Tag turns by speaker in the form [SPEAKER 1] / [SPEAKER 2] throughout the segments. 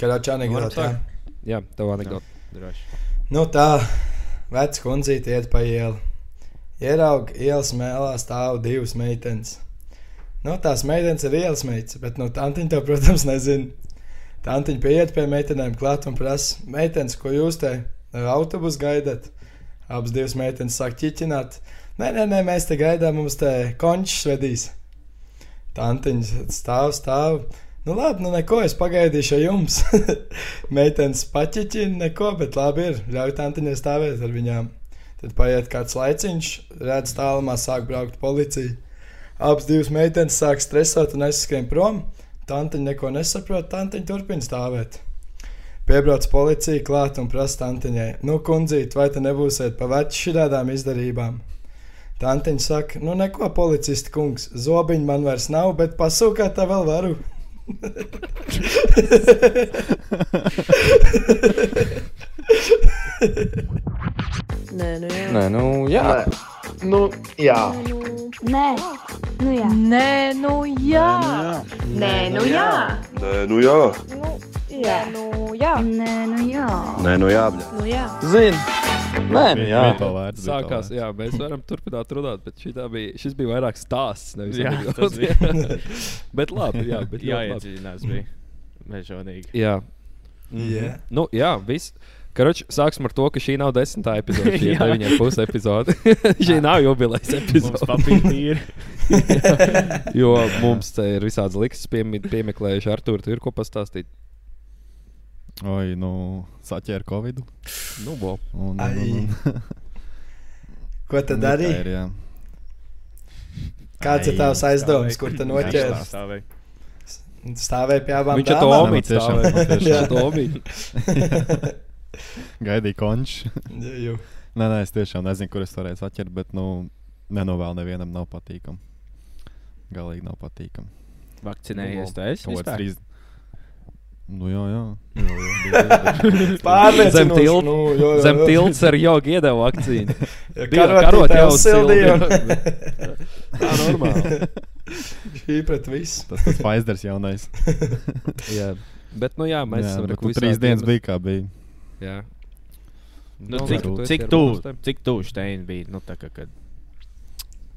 [SPEAKER 1] Karačā anekdote. jā.
[SPEAKER 2] Jā, tev anekdote.
[SPEAKER 3] Droši.
[SPEAKER 1] Nu tā, vecs kundzīte iet pa ielu. Ieraug ielas mēlā stāv divas meitenes. Nu, tās meitenes ir ielas meitas, bet nu, tantiņa to, protams, nezina. Tantiņa pieiet pie meitenēm klāt un prasa, meitenes, ko jūs te autobusu gaidat? Abas divas meitenes sāk ķiķināt. Nē, nē, nē, mēs te gaidām, mums te končs vedīs. Tantiņa stāv, stāv. Nu, labi, nu neko, es pagaidīšu ar jums. Meitenes paķiķina, neko, bet labi ir. Ļauj tantiņai stāvēt ar viņām. Tad paiet kāds laiciņš, redz tālumā, sāk braukt policija. Abas divas meitenes sāk stresot un aizskrien prom. Tantiņa neko nesaprot, tantiņa turpina stāvēt. Piebrauc policija klāt un prasa tantiņai, nu, kundzīt, vai te nebūsiet pa veci šādām izdarībām? Tantiņa saka, nu, neko, policisti kungs, zobiņi man vairs nav, bet pasūkāt tā vēl varu.
[SPEAKER 4] Nē, nu jā.
[SPEAKER 2] Nē, nu, jā.
[SPEAKER 5] Nu, jā.
[SPEAKER 6] Nē, nu jā.
[SPEAKER 4] Nē, nu jā.
[SPEAKER 6] Nē, nu jā.
[SPEAKER 7] Nē, nu jā.
[SPEAKER 4] Jā, nu jā.
[SPEAKER 6] Nē, nu jā.
[SPEAKER 7] Nē, nu jā.
[SPEAKER 4] Nu jā.
[SPEAKER 2] Zini. Nē, nu, jā.
[SPEAKER 8] Bija to vērts, bija
[SPEAKER 2] Sākās, jā, mēs varam turpināt runāt, bet šitā bija, šis bija vairāk stāsts. Nevis
[SPEAKER 3] Jā, tas
[SPEAKER 2] bet labi, jā, bet ļoti labi.
[SPEAKER 3] Jāiedziļinās bija. Mežonīgi.
[SPEAKER 2] Jā.
[SPEAKER 1] Yeah.
[SPEAKER 2] Nu, jā, viss. Karoči, sāksim ar to, ka šī nav desmitā epizode. Šī ir deviņa pusi epizode. šī nav jubilejas
[SPEAKER 3] Mums
[SPEAKER 2] epizode.
[SPEAKER 3] papīri ir.
[SPEAKER 2] jo mums te ir visādas likses piemi- piemeklējuši. Artur, tu ir ko pastāstīt?
[SPEAKER 8] Oi, nu, saķēra Covid.
[SPEAKER 2] Nu, bo.
[SPEAKER 8] Un, un, un,
[SPEAKER 1] Ko tad darīja? Kāds ir tavs aizdoms, kur tu noķēries?
[SPEAKER 3] Stāvēja.
[SPEAKER 1] Pie abām
[SPEAKER 2] ar to
[SPEAKER 8] tiešām.
[SPEAKER 2] Viņš ar to omīti.
[SPEAKER 8] Gaidīja konču. Nē, nē, es tiešām nezinu, kur es varēju saķert, bet, nu, nenovēlu nevienam nav patīkami. Galīgi nav patīkami.
[SPEAKER 3] Vakcinējies, tu esi?
[SPEAKER 8] Kaut kāds
[SPEAKER 3] vispār?
[SPEAKER 8] trīs. Nu, jā, jā. jā, jā
[SPEAKER 1] Pārliecinoši,
[SPEAKER 2] Zem tilta.
[SPEAKER 1] nu, jo, jo,
[SPEAKER 2] Zem tilts ar jogu iedeva vakcīnu.
[SPEAKER 1] Karotī
[SPEAKER 2] karot jau
[SPEAKER 1] sildīja.
[SPEAKER 2] Tā normāli.
[SPEAKER 1] Šī pret visu.
[SPEAKER 8] Tas tas Pfizers jaunais.
[SPEAKER 2] Jā. Bet, nu jā, mēs
[SPEAKER 8] jā,
[SPEAKER 2] esam
[SPEAKER 8] bet
[SPEAKER 2] reku
[SPEAKER 8] tu trīs dienas bija kā bija.
[SPEAKER 2] Jā.
[SPEAKER 3] Nu,
[SPEAKER 2] Nu,
[SPEAKER 3] cik,
[SPEAKER 2] tu
[SPEAKER 3] cik tuvu cik tuvu Steina bija? Nu, tā kā, kad,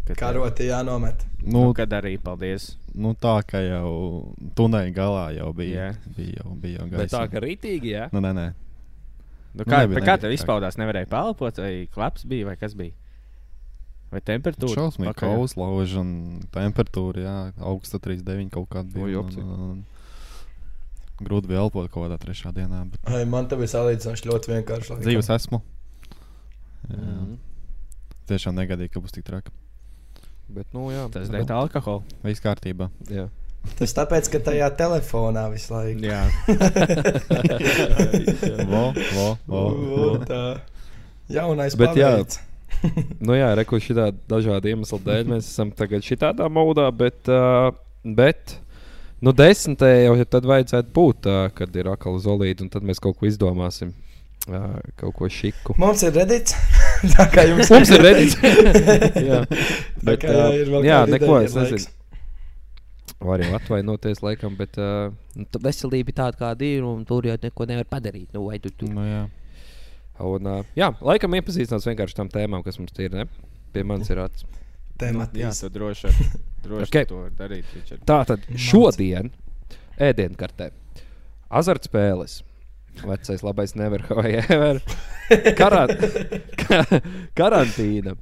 [SPEAKER 3] kad,
[SPEAKER 1] Karotī jānomet.
[SPEAKER 3] Nu,
[SPEAKER 8] Nu,
[SPEAKER 3] kad arī paldies.
[SPEAKER 8] nu, tā kā jau tunēļa galā jau bija.
[SPEAKER 3] Jā.
[SPEAKER 8] Bija jau, bija jau
[SPEAKER 2] Bet tā
[SPEAKER 8] gaisa.
[SPEAKER 2] kā rītīgi, jā.
[SPEAKER 8] Nu, nē, nē.
[SPEAKER 3] Nu,
[SPEAKER 8] Nu,
[SPEAKER 3] kā
[SPEAKER 8] nebija,
[SPEAKER 3] bet kā
[SPEAKER 8] nebija
[SPEAKER 3] tev izpaudās? Nevarēja pelpot, vai klaps bija, vai kas bija? Vai temperatūra?
[SPEAKER 8] Šausmīgi
[SPEAKER 3] Pakaļ?
[SPEAKER 8] kauslauž un temperatūra, jā, augsta 39 kaut kāda
[SPEAKER 2] Oi,
[SPEAKER 8] bija.
[SPEAKER 2] opci.
[SPEAKER 8] un- un- un Grūti bija elpot kaut kādā trešā dienā, bet
[SPEAKER 1] Ai, man te bija salīdzinoši ļoti vienkārši. laikam.
[SPEAKER 8] dzīves esmu. Jā,
[SPEAKER 2] Mhm.
[SPEAKER 8] Tiešām negadīju, ka būs tik traki.
[SPEAKER 2] Bet, nu jā.
[SPEAKER 3] Tas
[SPEAKER 2] bet-
[SPEAKER 3] dēļ alkohola.
[SPEAKER 8] Viss kārtībā.
[SPEAKER 2] Jā.
[SPEAKER 1] Tas tāpēc, ka tajā telefonā visu laiku.
[SPEAKER 3] Jā.
[SPEAKER 8] Vo, vo, vo, vo.
[SPEAKER 1] Tā. Jaunais
[SPEAKER 2] Bet jā.
[SPEAKER 1] paveids.
[SPEAKER 2] Nu jā, reku šitā dažādu iemeslu dēļ mēs esam tagad šitādā modā, bet, uh, bet nu desmitē jau tad vajadzētu būt, uh, kad ir akla zolīta, un tad mēs kaut ko izdomāsim. Uh, kaut ko šiku.
[SPEAKER 1] Mums ir redīts. tā kā jums
[SPEAKER 2] Mums ir redīts. jā,
[SPEAKER 1] Tā
[SPEAKER 2] bet,
[SPEAKER 1] ja
[SPEAKER 2] uh,
[SPEAKER 1] ir vēl
[SPEAKER 2] jā neko es nezinu. Var jau atvainoties, laikam, bet uh,
[SPEAKER 9] Nu, tā veselība ir tāda, kāda ir, un tur jau neko nevar padarīt. Nu, vai tu tur
[SPEAKER 8] Nu, jā.
[SPEAKER 2] un, uh, jā, laikam iepazīstinās vienkārši tam tēmām, kas mums ir. Ne? Pie manis ir acis.
[SPEAKER 3] Jā,
[SPEAKER 1] Tematīs.
[SPEAKER 3] tu droši ar- droši
[SPEAKER 2] Okay.
[SPEAKER 3] to var darīt. Richard.
[SPEAKER 2] Tā tad šodien ēdienkartē azartspēles. Vecais labais never have ever. Karan ka karantīna.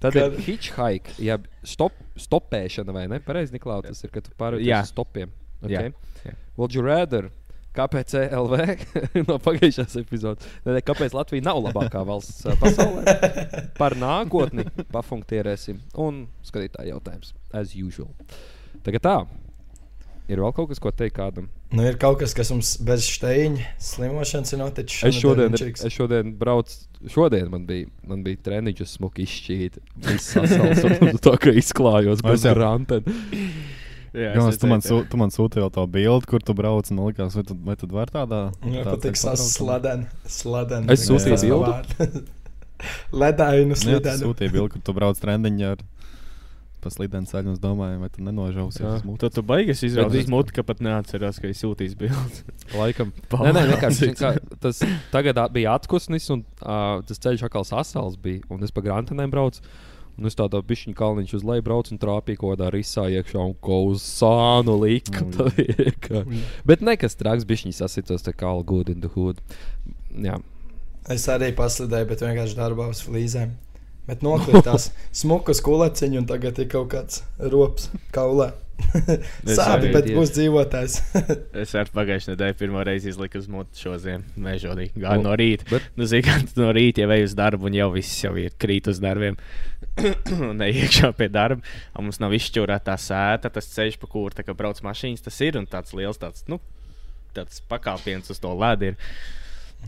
[SPEAKER 2] Tad ir
[SPEAKER 1] Kad-
[SPEAKER 2] hitchhike, jeb stop, stopēšana, vai ne? Pareizi, Niklaus, tas ir, kad tu pārvietojies
[SPEAKER 3] Jā.
[SPEAKER 2] uz stopiem.
[SPEAKER 3] Jā,
[SPEAKER 2] Okay.
[SPEAKER 3] jā.
[SPEAKER 2] Would you rather? Kāpēc LV no pagājušās epizodes? Ne, kāpēc Latvija nav labākā valsts ā, pasaulē? Par nākotni pafunktierēsim un skatītāju jautājums. As usual. Tagad tā. Ir vēl kaut kas, ko teikt kādam?
[SPEAKER 1] Nu, ir kaut kas, kas mums bez steigņa slimošanas ir noticis.
[SPEAKER 2] Es šodien,
[SPEAKER 1] Šonadēļ
[SPEAKER 2] es šodien braucu, šodien man bija, man bija treniņš, smuki izšķīti. Viss sasals, un tā kā izklājos bez grāmatām.
[SPEAKER 3] Jā,
[SPEAKER 8] Gans, tu, man sū, tu man sūtīji jau to bildi, kur tu brauc. Un likās, vai tu, vai tu vari tādā
[SPEAKER 1] Jā,
[SPEAKER 8] ceļā pabraukt?
[SPEAKER 1] sladeni. sladeni.
[SPEAKER 2] Es sūtīju bildi?
[SPEAKER 1] Ledainu slidenu.
[SPEAKER 8] sūtīji bildi, kur tu brauc trendiņā ar pa slidenu ceļu. Es domāju, vai tu nenožausies mutes.
[SPEAKER 3] Tu, baigies uz muti, ka pat neatceros, ka es sūtīju bildes.
[SPEAKER 2] Laikam. Nē, nē, vienkārši tas tagad bija atkusnis, un uh, tas ceļš atkal sasals bija. Un es pa grantenēm braucu. Un es tādā pišķiņā kalniņš uz leju braucu un trāpīju kaut kādā risā iekšā un ko uz sānu liku. Tā vienkārši. Bet nekas traks, bišķiņš sasitos tā kā all good in the hood. Jā.
[SPEAKER 1] Es arī paslidēju, bet vienkārši darbā uz flīzēm. Bet nokritās smukas kuleciņš, un tagad ir kaut kāds rops kaulā. Sāpīgi, bet būs dzīvotājs.
[SPEAKER 3] Es ar pagājušajā nedēļā pirmo reizi izliku uz muti šo ziemu. Mežonī. Gāju no rīta.
[SPEAKER 2] bet-
[SPEAKER 3] Nu, zini, tu no rīta jau ej uz darbu, un jau viss jau ir krīt uz darbiem. Neiekšā pie darba. Un mums nav izšķūrēta tā sēta, tas ceļš, pa kuru brauc mašīnas. Tas ir un tāds liels tāds, nu, tāds pakāpiens uz to ledu. Ir.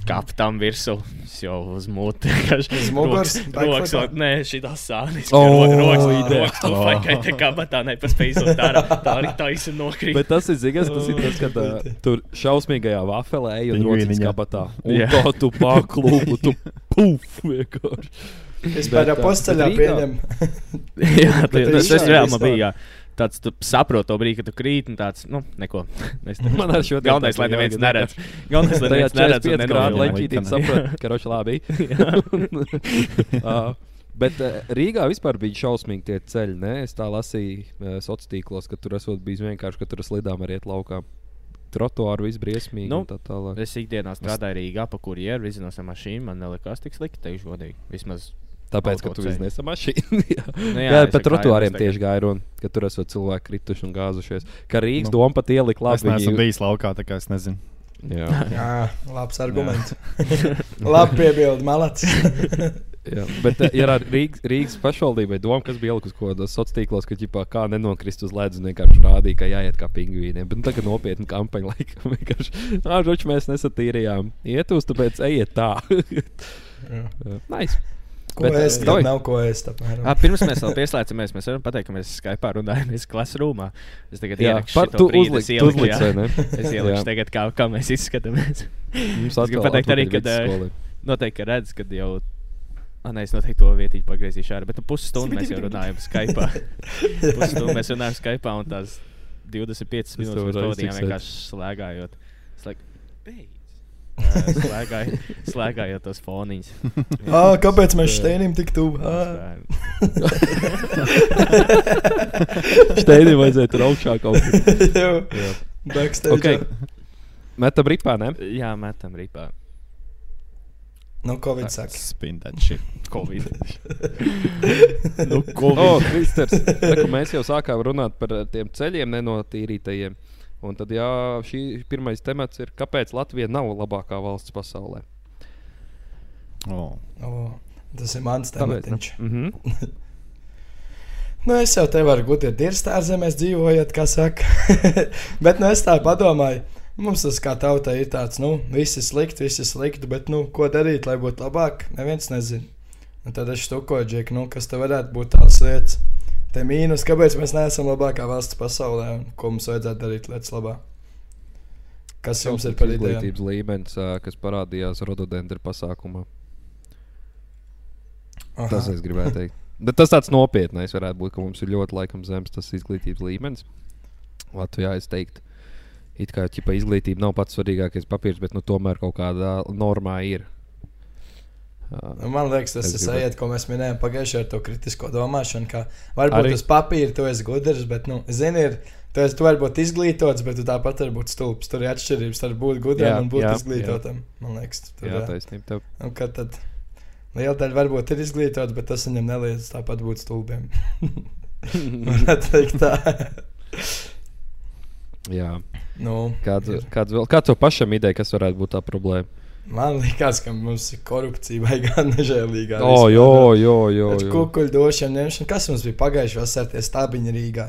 [SPEAKER 3] Kāp tam virsū, es jau uz muti.
[SPEAKER 1] Uz muguras?
[SPEAKER 3] Rokas, rokas, nē, šī tā sānis.
[SPEAKER 2] O,
[SPEAKER 3] rokas, rokas, tu vai kā te kabatā nepaspēj izlikt ārā. Tā arī taisa nokrīt.
[SPEAKER 2] Bet tas ir zigas, tas ir tas, kad uh, tur šausmīgajā vafelē ej un
[SPEAKER 8] Pingvīniņā.
[SPEAKER 2] kabatā. Un
[SPEAKER 3] Jā.
[SPEAKER 2] tā tu paklūpu, tu puf vienkārši.
[SPEAKER 1] Es pēdējā
[SPEAKER 2] ā,
[SPEAKER 1] posceļā
[SPEAKER 2] bet Rīgā-
[SPEAKER 1] pieņemu.
[SPEAKER 3] Jā, tas, tas reāli man bija. Jā. Tāds tu saproti to brīdi, kad tu krīt, un tāds, nu, neko.
[SPEAKER 2] Man ar šo
[SPEAKER 3] Galvenais, lai neviens neredz. Galvenais, lai neviens neredz. un
[SPEAKER 2] 45 grādu
[SPEAKER 3] nenovilina.
[SPEAKER 2] leķītī
[SPEAKER 8] Likanai.
[SPEAKER 2] saprot, ka roši labi. uh, bet uh, Rīgā vispār bija šausmīgi tie ceļi. Ne? Es tā lasīju uh, sociālos tīklos, ka tur esot bijis vienkārši, ka tur slidām arī iet laukā. Trotuāru viss briesmīgi.
[SPEAKER 3] Nu,
[SPEAKER 2] tā tālāk.
[SPEAKER 3] Es ikdienā strādāju Rīgā, pa kurjeru iznos ar mašīnu. Man nelikās tik slikti, teikšu godīgi. Vismaz.
[SPEAKER 2] Tāpēc, ka tu iznesi mašīnu. jā,
[SPEAKER 3] Nu,
[SPEAKER 2] jā,
[SPEAKER 3] es
[SPEAKER 2] par
[SPEAKER 3] ar
[SPEAKER 2] trotuāriem
[SPEAKER 3] kājām
[SPEAKER 2] tieši gāja runa, ka tur esot cilvēki krituši un gāzušies. Ka Rīgas
[SPEAKER 8] Nu,
[SPEAKER 2] doma pat ielika
[SPEAKER 8] Es
[SPEAKER 2] labi.
[SPEAKER 8] neesmu bijis laukā, tā kā es nezinu.
[SPEAKER 2] Jā,
[SPEAKER 1] Jā, labs arguments. Labi piebildi, malacis.
[SPEAKER 2] jā. Bet, uh, ja ar Rīgas, Rīgas pašvaldībai doma, kas bija ielikusi kaut kādos sociālos tīklos, ka ģipā, kā nenokrist uz ledus, un vienkārši rādīja, ka jāiet kā pingvīniem. Bet nu, tagad nopietna kampaņa laikam vienkārši. Žoči, mēs nesatīrījām. Iet uz, tāpēc ejiet tā.
[SPEAKER 1] Jā.
[SPEAKER 2] nice.
[SPEAKER 1] Ko
[SPEAKER 2] Bet,
[SPEAKER 1] es tam
[SPEAKER 2] Doj.
[SPEAKER 1] nav ko
[SPEAKER 3] Ah, pirms mēs vēl pieslēdzamies, mēs varam pateikt, ka mēs Skype runājamies klasrūmā. Es tagad
[SPEAKER 2] Jā, par
[SPEAKER 3] brīdi,
[SPEAKER 2] uzlikt,
[SPEAKER 3] es ieliku,
[SPEAKER 2] uzlikt,
[SPEAKER 3] jā. Es ielikšu
[SPEAKER 2] Jā.
[SPEAKER 3] tagad, kā, kā mēs izskatāmies.
[SPEAKER 2] Mums
[SPEAKER 3] Es gribu pateikt arī, ā,
[SPEAKER 2] vidusskolē.
[SPEAKER 3] Noteikti, ka redz, kad jau. Ah, nē, es noteikti to vietīti pagriezīšu ārā, bet nu, pusstundu mēs jau runājam Skype. pusstundu mēs runājam Skype un tās 25 minūtes mēs pavadījām vienkārši slēgājot. Es like, beidz. Ā, Slēgāj, slēgājot tos foniņus.
[SPEAKER 1] Ah, kāpēc mēs steinim tik tuvu? Ah.
[SPEAKER 2] Steidī vajadzēja tur augšā kaut kur. Jā.
[SPEAKER 1] Backstage.
[SPEAKER 2] Okay. Metam ripā, ne?
[SPEAKER 3] Jā, metam ripā.
[SPEAKER 1] Nu, Covid saka.
[SPEAKER 8] Spin that shit.
[SPEAKER 3] Covid.
[SPEAKER 2] nu, o, Kristers, reku, mēs jau sākām runāt par tiem ceļiem nenotīrītajiem. Un tad, jā, šī pirmais temats ir, kāpēc Latvija nav labākā valsts pasaulē.
[SPEAKER 8] Oh.
[SPEAKER 1] O, tas ir mans
[SPEAKER 2] ne?
[SPEAKER 1] tematiņš.
[SPEAKER 2] Mhm.
[SPEAKER 1] Nu, es jau te varu gūt, ja dirstā zemēs dzīvojot, kā saka. bet nu, es tā padomāju. Mums tas kā tautai ir tāds, nu, viss ir slikti, viss ir slikti, bet, nu, ko darīt, lai būtu labāk, neviens nezina. Un tad es štukoju, Džek, nu, kas te varētu būt tās lietas, te mīnus, kāpēc mēs neesam labākā valsts pasaulē un ko mums vajadzētu darīt lietas labā. Kas jums ir par
[SPEAKER 2] izglītības līmenis, kas parādījās rododendra pasākumā?
[SPEAKER 1] Aha.
[SPEAKER 2] Tas es gribēju teikt. Bet tas tāds nopietnais varētu būt, ka mums ir ļoti laikam zems tas izglītības līmenis. Latvijā es teiktu, it kā ķipa, izglītība nav pats svarīgākais papīrs, bet nu, tomēr kaut kādā normā ir.
[SPEAKER 1] Nu, Man liekas, tas ir sajiet, ko mēs minējām pagājušajā ar to kritisko domāšanu. Ka varbūt
[SPEAKER 2] Arī.
[SPEAKER 1] Uz papīra tu esi gudrs, bet, nu, zini, ir, tu, esi, tu vari būt izglītots, bet tu tāpat vari būt stulbs. Tur ir atšķirības starp būt gudram
[SPEAKER 2] Jā,
[SPEAKER 1] un būt
[SPEAKER 2] jā,
[SPEAKER 1] izglītotam. Man liekas, tur
[SPEAKER 2] jā,
[SPEAKER 1] jā.
[SPEAKER 2] taisnība. Tev.
[SPEAKER 1] Un kad tad liela daļa varbūt ir izglītots, bet tas viņam neliedz tāpat būt stulbiem. Varētu teikt tā.
[SPEAKER 2] Jā.
[SPEAKER 1] nu,
[SPEAKER 2] Kāds,
[SPEAKER 1] ir.
[SPEAKER 2] kāds, vēl, kāds tev pašam ideja, kas varētu būt tā problēma?
[SPEAKER 1] Man liekas, ka mums ir korupcija vai gan nežēlīgā.
[SPEAKER 2] O, jo, jo, jo.
[SPEAKER 1] Ar
[SPEAKER 2] jo.
[SPEAKER 1] kukuļu došanu ņemšanu. Kas mums bija pagājušajā vasarā, tie stabiņi Rīgā?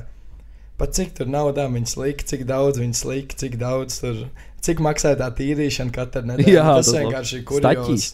[SPEAKER 1] Pat cik tur naudā viņas lika, cik daudz viņas lika, cik daudz tur, cik maksāja tā tīrīšana katru nedēļu.
[SPEAKER 2] Jā,
[SPEAKER 1] tas
[SPEAKER 2] tas
[SPEAKER 1] vienkārši ir kurjos.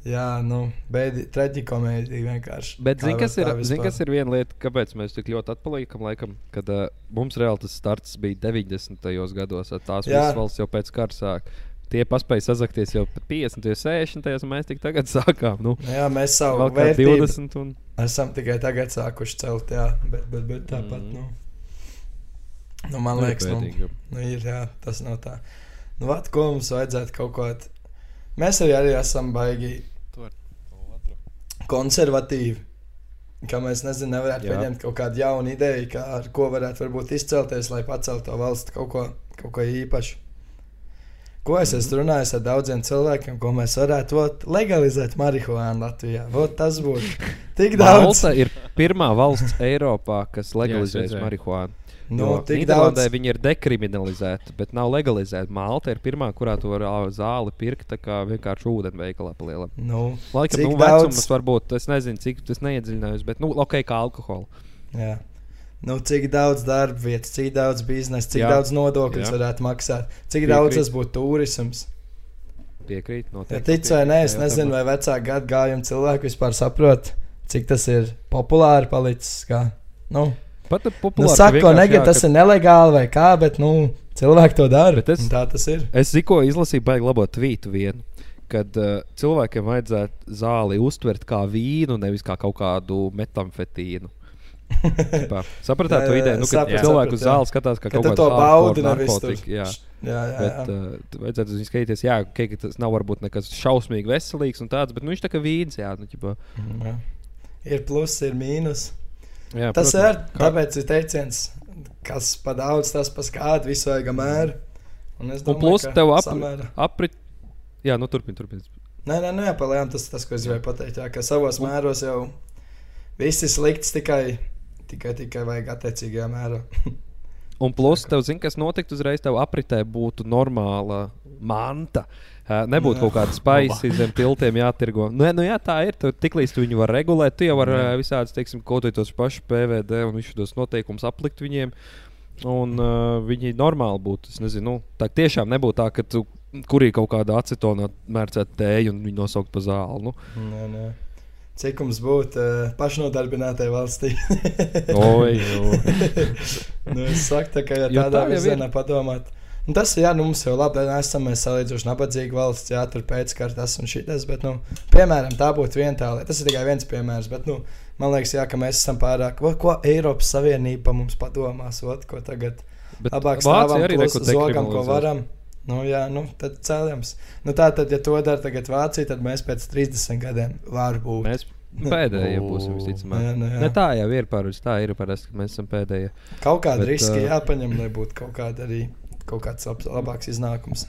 [SPEAKER 1] Jā, nu, bēdi, traģikomēdija vienkārši.
[SPEAKER 2] Bet zini, kas, ir, zin,
[SPEAKER 1] vispār.
[SPEAKER 2] kas ir viena lieta, kāpēc mēs tik ļoti atpaliekam laikam, kad uh, mums reāli tas starts bija 90. gados, ar tās
[SPEAKER 1] Jā.
[SPEAKER 2] visas valsts jau pēc kara sāk. Tie paspēja sazakties jau pat 50, 60, un mēs tik tagad sākām. Nu,
[SPEAKER 1] Nu Jā, mēs savu vērtību
[SPEAKER 2] 20. Un...
[SPEAKER 1] esam tikai tagad sākuši celt, jā, bet, bet, bet tāpat,
[SPEAKER 2] Mm.
[SPEAKER 1] nu, nu man
[SPEAKER 2] Nu,
[SPEAKER 1] liekas, nu, nu, ir, jā, tas nav tā. Nu, vat, ko mums vajadzētu kaut ko at... Mēs arī, arī esam baigi konservatīvi. Kā mēs nezinām, nevarētu
[SPEAKER 2] Jā.
[SPEAKER 1] pieņemt kaut kādu jaunu ideju, kā ar ko varētu varbūt izcelties, lai paceltu to valsti kaut ko, kaut ko īpašu. Ko es esmu runājis ar daudziem cilvēkiem, ko mēs varētu vot, legalizēt marihuānu Latvijā. Vot, tas būtu tik daudz.
[SPEAKER 2] Malta ir pirmā valsts Eiropā, kas legalizēs
[SPEAKER 3] redzēju.
[SPEAKER 2] marihuānu.
[SPEAKER 1] Nu,
[SPEAKER 2] Nīderlandē
[SPEAKER 1] daudz.
[SPEAKER 2] viņi ir dekriminalizēti, bet nav legalizēti. Malta ir pirmā, kurā tu vari ā, zāli pirkt tā kā vienkārši ūdeni veikalā palielināt.
[SPEAKER 1] Nu,
[SPEAKER 2] Laikam, nu,
[SPEAKER 1] daudz?
[SPEAKER 2] vecums varbūt, es nezinu, cik tas neiedziļinājos, bet, nu, ok, kā alkohola.
[SPEAKER 1] jā. Nu, cik daudz darba vietas, cik daudz biznesa, cik
[SPEAKER 2] Jā.
[SPEAKER 1] daudz nodokļu varētu maksāt, cik
[SPEAKER 2] Piekrīt.
[SPEAKER 1] daudz tas būtu turisms.
[SPEAKER 2] Piekrīt,
[SPEAKER 1] Ja
[SPEAKER 2] noteikti.
[SPEAKER 1] tic vai nē, es nezinu, vai vecāku gadu gājumu cilvēki vispār saprot, cik tas ir populāri palicis. Kā. Nu,
[SPEAKER 2] Pat
[SPEAKER 1] nu,
[SPEAKER 2] populāri.
[SPEAKER 1] saka, ko negribu, tas
[SPEAKER 2] ka-
[SPEAKER 1] ir nelegāli vai kā, bet nu, cilvēki to dara.
[SPEAKER 2] Es-
[SPEAKER 1] Tā tas ir.
[SPEAKER 2] Es tikko izlasīju, baigi labo tvītu vienu. Kad uh, cilvēkiem vajadzētu zāli uztvert kā vīnu, nevis kā kaut kādu metamfetīnu. Sapratāt
[SPEAKER 1] Jā,
[SPEAKER 2] to
[SPEAKER 1] jā,
[SPEAKER 2] ideju? Nu, kad
[SPEAKER 1] sapratu,
[SPEAKER 2] cilvēku
[SPEAKER 1] sapratu, jā.
[SPEAKER 2] zāli skatās, kā
[SPEAKER 1] Ka
[SPEAKER 2] kaut kāda
[SPEAKER 1] to baudi, tur.
[SPEAKER 2] narkotika. Jā.
[SPEAKER 1] Jā, jā,
[SPEAKER 2] Bet
[SPEAKER 1] jā.
[SPEAKER 2] uh, vajadzētu viņu skatīties, jā, ka tas nav varbūt nekas šausmīgi veselīgs un tāds, bet nu, viņš tā kā vīns, jā, nu, ķipā.
[SPEAKER 1] Mhm, jā. Ir pluss, ir mīnus.
[SPEAKER 2] jā
[SPEAKER 1] Tas
[SPEAKER 2] protams.
[SPEAKER 1] ir. Tāpēc ir teiciens, kas pa daudz, tas pa skādu, visu vajag mēru. Un, es
[SPEAKER 2] Un plus
[SPEAKER 1] ka
[SPEAKER 2] tev ap,
[SPEAKER 1] samērā-
[SPEAKER 2] aprit. Jā, nu turpini, turpini.
[SPEAKER 1] Nē, nē, nē, palējām tas, tas, ko es gribēju pateikt. Jā, ka savos mēros jau viss ir slikts, tikai, tikai, tikai vajag attiecīgajā mērā.
[SPEAKER 2] Un plus, tev zina, kas notiktu uzreiz, tev apritē būtu normāla manta. Nebūtu kaut kāda spēcīga zem tiltiem jātirgo. Nu, nu, jā, tā ir. Tu, tiklīdz tu viņu var regulēt, tu jau vari visādus, teiksim, kaut kādus pašus PVD un visus tos noteikumus aplikt viņiem. Un uh, viņi normāli būtu. Es nezinu, nu, tā tiešām nebūtu tā, ka tu kurī kaut kāda acetona mērcēt tēju un viņu nosaukt par zāli. Nu.
[SPEAKER 1] Nē, nē. Cik mums būtu uh, pašnodarbinātai valstī?
[SPEAKER 2] Oi,
[SPEAKER 1] nu, es saku, tā, ka ja tādā
[SPEAKER 2] tā
[SPEAKER 1] virzienā padomāt. Nu, tas ir, jā, nu, mums jau labi, esam mēs salīdzinoši nabadzīga valsts, jā, tur pēckārtas un šitas, bet, nu, piemēram, tā būtu viena tā lieta. Tas ir tikai viens piemērs, bet, nu, man liekas, jā, ka mēs esam pārāk, ko, ko Eiropas Savienība mums padomās, ot, ko tagad
[SPEAKER 2] Bet
[SPEAKER 1] labāk stāvam,
[SPEAKER 2] arī
[SPEAKER 1] plus zogam, ko varam. Nu, jā, nu, tad cēlams. Nu, tā tad, ja to dara tagad Vācija, tad mēs pēc 30 gadiem varbūt.
[SPEAKER 2] Mēs pēdējie būsim visticamāk.
[SPEAKER 1] Jā, nu, jā.
[SPEAKER 2] Ne, tā jau ir parasti. Tā ir parasti, ka mēs esam pēdējie.
[SPEAKER 1] Kaut kāda
[SPEAKER 2] Bet,
[SPEAKER 1] riska
[SPEAKER 2] ā,
[SPEAKER 1] jāpaņem, lai būtu kaut, kāda arī, kaut kāds labs, labāks iznākums.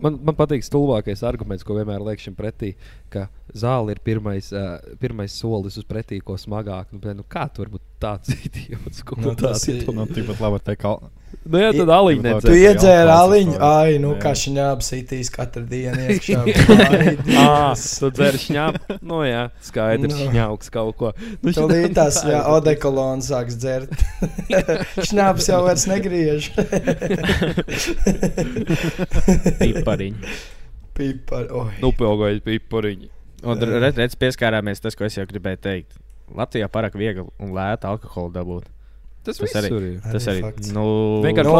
[SPEAKER 2] Man, man patīk stulbākais arguments, ko vienmēr liekšu pretī, ka zāle ir pirmais, uh, pirmais solis uz pretī, ko smagāk. Nu, nu, kā tu vari būt tāds idiots? Ko
[SPEAKER 1] Nu, tas ir-
[SPEAKER 2] ir?
[SPEAKER 8] Nu, Tāpat labi teikt, ka
[SPEAKER 2] Nu, jā, tad
[SPEAKER 8] Tu
[SPEAKER 1] Tu
[SPEAKER 2] nedzēra.
[SPEAKER 8] jā,
[SPEAKER 1] iedzēri aliņu, ai, nu,
[SPEAKER 8] Jā.
[SPEAKER 1] kā šņābi sitīs katru dienu iekšā.
[SPEAKER 2] Ah, tu dzer šņāpu. Nu, jā, skaidrs,
[SPEAKER 1] Nu.
[SPEAKER 2] šņauks kaut ko. Nu,
[SPEAKER 1] Tu līdās, jā, odekolonu sāks dzert. Šņābs jau vairs negriež.
[SPEAKER 3] Pipariņi.
[SPEAKER 1] Pipar, oi.
[SPEAKER 2] Nu, piogojas pipariņi.
[SPEAKER 3] Un redz, pieskārāmies tas, ko es jau gribēju teikt. Latvijā pārāk viegli un lēti alkoholu dabūt.
[SPEAKER 2] Tas,
[SPEAKER 3] Tas
[SPEAKER 2] tas
[SPEAKER 3] arī-
[SPEAKER 2] ir.
[SPEAKER 3] Tas
[SPEAKER 1] Arī fakts.
[SPEAKER 3] nu,
[SPEAKER 2] Vienkārši.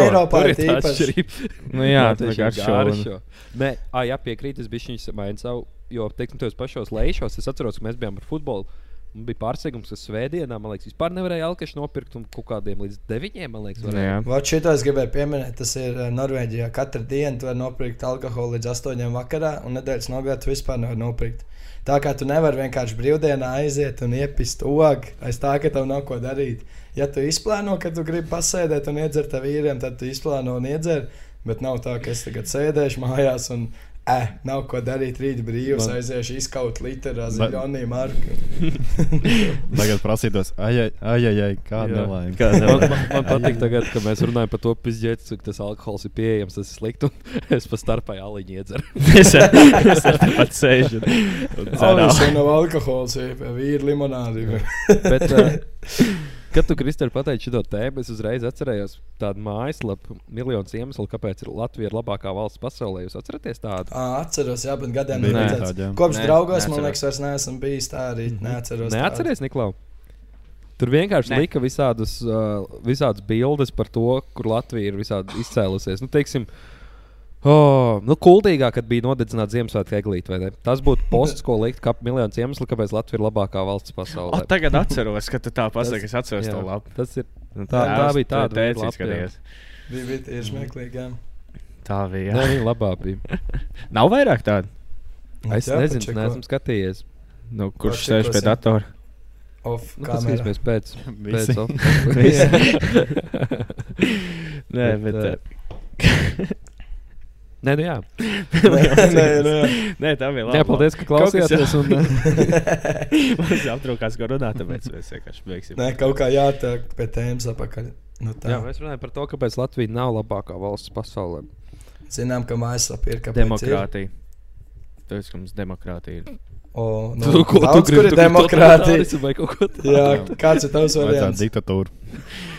[SPEAKER 1] Eiropā
[SPEAKER 2] Tur
[SPEAKER 1] ir
[SPEAKER 2] ir tā
[SPEAKER 1] tīpaši.
[SPEAKER 2] atšķirība.
[SPEAKER 3] Nu, jā, tā
[SPEAKER 2] Latviešiem
[SPEAKER 3] garšo.
[SPEAKER 2] Nē, ah, jā, piekrīt, es biju viņus mainu savu, jo, teiksim, tos pašos lejšos, es atceros, ka mēs bijām ar futbolu. Man bija pārsteigums, ka svētdienā, man liekas, vispār nevarēja alkašu nopirkt un kaut kādiem līdz deviņiem, man liekas.
[SPEAKER 1] Vot šito es gribēju pieminēt. Tas ir eh, Norvēģijā. Katru dienu tu vari nopirkt alkoholu līdz 8 vakarā, un nedēļas nogalē tu vispār nevari nopirkt. Tā kā tu nevari vienkārši brīvdienā aiziet un iepist ogu, aiz tā, ka tev nav ko darīt. Ja tu izplāno, ka tu gribi pasēdēt un iedzert ar vīriem, tad tu izplāno un iedzer. Bet nav tā, ka es tagad sēdēšu mājās un eh, nav ko darīt. Rīt brīvs
[SPEAKER 2] Man-
[SPEAKER 1] aiziešu izkaut literā
[SPEAKER 8] Bet-
[SPEAKER 1] ziļonī marku.
[SPEAKER 8] tagad prasītos, ai, ai, ai, kāda nelaime.
[SPEAKER 2] Man, man, man patīk, tagad, ka mēs runājam par to pizdzēci, cik tas alkohols ir pieejams, tas ir slikti. un Es pa starpā aliņu iedzeru.
[SPEAKER 3] Es es ar tepat sēžu.
[SPEAKER 1] Tas nav alkohols, ir vīri limonādi.
[SPEAKER 2] Bet, uh, kad tu, Kristēn, pateici šo tēmu, es uzreiz atcerējos tādu mājaslapu, miljonus iemeslu, kāpēc ir Latvija ir labākā valsts pasaulē. Jūs atceraties tādu?
[SPEAKER 1] À, atceros, jā, bet gadiem
[SPEAKER 8] Bija jā.
[SPEAKER 1] Kopš
[SPEAKER 3] Nē,
[SPEAKER 1] draugos, man
[SPEAKER 3] neatceros.
[SPEAKER 1] liekas, vairs neesam bijis tā arī. Neatceros.
[SPEAKER 2] Neatceries, Niklau? Tur vienkārši ne. lika visādus, uh, visādas bildes par to, kur Latvija ir izcēlusies. Nu, teiksim, Oh, nu, kuldīgāk, kad bija nodedzināta Ziemassvētku eglīte, vai ne? Tas būtu posts, ko likt kā miljonus iemeslu, kāpēc Latvija ir labākā valsts
[SPEAKER 3] O,
[SPEAKER 2] pasaulē.
[SPEAKER 3] tagad atceros, ka tu tā pasaki, es atceros
[SPEAKER 2] jā,
[SPEAKER 3] to labu.
[SPEAKER 2] Tas ir.
[SPEAKER 3] Nu,
[SPEAKER 2] Tā, tā
[SPEAKER 3] tēvs,
[SPEAKER 2] bija tāda jā.
[SPEAKER 3] skaties.
[SPEAKER 1] Bija, bija tieši smieklīgi.
[SPEAKER 3] Tā bija.
[SPEAKER 2] Nē,
[SPEAKER 3] Jā.
[SPEAKER 2] viņa labā bija.
[SPEAKER 3] Nav vairāk tādu.
[SPEAKER 2] Es
[SPEAKER 1] Jā,
[SPEAKER 2] nezinu, neesmu skatījies.
[SPEAKER 3] Nu, kurš sēž pie datora?
[SPEAKER 1] Off
[SPEAKER 2] Nu,
[SPEAKER 1] kamera.
[SPEAKER 2] Paskatīsimies pēc. Pēc
[SPEAKER 3] Nē,
[SPEAKER 2] Bet,
[SPEAKER 3] bet.
[SPEAKER 2] Eh, Nē, nu jā.
[SPEAKER 1] Nē, nē,
[SPEAKER 3] Nē, tā bija labi.
[SPEAKER 2] Jā, paldies, ka klausījāties. Un,
[SPEAKER 3] Mums aptrūkās, ko runāt, tāpēc mēs vienkārši beigsim.
[SPEAKER 1] nē, kaut kā jātiek pie tēmas apakaļ. Nu, tā.
[SPEAKER 2] jā, mēs runājam par to, kāpēc Latvija nav labākā valsts pasaulē.
[SPEAKER 1] Zinām, ka mājaslapā ir kāpēc.
[SPEAKER 3] Demokrātija. Tas, ka mums demokrātija ir.
[SPEAKER 1] Ir. O, nu,
[SPEAKER 2] Tu, ko tu
[SPEAKER 1] daudz, kur ir
[SPEAKER 2] Tu gribi
[SPEAKER 1] demokrātija.
[SPEAKER 2] kaut ko tādu?
[SPEAKER 1] Jā, kāds ir tavs variants?
[SPEAKER 8] diktatūru.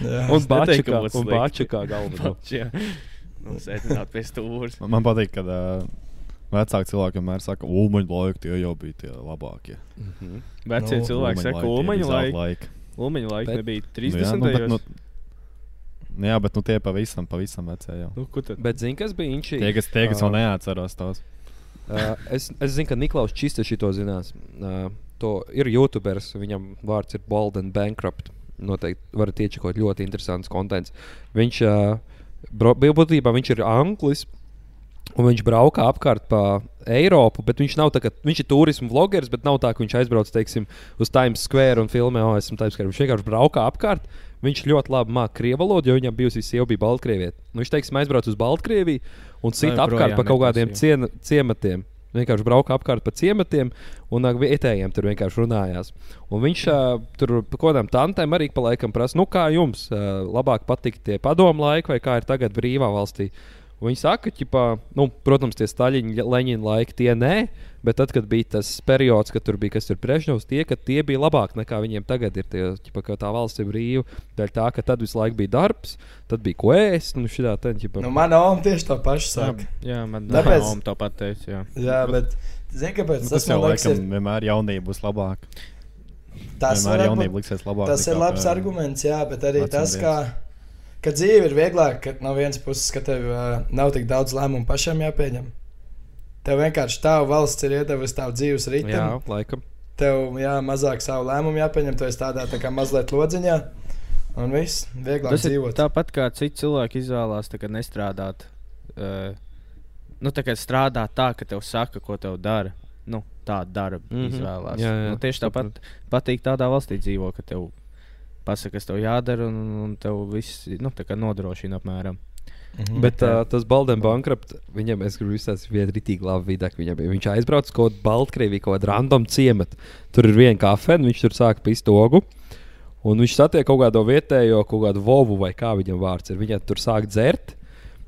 [SPEAKER 1] Jā.
[SPEAKER 2] Un Bāčikā, un. Bāčikā galveno.
[SPEAKER 3] Nu, sēdināt pie stūres.
[SPEAKER 8] Man, man patīk, ka uh, vecāki cilvēki vienmēr saka, ka ulmaņa laiki tie jau bija tie labākie.
[SPEAKER 2] Mhm.
[SPEAKER 3] Vecie
[SPEAKER 1] Nu,
[SPEAKER 3] cilvēki saka, ulmaņa laika.
[SPEAKER 8] laiki.
[SPEAKER 3] Ulmaņa laika
[SPEAKER 2] Bet-
[SPEAKER 3] nebija
[SPEAKER 8] Nu,
[SPEAKER 3] 30.
[SPEAKER 8] jā, nu, bet, nu, nu, jā, bet nu, tie pavisam, pavisam vecie jau.
[SPEAKER 3] Nu?
[SPEAKER 2] Bet zini, kas bija inčī?
[SPEAKER 8] Tie, kas, tie, kas vēl
[SPEAKER 2] Ā.
[SPEAKER 8] neatceros tos.
[SPEAKER 2] Uh, es, es zinu, ka Niklaus Čista šito zinās. Uh, to ir YouTuberis, viņam vārds ir Bold and Bankrupt. Noteikti varat iečakot ļoti interesants kontents. Viņš, uh, būtībā, viņš ir anglis. Un viņš brauka apkārt pa Eiropu, bet viņš nav tā, ka viņš ir turismu vlogeris, bet nav tā, ka viņš aizbrauc teiksim, uz Times Square un filmē, oh, esmu Times Square. Viņš vienkārši brauka apkārt. Viņš ļoti labi māca krievu valodu, jo viņam bijusi sieva bija Baltkrievieta. Nu, viņš teiksim, aizbrauc uz Baltkrieviju un sit
[SPEAKER 3] Vai
[SPEAKER 2] apkārt pa kaut kādiem cien, ciematiem. Vienkārši brauka apkārt pa ciematiem, un ar vietējiem tur vienkārši runājās. Un viņš uh, tur kaut kādām tantēm arī pa laikam prasa, nu kā jums uh, labāk patīk tie padomu laiki, vai kā ir tagad brīvā valstī. Un Viņi saka, ka, nu, protams, tie Staļina, Leņķina laiki tie nē, bet tad, kad bija tas periods, kad tur bija kas tur Brežņevs, tie, ka tie bija labāk nekā viņiem tagad ir. Tie, ķipa, ka tā valsts ir brīva. Dēļ tā, ka tad visu laiku bija darbs, tad bija ko ēst. Nu, šitā, tad, ķipa,
[SPEAKER 1] Nu, mana oma tieši to pašu saka.
[SPEAKER 3] Jā, man
[SPEAKER 1] Tāpēc-
[SPEAKER 3] Tāpēc... tā pateica. Jā.
[SPEAKER 1] Jā, bet zini, kāpēc
[SPEAKER 8] Nu,
[SPEAKER 1] tas
[SPEAKER 8] tas jau
[SPEAKER 1] man liekas,
[SPEAKER 8] laikam
[SPEAKER 1] ir,
[SPEAKER 8] vienmēr jaunība būs labāka.
[SPEAKER 1] tas
[SPEAKER 8] vienmēr
[SPEAKER 1] varbūt-
[SPEAKER 8] jaunība liksies labāk.
[SPEAKER 1] Tas ir labs
[SPEAKER 8] pie-
[SPEAKER 1] arguments, jā, bet arī
[SPEAKER 8] vecuma
[SPEAKER 1] tas, ka, ka dzīve ir vieglāka, ka no vienas puses, ka tev uh, nav tik daudz lēmumu pašam jāpieņem. Tev vienkārši tā valsts ir iedevusi tavu dzīves
[SPEAKER 2] jā,
[SPEAKER 1] ritmu.
[SPEAKER 2] laikam.
[SPEAKER 1] Tev jā, mazāk savu lēmumu jāpieņem, tu esi tādā tā kā mazliet lodziņā. Un viss, vieglāk
[SPEAKER 3] Tas ir
[SPEAKER 1] dzīvot.
[SPEAKER 3] tāpat kā citi cilvēki izvēlās nestrādāt. Uh, nu, tā kā strādāt tā, ka tev saka, ko tev dara. Nu, tā dara, mm. -hmm. izvēlās.
[SPEAKER 2] Jā, jā,
[SPEAKER 3] nu, tieši tāpat patīk tādā valstī dzīvot, ka tev pasaka, kas tev jādara, un, un tev viss nu, nodrošina apmēram.
[SPEAKER 1] Mhm.
[SPEAKER 2] Bet uh, tas Baldens Bankrupt, viņam es gribu izstāstīt vienu rītīgi labu vidi, ka viņam bija. Viņš aizbrauca kaut kādu Baltkrieviju, kaut kādu random ciematu. Tur ir viena kafejnīca, viņš tur sāka pist ogu. Un viņš satiek kaut kādu vietējo, kaut kādu vovu vai kā viņam vārds ir. Viņa tur sāk dzert.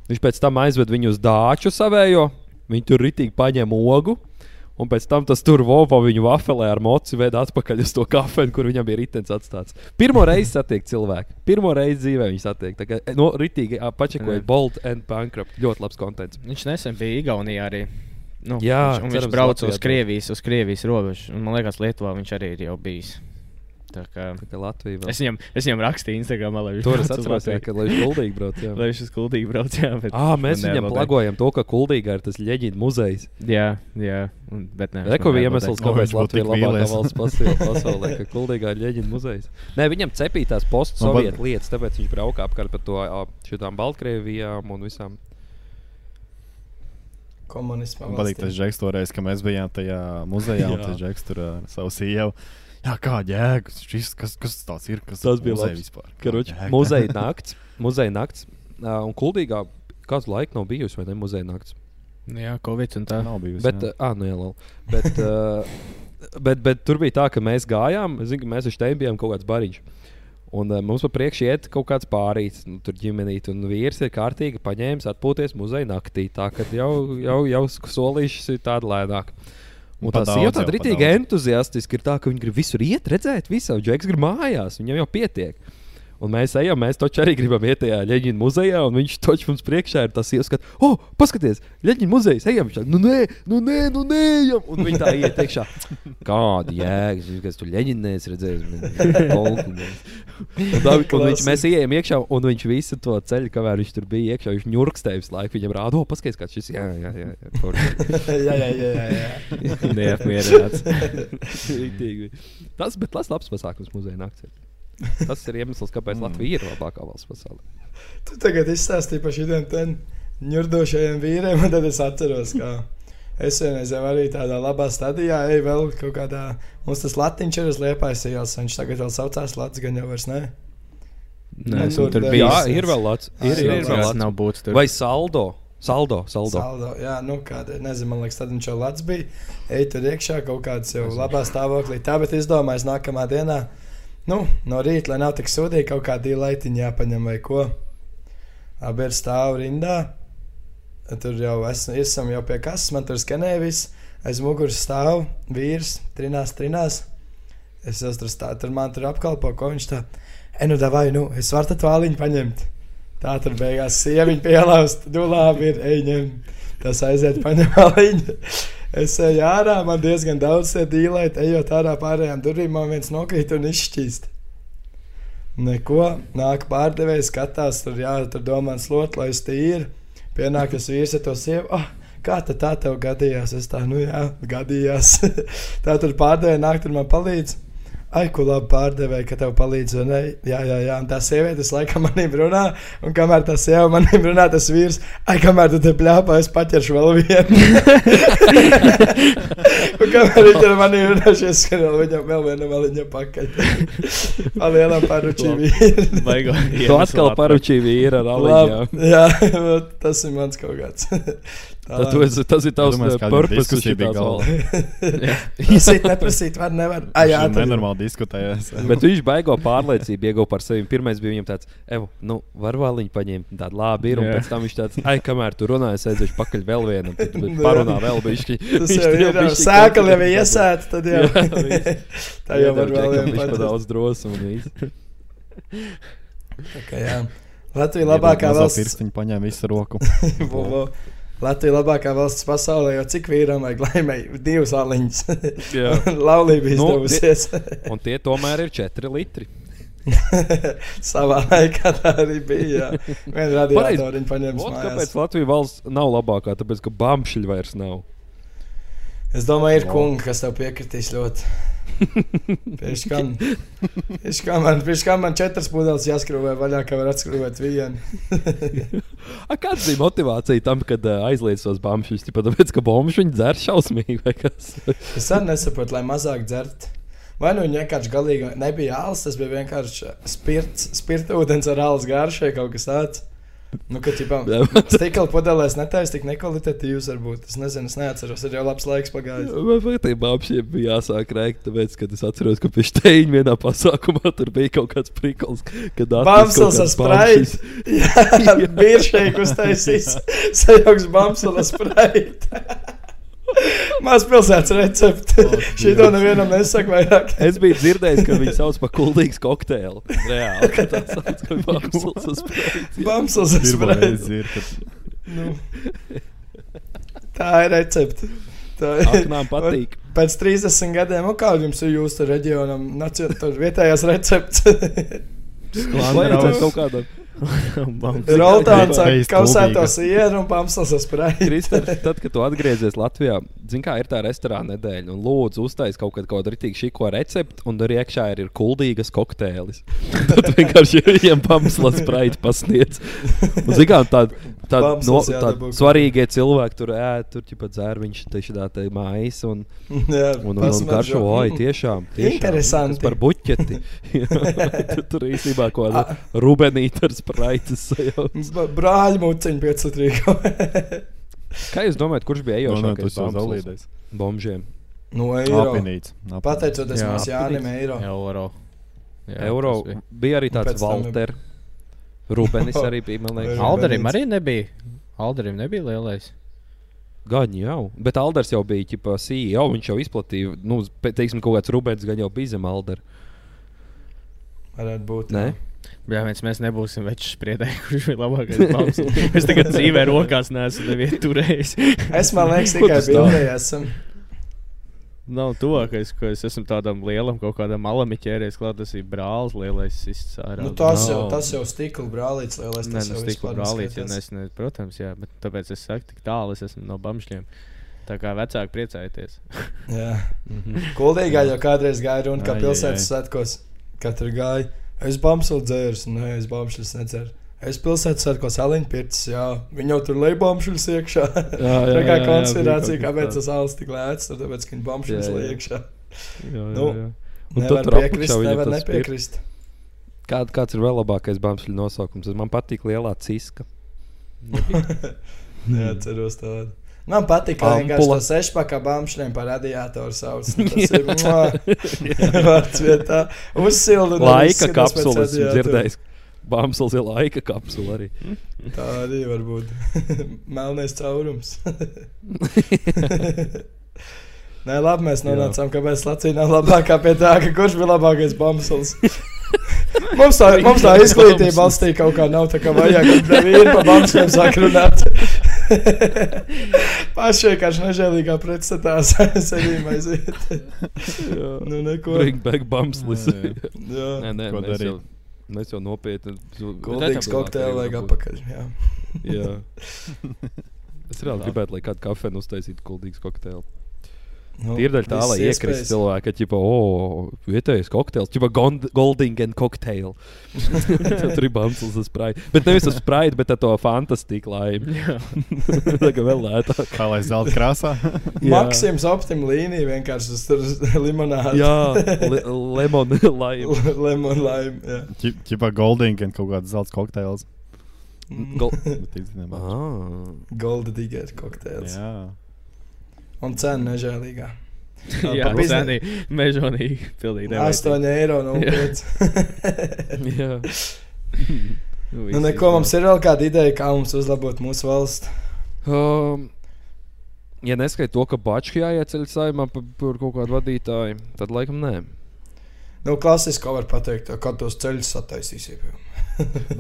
[SPEAKER 2] Viņš pēc tam aizved viņu uz dāču savējo. Viņi tur rītīgi paņem ogu. Un pēc tam tas tur vovo viņu vafelē ar moci veda atpakaļ uz to kafejnīcu, kur viņam bija ritenis atstāts. Pirmo reizi satiek cilvēku. Pirmo reizi dzīvē viņš satiek. Tā kā no rītīgi pačakoja
[SPEAKER 3] Jā.
[SPEAKER 2] Bolt and Bankrupt. Ļoti labs kontents.
[SPEAKER 3] Viņš nesen bija Igaunijā arī. Nu,
[SPEAKER 2] Jā,
[SPEAKER 3] viņš, un
[SPEAKER 2] cerams,
[SPEAKER 3] viņš brauca uz Krievijas, uz Krievijas robežu. Un, man liekas, Lietuvā viņš arī ir bijis. Tā kā,
[SPEAKER 2] Tā kā Latvija vēl.
[SPEAKER 3] es, viņam, es viņam rakstīju Instagram, lai viņš
[SPEAKER 2] jā,
[SPEAKER 3] Latviju.
[SPEAKER 2] ka lai viņš kuldīgi brauc. Jā.
[SPEAKER 3] Lai viņš uz kuldīgi brauc. Jā, bet
[SPEAKER 2] Ah, mēs viņam
[SPEAKER 3] neatbildēja.
[SPEAKER 2] plagojam to, ka Kuldīgā ir tas leģenda muzejs.
[SPEAKER 3] Jā, jā. Un, bet nē,
[SPEAKER 2] Reko bija iemesls, kāpēc Latvija ir labākā valsts pasaulē, pasaulē ka Kuldīgā ir leģenda muzejs. Nē, viņam cepītās post-sovietu lietas, tāpēc viņš brauka apkārt pa to šitām Baltkrievijām un visām.
[SPEAKER 1] Komunismā.
[SPEAKER 8] Man patīk tas žeks toreiz, kad mēs bijām tajā muzejā, un tas žeks tur ar savu sievu. Jā, kā jēga, šis, kas, kas tas ir? Kas
[SPEAKER 2] Tas bija labs.
[SPEAKER 8] vispār? Jēga?
[SPEAKER 2] muzeja nakts. Muzeja nakts. ā, Un Kuldīgā kādu laiku nav bijusi, vai ne? Muzeja nakts.
[SPEAKER 3] Jā, Covid un tā.
[SPEAKER 8] Nav bijusi.
[SPEAKER 2] Bet,
[SPEAKER 8] jā.
[SPEAKER 2] ah, nu jā, lol. bet, uh, bet, bet tur bija tā, ka mēs gājām, zinu, ka mēs ar Steinu bijām kaut kāds bariņš. Un uh, mums pa priekšu iet kaut kāds pārīts, nu, tur ģimenīt, un vīrs ir kārtīgi paņēmis atpūties muzeja naktī. Tā kā jau, jau, jau solīšas ir tāda lēnāka. Un
[SPEAKER 8] Pa
[SPEAKER 2] tā
[SPEAKER 8] daudz
[SPEAKER 2] sieva
[SPEAKER 8] jau,
[SPEAKER 2] tāda
[SPEAKER 8] pa
[SPEAKER 2] rītīgi entuziastiski ir tā, ka viņa grib visur iet, redzēt, visu. Džeks grib mājās, viņam jau pietiek. Un mēs ejam, mēs taču arī gribam iet tajā Leģina muzejā, un viņš taču mums priekšā ir tas ieskats, oh, paskaties, Leģina muzejs, ejam, viņš tā, nu nē, nu nē, nu nē, ejam. Un viņi tā iet iekšā. Kāda jēga, kas tur Leģinēs redzēs? Tā, un viņš, mēs ejam iekšā, un viņš visu to ceļu, kamēr viņš tur bija iekšā, viņš ņurkstēja visu laiku. Viņam rāda, oh, paskaties, kāds šis, jā, jā, jā. jā, forši."
[SPEAKER 1] jā, jā, jā.
[SPEAKER 3] Neapmierināts.
[SPEAKER 2] Tas, bet tas labs pasākums muzeja naktī. Tas ir iemesls, kāpēc Latvija ir labākā valsts pasaulē.
[SPEAKER 1] Tu tagad izstāstīji par šiem ņurdošajiem vīriem, un tad es atceros, ka es vienreizēm arī tādā labā stadijā eju vēl kaut kādā. Mums tas latiņš ir uz liepais ielas, viņš tagad vēl saucās Latvijas, gan jau vairs ne.
[SPEAKER 3] Nē, tur
[SPEAKER 1] tur
[SPEAKER 3] bija.
[SPEAKER 2] Jā, ir vēl Latvijas.
[SPEAKER 1] Ah,
[SPEAKER 2] Ir,
[SPEAKER 1] ir
[SPEAKER 2] ir,
[SPEAKER 1] vēl
[SPEAKER 2] Latvijas.
[SPEAKER 3] nav būtis tur.
[SPEAKER 2] Vai saldo? Saldo, saldo.
[SPEAKER 1] Saldo, jā, nu kāda, nezinu, man liekas, tad viņš jau Latvijas bija. Ej tur iekšā kaut kāds jau labā stāvoklī. Tā, bet izdomājis nākamā dienā, nu, no rīta, lai nav tik sūdīgi, kaut kādā dīlaitiņā jāpaņem vai ko. Abi ir stāv rindā. Tur jau esam, esam jau pie kases, man tur skanēja viss. Aiz muguras stāv vīrs, trinās, trinās. Es jau tur stāvu, tur man tur apkalpo, ko viņš tā. E, nu, vai, nu, es varu tad vāliņu paņemt. Tā tur beigās sieviete pielauzt, nu labi, ir ejņem. Tas aiziet paņem vāliņu. Es eju ārā, man diezgan daudz dīlēt, ejot ārā pārējām durvīm, man viens nokrīt un izšķīst. Neko, nāk pārdevējs, skatās, tur jā, tur domā, slot, lai es tīri. Pienāk tas vīrs ar to sievu. Oh, kā tā tev gadījās? Es tā, nu jā, gadījās. tā tur pārdevēja nāk, tur man palīdz. Ai, ko labi pārdevēja, ka tev palīdz. un ej. Jā, jā, jā. Un tā sieviete laikam manim runā, un kamēr tā sieva manim runā, tas vīrs, ai, kamēr tu te plēpā, es paķeršu vēl vienu. un kamēr viņš ar mani runā, es skrienu viņam vēl vienu maliņu pakaļ. Palielam paručī vīri.
[SPEAKER 3] Baigo.
[SPEAKER 2] Tu atkal paručīji vīru ar aliņām.
[SPEAKER 1] Jā, tas ir mans kaut kāds.
[SPEAKER 2] Tad tu esi, tas ir tavs purpose, kas
[SPEAKER 8] bija galvā.
[SPEAKER 1] Prasīt, neprasīt, var, nevar. Ai, jā, tas ir
[SPEAKER 8] nenormāli diskutējās.
[SPEAKER 2] Bet viņš baigo pārliecību, ieguva par sevi. Pirmais bija viņam tāds, Evo, nu, var vāliņu paņemt, tāda labi ir. Un
[SPEAKER 3] Jā.
[SPEAKER 2] pēc tam viņš tāds, ai, kamēr tu runāji, es aiziešu pakaļ vēl vienam. Tad parunā vēl bišķi.
[SPEAKER 1] Tas
[SPEAKER 2] Viņš
[SPEAKER 1] jau ir jau
[SPEAKER 2] konfliktē.
[SPEAKER 1] ir iesēta, tad jau. Tā jau var vēl
[SPEAKER 2] čekam
[SPEAKER 1] vienu
[SPEAKER 2] bišķi pa
[SPEAKER 1] pateikt.
[SPEAKER 2] daudz drosmu un viss.
[SPEAKER 1] Tā kā jā. Latvija labākā valsts.
[SPEAKER 8] Pirkstiņu paņēma visu roku.
[SPEAKER 1] Latvija labākā valsts pasaulē, jo cik vīram vajag laimēji divas aliņas.
[SPEAKER 2] Jā.
[SPEAKER 1] Laulība
[SPEAKER 2] Nu,
[SPEAKER 1] izdevusies.
[SPEAKER 2] Un tie tomēr ir 4 litri.
[SPEAKER 1] Savā laikā tā arī bija. Vienu radiatoru viņi paņēma
[SPEAKER 2] kāpēc Latvijas valsts nav labākā? Tāpēc, ka bamšļi vairs nav.
[SPEAKER 1] Es domāju, ir kungi, kas tev piekritīs ļoti. Pēc kam, pēc kam man, pēc kam man četras pudeles jāskrūvē vaļā, kā var atskrūvēt vienu.
[SPEAKER 2] A, kāda bija motivācija tam, kad uh, aizliedz tos bambuļus? Tāpēc, ka bumbuļus viņi dzer šausmīgi vai kas?
[SPEAKER 1] Es arī nesaprotu, lai mazāk dzert. Vai nu viņi vienkārši galīgi nebija āls, tas bija vienkārši spirts, spirta ūdens ar āls garšai kaut kas tāds. Nu, ka tipā stikla pudelēs netaisa tik nekvalitatīvs varbūt. Es nezinu, es neatceros, ir jau labs laiks pagājis.
[SPEAKER 2] Man patīk, bambuļiem bija jāsāk rēkt, tāpēc, kad es atceros, ka pie steiņa vienā pasākumā tur bija kaut kāds prikals, kad
[SPEAKER 1] Bamsels ar spraitu. Jā, biežāk uztaisīs sajauks bamsela spraitu. Maz pilsētas recepte. Šī to nevienam nesaka vairāk.
[SPEAKER 2] Es biju dzirdējis, ka viņi sauc par kuldīgu kokteili. Reāli, ka tā sauc, ka bamsels ar spraitu.
[SPEAKER 1] Bamsels ar
[SPEAKER 8] Pirmo
[SPEAKER 1] spraitu.
[SPEAKER 8] reizi ir, kad
[SPEAKER 1] Nu, tā ir recepte. Tā
[SPEAKER 2] Aknām patīk.
[SPEAKER 1] Pēc 30 gadiem, kāda jums ir jūsu reģionam, nacionālās vietējās receptes?
[SPEAKER 2] Vajadzētu kaut kādam.
[SPEAKER 1] Roltāns ar kausēto sieru un pamslas ar spraitu.
[SPEAKER 2] Kristēns, tad, kad tu atgriezies Latvijā, zini, kā ir tā restorāna nedēļa, un lūdzu, uztais kaut kādu kādu rītīgu šīko recepti, un tur iekšā ir, ir kuldīgas kokteilis. Tad vienkārši viņiem pamslas spraiti pasniedz. Un, zini, kā tāda. Tādi no,
[SPEAKER 1] Pamslas
[SPEAKER 2] tād
[SPEAKER 1] jādabū.
[SPEAKER 2] svarīgie cilvēki tur ēd, tur jau dzērviņš, tieši tā tā mājas. Un,
[SPEAKER 1] Jā,
[SPEAKER 2] un, un, un garšo, oi, tiešām. tiešām
[SPEAKER 1] Interesanti.
[SPEAKER 2] Par buķeti. tur, tur īstenībā kaut kāda rubenīta ar spraitas sajauc.
[SPEAKER 1] B- Brāļi muciņi 5 litrīgo.
[SPEAKER 2] Kā jūs domājat, kurš bija
[SPEAKER 8] No, no,
[SPEAKER 2] ejošākais bamsls
[SPEAKER 8] zaudītais.
[SPEAKER 2] bombžiem?
[SPEAKER 1] no eiro.
[SPEAKER 8] Apinīts.
[SPEAKER 1] Pateicoties
[SPEAKER 3] Jā,
[SPEAKER 1] mums Jānim eiro.
[SPEAKER 3] Euro. Jā,
[SPEAKER 2] Eiro
[SPEAKER 3] bija.
[SPEAKER 2] bija arī tāds
[SPEAKER 1] pēc tam
[SPEAKER 2] Rubenis arī bija.
[SPEAKER 3] Alderim arī nebija. Alderim nebija lielais.
[SPEAKER 2] Gan jau. Bet Alders jau bija ģipa, CEO. Viņš jau izplatīja, nu, teiksim, kaut kāds Rubens gan jau bija zem Aldera.
[SPEAKER 1] Varētu būt.
[SPEAKER 2] Nē?
[SPEAKER 1] jā.
[SPEAKER 3] Viens mēs nebūsim večs spriedēji, kurš ir labākais balss. Es tagad dzīvē rokās neesmu nevienu turējis.
[SPEAKER 1] Es man liekas, tikai bildē esam.
[SPEAKER 3] Nav tuvākais, ko es esmu tādam lielam, kaut kādam malam ķēries klāt. Tas ir brālis, lielais sists ārā.
[SPEAKER 1] Nu, tas,
[SPEAKER 2] Nav.
[SPEAKER 1] jau, tas jau stikla brālīts lielais.
[SPEAKER 3] Nē,
[SPEAKER 1] Tas
[SPEAKER 3] nu, stikla brālīts, ja nes, ne, protams, jā, bet tāpēc es saku, tik tālu es esmu no bamšļiem. Tā kā vecāki priecājieties.
[SPEAKER 1] Jā.
[SPEAKER 2] Mhm.
[SPEAKER 1] Kuldīgā jau kādreiz gāja runa,
[SPEAKER 8] ai,
[SPEAKER 1] pilsētas svētkos katru gāja. Es bamsulu dzēru, nē, es bamšļus nedzeru. Es pilsētas svētkos aliņu pircis, jā. Viņi jau tur lej bamšļus iekšā.
[SPEAKER 2] Jā,
[SPEAKER 1] Tā kā
[SPEAKER 2] jā, jā,
[SPEAKER 1] konspirācija, kāpēc tas alis tik lēts, tad tāpēc, ka viņi
[SPEAKER 2] Jā, jā.
[SPEAKER 1] lej iekšā.
[SPEAKER 2] Jā, jā,
[SPEAKER 1] Nu,
[SPEAKER 2] jā. Un
[SPEAKER 1] Nevar piekrist, nevar nepiekrist.
[SPEAKER 2] Kād, kāds ir vēl labākais bāzes nosaukums? Man patīk lielā ciska.
[SPEAKER 1] Jā, ceros tādu. Man patīk, ka vienkārši tas sešpakā bāmšļiem par radiatoru savus. Tas ir vārds vietā. Uzsildu.
[SPEAKER 2] Laika
[SPEAKER 1] izskatās pēc
[SPEAKER 2] kapsula, esmu
[SPEAKER 1] radiatora.
[SPEAKER 2] dzirdējis. Bāzes ir laika kapsula arī.
[SPEAKER 1] Tā arī var būt. Melnais caurums. Nē, labi, mēs nonācām, kāpēc Latvija nav labākā pie tā, ka kurš bija labākais bambulis. mums tā, mums tā izglītība valstī kaut kā nav tā, kā vajag. Kad viena pa bambuliem sāk runāt. Paši vienkārši nežēlīgā pretstatā sevīm aiziet. nu, neko.
[SPEAKER 2] Bring back bāzes.
[SPEAKER 1] Jā,
[SPEAKER 2] Nē, nē,
[SPEAKER 8] Ko
[SPEAKER 2] mēs
[SPEAKER 8] darīt?
[SPEAKER 2] jau, mēs jau nopietni.
[SPEAKER 1] Kuldīgs kokteili vajag apakaļ. Jā.
[SPEAKER 2] Jā. Es reāli gribētu, lai kāda kafejnīca uztaisītu kuldīgu kokteili.
[SPEAKER 1] Nu,
[SPEAKER 2] Ir daļa tā, lai iekrist
[SPEAKER 1] iespējas.
[SPEAKER 2] cilvēki, ka, tipo, o, vietējais kokteils, tipo, Goldingen kokteili. Tur ir bambulis uz spraita. Bet nevis uz spraita, bet ar to fantastiku laimi. Tā kā vēl lētāk.
[SPEAKER 8] Kā lai zelta krāsā?
[SPEAKER 1] Maksims optim līnija vienkārši uz tur limonādi.
[SPEAKER 2] Jā, le, lemon laimi.
[SPEAKER 1] Lemon lime. Jā.
[SPEAKER 8] Čipa Golding un kaut kāds zelta kokteils.
[SPEAKER 2] Gol...
[SPEAKER 8] Bet tik zinām.
[SPEAKER 2] Ah.
[SPEAKER 1] Golda digger kokteils.
[SPEAKER 8] Jā.
[SPEAKER 1] Un cena nežēlīgā.
[SPEAKER 3] Jā,
[SPEAKER 1] pa bizne-
[SPEAKER 3] mežonīgi, pilnīgi
[SPEAKER 1] 8 eiro no 5.
[SPEAKER 2] Jā.
[SPEAKER 1] nu, neko mums ir vēl kāda ideja, kā mums uzlabot mūsu valsts.
[SPEAKER 2] Um, ja neskaidro to, ka Bačs jāieceļ saimā par, par kaut kādu vadītāju, tad laikam nē.
[SPEAKER 1] Nu, klasiski var pateikt, kā tos ceļus sataisīsim.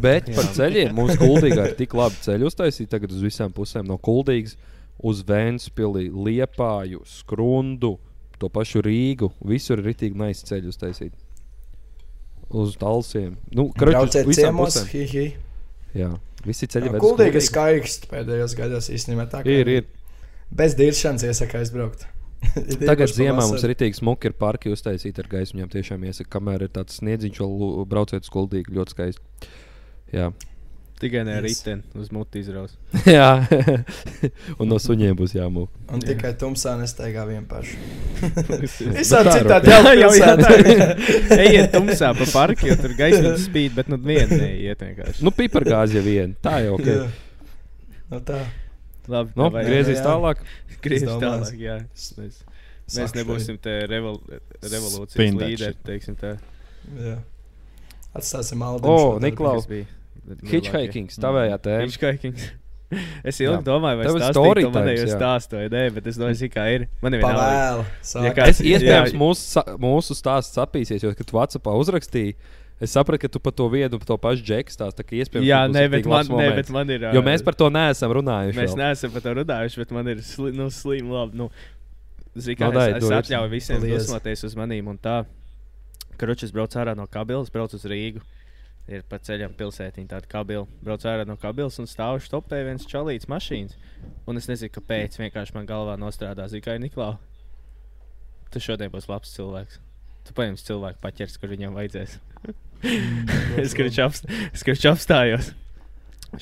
[SPEAKER 2] Bet par ceļiem mums kuldīgā ir tik labi ceļi uztaisīti tagad uz visām pusēm no kuldīgas uz Vēnspili, Liepāju, Skrundu, to pašu Rīgu. Visur ir ritīgi nais ceļi uztaisīti. Uz talsiem. Nu, visām
[SPEAKER 1] ciemos, hi, hi.
[SPEAKER 2] Jā, visi ceļi ved uz
[SPEAKER 1] Kuldīgi skaisti pēdējos gados īstenībā tā
[SPEAKER 2] Ir, ir.
[SPEAKER 1] Bez diršanas iesaka aizbraukt.
[SPEAKER 2] Tagad ziemā mums ir rītīgi smuki, ir parki uztaisīti ar gaismiņām. Tiešām iesaka, kamēr ir tāds sniedziņš, vēl brauciet uz kuldīgu ļoti skaisti. Jā,
[SPEAKER 3] Tikai ne
[SPEAKER 1] Yes.
[SPEAKER 3] riteni uz muti izraus.
[SPEAKER 2] Jā. un no suņiem būs jāmūk.
[SPEAKER 1] Un tikai tumsā nestaigā vien pašu.
[SPEAKER 2] Bet
[SPEAKER 1] Visādi
[SPEAKER 2] tā
[SPEAKER 1] citādi
[SPEAKER 3] Jā,
[SPEAKER 1] jau
[SPEAKER 3] jau jā, ir. Ejiet tumsā pa parku, jo tur gaisma spīd, bet nu viena neiet vienkārši.
[SPEAKER 2] Nu, pipargāzi jau vien. Tā jau ok.
[SPEAKER 1] Jā. Nu tā.
[SPEAKER 3] Labi,
[SPEAKER 2] Nu,
[SPEAKER 3] davai,
[SPEAKER 2] griezīs
[SPEAKER 1] jā.
[SPEAKER 2] tālāk.
[SPEAKER 3] Griezīs
[SPEAKER 1] Es domāju,
[SPEAKER 3] tālāk, jā. Mēs, mēs nebūsim te revol, revolūcijas līderi, teiksim tā.
[SPEAKER 1] Jā. Atstāsim Aldu.
[SPEAKER 2] O, Niklau. Hitchhiking, tavējā tēma.
[SPEAKER 3] Hitchhiking. Es
[SPEAKER 2] Jā.
[SPEAKER 3] ilgi domāju, vai tas ir manējo
[SPEAKER 2] jā.
[SPEAKER 3] stāstu vai nē, bet es domāju, kā ir. Man ir.
[SPEAKER 1] Pavēl.
[SPEAKER 3] Ja
[SPEAKER 1] Ja
[SPEAKER 3] kā-
[SPEAKER 2] Es iespējams
[SPEAKER 3] Jā.
[SPEAKER 2] mūsu, mūsu stāsts sapīsies, jo, kad tu Vācijā uzrakstīji, es sapratu, ka tu par to vienu, par to pašu džeku stāstu.
[SPEAKER 3] Jā, nē, bet man,
[SPEAKER 2] moments.
[SPEAKER 3] bet man ir.
[SPEAKER 2] Jo mēs par to neesam runājuši.
[SPEAKER 3] Mēs
[SPEAKER 2] vēl.
[SPEAKER 3] neesam par to runājuši, bet man ir sli, nu, slim, labi. Nu, zini, kā
[SPEAKER 2] Nu, dai,
[SPEAKER 3] es, es atļauju visiem dusmoties uz manīm un tā. Karučs brauc ārā no kabilas, brauc uz Rīgu. Ir pa ceļam pilsētiņa tāda kabila. Brauc ārā no kabilas un stāv stopē viens čalīts mašīnas. Un es nezinu, kāpēc. Vienkārši man galvā nostrādā Zikai Niklau. Tu šodien būsi labs cilvēks. Tu paņemsi cilvēku paķers, kur viņam vajadzēs. es kurš apst- apstājos.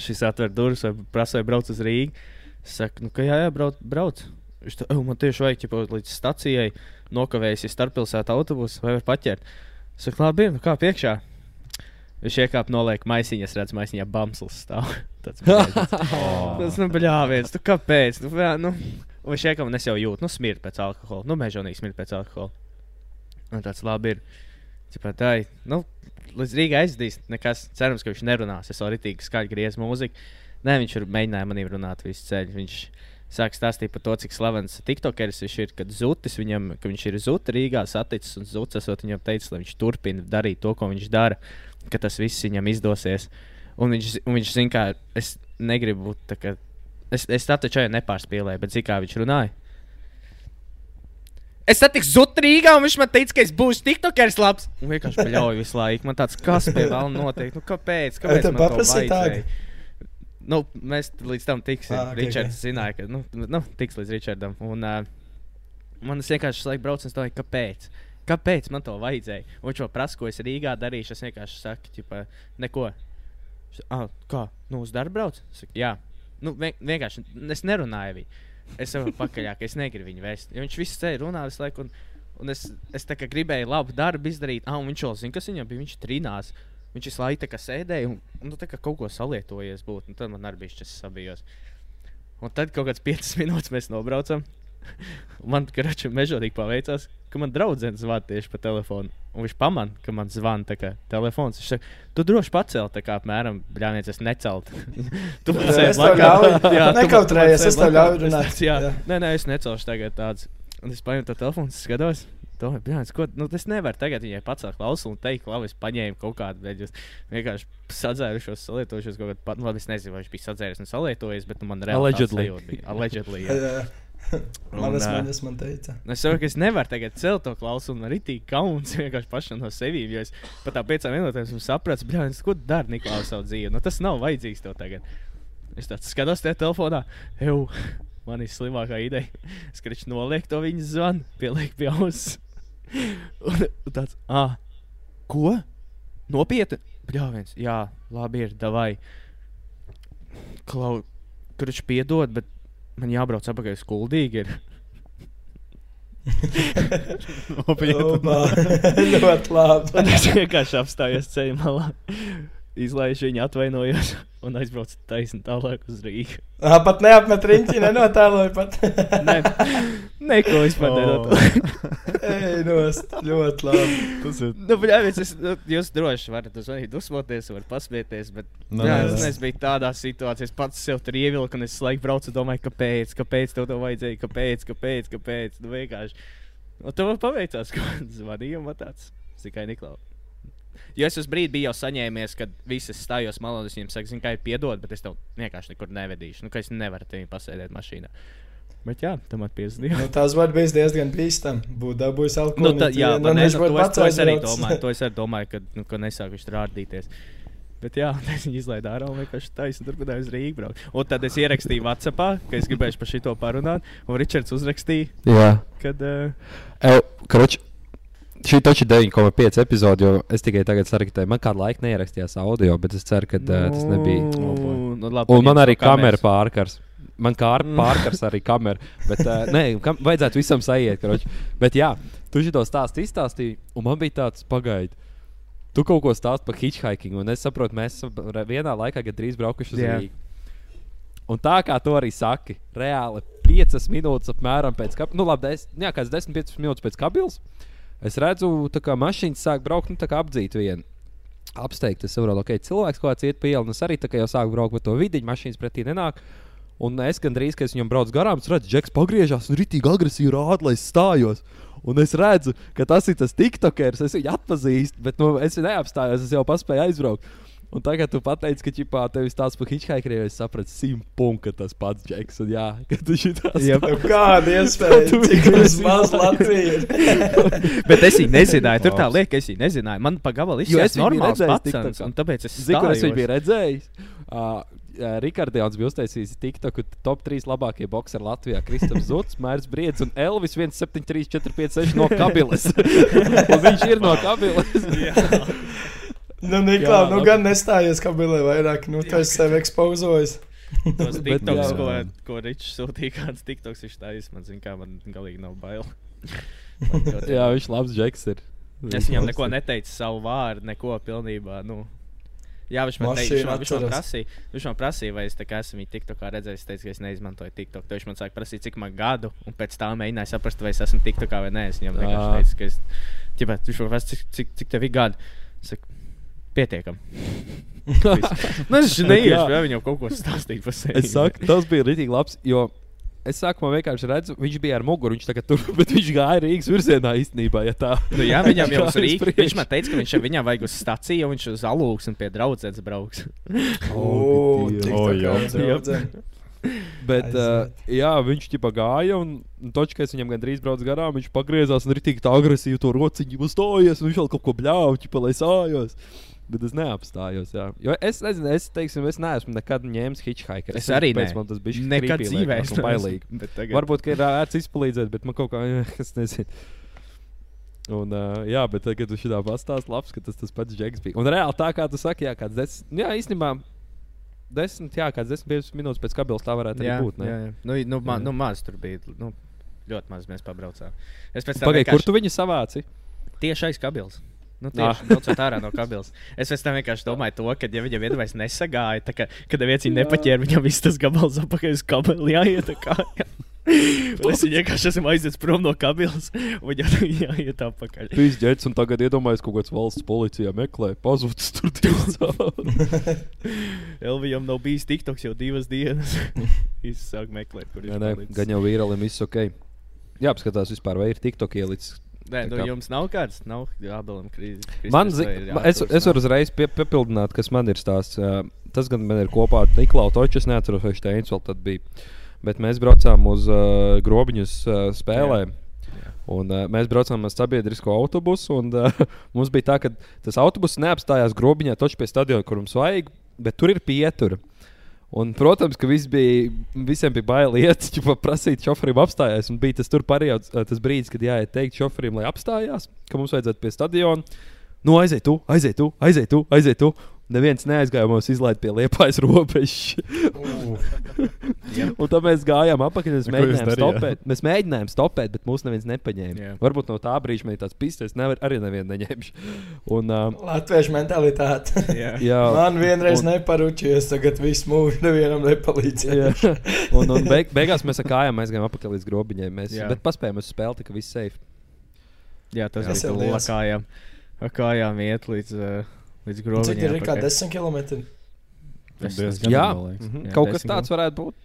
[SPEAKER 3] Šis atver durvis, vai prasa, vai brauc uz Rīgā. Es saku, nu, ka jā, jā brauc. brauc. Viņš tā, "Ew, man tieši vajag ķipa, līdz stacijai nokavējas starppilsēta autobusu, vai var paķert. Es saku, labi, nu kā piekšā. Viņš iekāpa noliek maisiņā, es redzu, maisiņā bamslis stāv. Tāds Tas, nu, bļāviens, tu kāpēc? Nu, jā, nu, un viņš iekāpa, un es jau jūtu, nu, smirt pēc alkohola. Nu, mežonīgi smirt pēc alkohola. Un tāds labi ir. Ķipā, tā, ir, nu, līdz Rīgai aizdīs, nekas. Cerams, ka viņš nerunās. Es vēl ritīgi skaļi griezu mūziku. Nē, viņš ir mēģinājis manī runāt visu ceļu. Viņš sāk stāstīt par to, cik slavens tiktokeris viņš ir. Kad zutis viņam, ka viņš ir zutis Rīgā saticis un zutis esot viņam teicis, lai viņš turpina darīt to, ko viņš dara. Ka tas viss viņam izdosies. Un viņš, un viņš zina, ka es negribu būt tā, ka es, es tā taču nepārspīlēju, bet zinu, kā viņš runāja. Es satiku Zutrīgā, un viņš man teica, ka es būšu tiktokeris labs. Un vienkārši pļauju visu laiku. Man tāds, kas pie vēl notiek? Nu, kāpēc? Kāpēc man
[SPEAKER 1] paprasīja tādu?
[SPEAKER 3] Nu, mēs līdz tam tiksim.
[SPEAKER 1] Ah, ok,
[SPEAKER 3] okay, Ričards
[SPEAKER 1] ok.
[SPEAKER 3] okay. zināja, ka nu, nu, tiks līdz Ričardam. Un, uh, man tas vienkārši laik brauc, un es domāju, kāpēc? Kāpēc man to vajadzēja? Un viņš man prasa, ko es Rīgā darīšu. Es vienkārši saku, ķipa, neko. Ah, kā? Nu, uz darbu brauc? Saku, jā, nu, vien, vienkārši es nerunāju viņu. Es jau pakaļā, ka es negribu viņu vēst. Jo viņš visu ceļu runā visu laiku. Un, un es, es tā kā gribēju labu darbu izdarīt. Ah, un viņš jau zina, kas viņam bija. Viņš trīnās. Viņš visu laiku sēdēja un, un nu, tā kā kaut ko salietojies būt. Un tad man arī bija šis sabijos. Un tad kaut kāds 5 minūtes mēs nobraucam. Man karaču mežonīgi paveicās, ka man draudzene zvana tieši pa telefonu. Un viņš pamanīja, ka man zvana tā kā telefons. Viņš saka, tu droši pacēli, tā kā apmēram, bļāviens, es necelt. tu man sēdi blakus. Jā,
[SPEAKER 1] Nekautrējies, es tev ļauju runāt.
[SPEAKER 3] Jā,
[SPEAKER 1] Jā.
[SPEAKER 3] nē, nē, es necelšu tagad tāds. Un es paņēmu to telefonu, skatos. Domāju, bļāviens, ko, nu, es nevaru tagad viņai pacelt klausuli un teikt, labi, es paņēmu kaut kādu, jūs vienkārši sadzērušos, salietojušos kaut kādu pat, nu, labi, es nezinu, vai viņš bija sadzēris un salietojies, bet nu, man reāli tāds
[SPEAKER 2] Allegedly.
[SPEAKER 3] bija. Allegedly. jā.
[SPEAKER 1] Manas maņas man teica.
[SPEAKER 3] Es saprotu, ka es nevaru tagad celt to klausuli, un arī tik kauns vienkārši pašam no sevis. Jo es pat tā piecām minūtēm esmu sapratis, bļāvis, ko tu dari Niklaus savu dzīvi. Nu, tas nav vajadzīgs tev tagad. Es tāds skatos tajā telefonā, jau man ir slimākā ideja. Es skribi nolieku to viņa zvanu, pielieku pie auss. Un, un tāds, ah, ko? Nopietni? Bļāviens, jā, labi ir, davai. Klau, kurš piedod, bet man jābrauc apakaļ uz kuldīgi. Ir.
[SPEAKER 1] Opā. Ļoti labi.
[SPEAKER 3] Un es vienkārši apstājos ceļā malā, izlaižu viņu, atvainojos un aizbraucu taisni tālāk uz Rīgā.
[SPEAKER 1] Pat neapmet riņķi, nenotēloju pat.
[SPEAKER 3] Neko vispār nedaru.
[SPEAKER 1] Ej, nost, ļoti labi.
[SPEAKER 8] Tas ir.
[SPEAKER 3] Nu, bļāviens, es, nu, jūs droši varat uzvanīt, dusmoties, varat pasmieties, bet
[SPEAKER 8] Nu,
[SPEAKER 3] jā, es nezinu, biju tādā situācijā, es pats sev tur ievilku, un es laiku braucu, domāju, kāpēc, kāpēc tev to vajadzēja, kāpēc, kāpēc, kāpēc, nu vienkārši. Un tev paveicās, ka zvanīja, man tāds tikai Niklaus. Jo es uz brīdi biju jau saņēmies, kad visi stājos malā, un es viņiem saku, zinu, kā ir piedod, bet es tev vienkārši nekur nevedīšu. Nu, ka es nevaru tevi pasēdēt mašīnā. Bet jā, tam atpiesdīju.
[SPEAKER 1] Nu, tas var būt diezgan bīstami. Būtu dabūjis alkoholu.
[SPEAKER 3] Nu, tā, jā,
[SPEAKER 1] nu,
[SPEAKER 3] nu, ne,
[SPEAKER 1] viņš
[SPEAKER 3] nu, to, es, to es arī domāju. To es arī domāju, ka, nu, ka nesāku viņš rādīties. Bet jā, es viņu izlaidu ārā un vienkārši taisnu turpināju uz Rīgā braukt. Un tad es ierakstīju WhatsApp, ka es gribēju par šito parunāt. Un Ričards uzrakstīja,
[SPEAKER 2] Jā,
[SPEAKER 3] kad. Uh,
[SPEAKER 2] Ew, kroč, šī taču ir 9,5 epizode, jo es tikai tagad sarakstēju. Man kādu laiku neierakstījās audio, bet es ceru, ka uh, tas nebija.
[SPEAKER 3] Nu, nu, labi,
[SPEAKER 2] Un man arī kamera pārkars. Man kā ar
[SPEAKER 3] Mm.
[SPEAKER 2] pārkars arī kamera. Bet, uh, nē, kam vajadzētu visam sajiet. Kroč. Bet jā, tu šo stāstu izstāstīji, un man bija tāds pagaidi. Tu kaut ko stāst par hitchhiking, un es saprotu, mēs vienā laikā gandrīz braukuši uz
[SPEAKER 3] Jā.
[SPEAKER 2] Rīgā. Un tā kā tu arī saki, reāli 5 minūtes apmēram pēc tam, nu labi, des, jā, kāds 10-15 minūtes pēc kabels. Es redzu, kā mašīna sāk braukt, nu tā kā apdzīt vienu. Apsteigt, es saprotu, ka cilvēks kaut kāds iet pa ielu, un es arī tā kā jau sāku braukt pa to vidiņu, mašīnas pretī nenāk. Un es gandrīz, kad es viņam braucu garām, es redzu, ka Džeks pagriežās un rītīgi agresīvi rāda, lai es stājos. Un es redzu, ka tas ir tas tiktokers, es viņu atpazīstu, bet nu, es neapstājos, es jau paspēju aizbraukt. Un tagad tu pateici, ka ķipā tev ir tāds par hitchhikeriem, es sapratu, simt punktu, ka tas pats Džeks. Un jā, ka tu šitās.
[SPEAKER 3] Jā.
[SPEAKER 1] Nu, Kāda iespēja?
[SPEAKER 2] Tu
[SPEAKER 1] Cik
[SPEAKER 2] esi
[SPEAKER 1] maz
[SPEAKER 2] izdomājis.
[SPEAKER 1] Latvija ir?
[SPEAKER 3] Bet es viņu nezināju. Tur tā lieka, es viņu nezināju. Man pa gabalu
[SPEAKER 2] Jo es
[SPEAKER 3] izsaka
[SPEAKER 2] viņu biju
[SPEAKER 3] normāls pats. Un tāpēc es
[SPEAKER 2] Zinu, kur es viņu biju redzējis. Uh, Rikards bija uztaisījis TikTok top 3 labākie boxeri Latvijā. Kristaps Zuts, Mairs Briedis un Elvis 173456 no Kabilas. viņš ir no Kabilas.
[SPEAKER 1] Nu, Niklā,
[SPEAKER 2] Jā,
[SPEAKER 1] nu
[SPEAKER 2] labi.
[SPEAKER 1] gan nestājies kabilē vairāk. Nu, tu esi sevi ekspozojis.
[SPEAKER 3] Tos tiktoks, ko, ko Ričs sūtīja, kāds tiktoks viņš taisīs. Man zina, kā man galīgi nav bail.
[SPEAKER 2] Jā, viņš labs Džeks ir.
[SPEAKER 3] Es viņam neko neteicu savu vārdu, neko pilnībā. Nu. Jā, viņš man, teica, viņš, man, viņš, man prasīja, viņš man prasīja, vai es esmu TikTokā redzējis. Es teicu, ka es neizmantoju TikTok. Tad viņš man sāka prasīt, cik man gadu, un pēc tam mēģināja saprast, vai es esmu TikTokā vai nē. Es viņam vienkārši teicu, ka es, ķipā, viņš man prasa, cik, cik, cik tev ir gadi. Es saku, pietiekam. nu, es neiešu, vai viņam kaut ko stāstīt par sevi.
[SPEAKER 2] Es saku, tas bija rītīgi labs, jo es sākumā vienkārši redzu, viņš bija ar muguru, viņš tagad tur, bet viņš gāja Rīgas virzienā īstenībā. Ja tā.
[SPEAKER 3] Nu, jā, viņam jau uz Rīgas. Viņš man teica, ka viņš viņam vajag uz staciju, un viņš uz alūks un pie draudzenes brauks.
[SPEAKER 1] O,
[SPEAKER 2] Dievs.
[SPEAKER 1] tik
[SPEAKER 8] O,
[SPEAKER 1] tā
[SPEAKER 8] jā.
[SPEAKER 1] draudzene.
[SPEAKER 2] Bet, uh, jā, viņš ķipa gāja, un točkais viņam gandrīz brauc garām. Viņš pagriezās un rītīgi tā agresīvi to rociņu uzstājies, un viņš vēl kaut ko bļāva, ķipa, lai sājos. Bet es neapstājos. Jā. Jo es nezinu, es, teiksim, es neesmu nekad ņēmis hitchhiker.
[SPEAKER 3] Es arī
[SPEAKER 2] Tāpēc
[SPEAKER 3] ne.
[SPEAKER 2] Man tas bija
[SPEAKER 3] Nekad dzīvē es neesmu,
[SPEAKER 2] bailīgi.
[SPEAKER 3] tagad-
[SPEAKER 2] Varbūt, ka ir ērts izpalīdzēt, bet man kaut kā, es nezinu. Un, uh, jā, bet tagad, kad tu šitā pastāst, labs, ka tas tas pats Džeks bija. Un reāli tā kā tu saki, jā, kāds desmit, jā, īstenībā, desmit, jā, kāds desmit, 15 minūtes pēc kabelas tā varētu
[SPEAKER 3] Jā,
[SPEAKER 2] būt. ne?
[SPEAKER 3] jā, jā. Nu, nu, ma,
[SPEAKER 2] Jā.
[SPEAKER 3] nu, maz tur bija. Nu, ļoti maz mēs pabraucām. Es pēc tam
[SPEAKER 2] Pagaid,
[SPEAKER 3] vienkārši-
[SPEAKER 2] kur tu viņu savāci?
[SPEAKER 3] Tieši aiz kabelas. Nu, tieši braucot ārā no kabelas. Es pēc tam vienkārši domāju, to, ka, ja viņam vienmēr nesagāja, tad, kad neviens viņu nepaķēra, viņam viss tas gabals apakaļ uz kabeli jāiet. tā kā, jā. Es vienkārši esmu aizies prom no kabelas, un viņam jāiet apakaļ.
[SPEAKER 2] Viņš ģērbs un tagad iedomājas, kaut kāds valsts policijā meklē, pazudis tur cauri.
[SPEAKER 3] Elvijam nav bijis tiktoks jau divas dienas. Viņš sāk meklēt, kur palicis.
[SPEAKER 2] gan jau vīralim viss ok. Jā, apskatās vispār, vai ir TikTok ielicis.
[SPEAKER 3] Nē, nu,
[SPEAKER 2] Tā kā-
[SPEAKER 3] jums nav kāds, nav jābelam krīze.
[SPEAKER 2] Man, zi, es, es varu uzreiz pie, piepildīt, kas man ir stāsts. Tas gan man ir kopā ar Niklaus Točs, es neatceros, vai Steins vēl tad bija. Bet mēs braucām uz uh, grobiņus uh, spēlēm. Un, uh, mēs braucām ar sabiedrisko autobusu. Un, uh, mums bija tā, ka tas autobus neapstājās grobiņā, točs pie stadiona, kur mums vajag, bet tur ir pietura. Un, protams, ka bija, visiem bija bail iet, jau prasīt šoferim apstājās. Un bija tas periods, uh, tas brīdis, kad jāiet teikt šoferim, lai apstājās, ka mums vajadzētu pie stadiona. Nu, aiziet, tu, aiziet, tu, aiziet, tu, aiziet. Tu. Neviens neaizgāja mums izlaist pie liepājas robežas. un tad mēs gājām apakaļ. Mēs mēģinājām stopēt. Mēs mēģinājām stopēt, bet mūs neviens nepaņēma.
[SPEAKER 3] Jā.
[SPEAKER 2] Varbūt no tā brīža man ir tāds pistes, nevar, arī nevienu neņemšu. Un, uh,
[SPEAKER 1] Latviešu mentalitāte.
[SPEAKER 3] Jā.
[SPEAKER 2] jā,
[SPEAKER 1] Man vienreiz
[SPEAKER 2] un-
[SPEAKER 1] neparučījies, tagad viss mūžs nevienam nepalīdzēja.
[SPEAKER 2] Jā. un, un beig, beigās mēs ar kājām aizgājām atpakaļ līdz grobiņai. Mēs,
[SPEAKER 3] Jā.
[SPEAKER 2] bet paspējām uz spēli, ka viss safe.
[SPEAKER 3] Jā, tas
[SPEAKER 1] Tas
[SPEAKER 3] bija liels. Kājām, ar kājām iet līdz, uh, līdz
[SPEAKER 1] Cik
[SPEAKER 3] grobiņam.
[SPEAKER 1] ir kā 10 km?
[SPEAKER 3] Es
[SPEAKER 8] Diezgan,
[SPEAKER 2] Jā,
[SPEAKER 8] liekas.
[SPEAKER 2] mhm.
[SPEAKER 3] Jā,
[SPEAKER 2] kaut kas tāds varētu būt.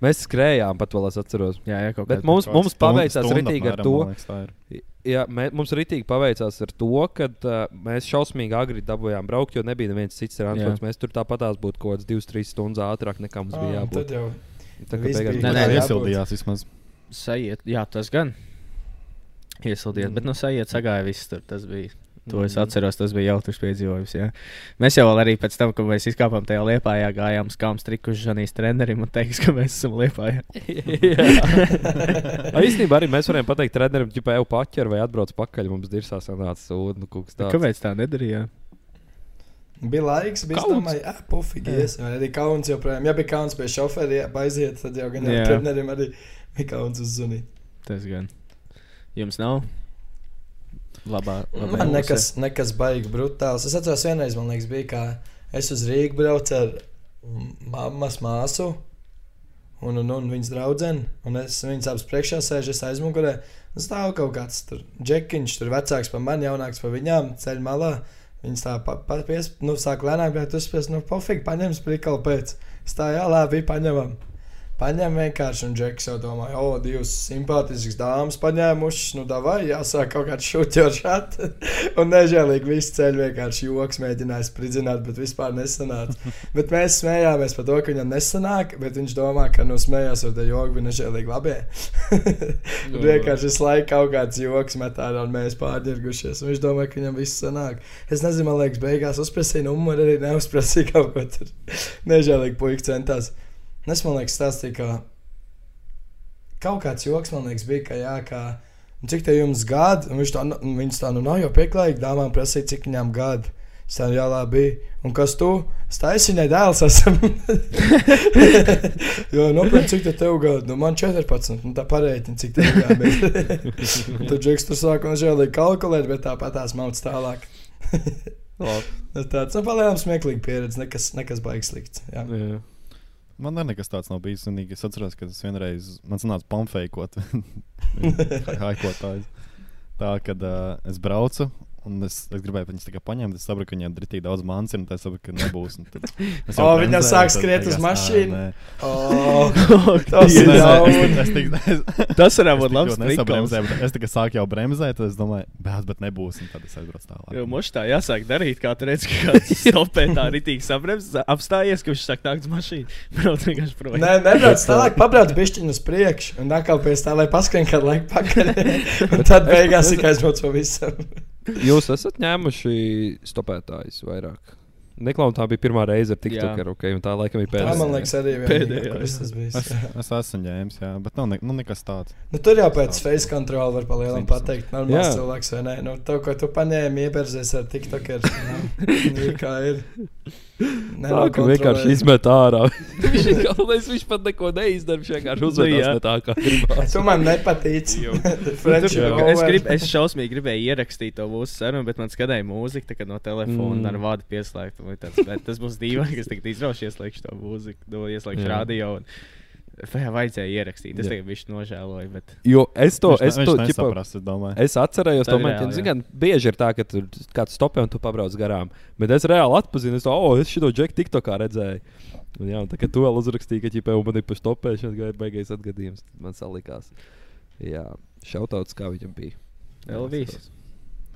[SPEAKER 2] Mēs skrējām, pat vēl es atceros.
[SPEAKER 3] Jā, jā, kaut
[SPEAKER 2] Bet
[SPEAKER 3] kāds
[SPEAKER 2] mums, mums paveicās ritīgi ar to.
[SPEAKER 8] liekas.
[SPEAKER 2] Jā, mē, mums rītīgi paveicās ar to, ka uh, mēs šausmīgi agri dabūjām braukt, jo nebija neviens cits transports. Mēs tur tāpatās būtu kaut kāds 2-3 stundas ātrāk nekā mums bija jābūt.
[SPEAKER 1] tad jau
[SPEAKER 2] Tā kā beigās
[SPEAKER 1] bija
[SPEAKER 3] Nē, nē,
[SPEAKER 8] iesildījās vismaz.
[SPEAKER 3] Sajiet, jā, tas gan. Iesildījās, mm. bet nu sajiet, sagāja viss tur. Tas bija. To es atceros, tas bija jautrs piedzīvojums. Jā. Mēs jau arī pēc tam, kad mēs izkāpām tajā liepā, gājām uz kāmas triku uz Žanijas trenerim un teiks, ka mēs esam liepā.
[SPEAKER 2] Jā, īstenībā arī mēs varam pateikt, trenerim, ja jau paķer vai atbrauc pakaļ, mums dirzā sanāca sūdu. Nu, kaut kas tāds.
[SPEAKER 3] Kāpēc tā nedarījām?
[SPEAKER 1] Bija laiks, bija domāju, ah, pufīgi. Iesim. Arī kauns joprojām. Ja bija kauns pie šoferi, ja aiziet, tad jau gan jau trenerim arī bija kauns uz zuni.
[SPEAKER 3] Tas gan. Jums nav? Labā, labā
[SPEAKER 1] Man nekas, nekas baigi brutāls. Es atceros, vienreiz man liekas, bija kā es uz Rīgas braucu ar mammas māsu. Un, un, un viņas draugu. Un es viņas abas priekšā sēžu, es aizmugurē. Un stāv kaut kāds tur džekiņš, tur vecāks par mani, jaunāks par viņām, ceļā malā. Viņas tā pa, pa, nu, sāk lēnāk, bet uzspies, nu, pofīgi, paņems prikalu pēc. Es tā, jā, labi, paņemam. Paņem vienkārši, un Džeks jau domāja, o, divas simpātiskas dāmas paņēmušas, nu, vai jāsāk kaut kāds šādu. un nežēlīgi visu ceļu vienkārši joks mēģināja spridzināt, bet vispār nesanāca. bet mēs smējāmies par to, ka viņam nesanāk, bet viņš domā, ka nu smējās ar to joku, bija nežēlīgi labi. un vienkārši visu laiku kaut kāds joks met ārā, un mēs pārģirgušies. Un viņš domāja, ka viņam viss sanāk. Es nezinu, man liekas, beigās uzprasīja numuru, arī neuzprasīja kaut ko tur. nežēlīgi puikas centās. Es man liekas, stāstīja, ka kaut kāds joks man liekas, bija, ka, jā, ka "Nu, cik te jums gadi, un viņš tā, nu- viņas tā, nu nav jau pieklājīgi, dāmām prasīja, cik viņām gadi. Es tā, jā, labi, un kas tu? Es taisu viņai dēls esam. jo, nopietni, cik te tev gadi? Nu, man 14, un tā pareiķina, cik tev gadi. Un Tad Džeks tur sāk un žēlīgi kalkulēt, bet tāpat tās mauc tālāk. Tas tāds, nu, palēnām smieklīgi pieredze, nekas, nekas baigs slikts. Jā.
[SPEAKER 2] Jā.
[SPEAKER 8] Man arī nekas tāds nav bijis. Vienīgi es atceros, ka es vienreiz man sanāca pamfeikot, haikotājs. Tā, kad uh, es braucu, Un es, es gribēju viņus tikai paņemt. Es saprotu, ka viņiem ir tik daudz mākslas, un es saprotu, ka nebūs. un tad es
[SPEAKER 1] O,
[SPEAKER 8] jau
[SPEAKER 1] viņa sāk skriet uz mašīnu. tas
[SPEAKER 3] Tas
[SPEAKER 8] es
[SPEAKER 3] būt
[SPEAKER 8] bet Es tikai sāku jau bremzēt, tad es domāju, bet, bet nebūs. Un tad es aizbraucu tālāk.
[SPEAKER 3] Jo mums tā jāsāk darīt, kā tu redz, ka kāds stopē tā rītīgi sabremzes, apstājies, ka viņš sāk nākt uz mašīnu. Brauc vienkārši projām.
[SPEAKER 1] Nē, nebrauc tālāk, pabrauc bišķiņu uz priekšu, un atkal pēc tā, lai paskrien kādu laiku pakaļ. Un tad beigās tikai aizbrauc pa visam.
[SPEAKER 2] Jūs esat ņēmuši stopētājus vairāk. Neklaun, tā bija pirmā reize ar TikTokeru, ok, un tā laikam ir
[SPEAKER 1] Tā
[SPEAKER 2] pēdējā.
[SPEAKER 1] man liekas arī
[SPEAKER 3] Pēdējā,
[SPEAKER 1] tas
[SPEAKER 8] Es,
[SPEAKER 1] bija.
[SPEAKER 8] es esmu ņēmis, jā, bet nav ne, nu, nekas tāds.
[SPEAKER 1] Nu, tur jau pēc face control var palielināt, pateikt, normāls
[SPEAKER 2] Jā.
[SPEAKER 1] cilvēks vai nē. Nu, to, ko tu paņēmi, ieperzies ar TikTokeru. Nu, ir kā ir.
[SPEAKER 2] Tā kā vienkārši izmet ārā. viņš galvenais, viņš pat neko neizdara. Viņš vienkārši uzvedās ne tā, kā gribās.
[SPEAKER 1] Tu man nepatīc. Over.
[SPEAKER 3] es, grib, es šausmīgi gribēju ierakstīt to mūsu sarunu, bet man tā kā no telefona
[SPEAKER 2] Mm.
[SPEAKER 3] ar vādu pieslēgtu. un Tāds, bet tas būs dīvaini, ka es tagad izraušu ieslēgšu to mūziku, no ieslēgšu radio. Un, vajadzēja ierakstīt? Es tagad viņš nožēloju. Bet...
[SPEAKER 2] Jo es to,
[SPEAKER 8] Viņš
[SPEAKER 2] es
[SPEAKER 8] viņš
[SPEAKER 2] to
[SPEAKER 8] nesaprast,
[SPEAKER 2] ķipa,
[SPEAKER 8] es domāju.
[SPEAKER 2] Es atcerējos
[SPEAKER 3] Tā
[SPEAKER 2] to
[SPEAKER 3] ir
[SPEAKER 2] momentu,
[SPEAKER 3] jā.
[SPEAKER 2] gan bieži ir tā, ka tur kāds stopē un tu pabrauc garām. Bet es reāli atpazinu, es to, oh, es šo džeku TikTokā redzēju. Un, jā, un tā kā tu vēl uzrakstīji, ka ķipē, un man ir pa stopēšanu gāja beigais atgadījums, tad man salikās. Jā, šautauts, kā viņam bija.
[SPEAKER 3] Elvijas.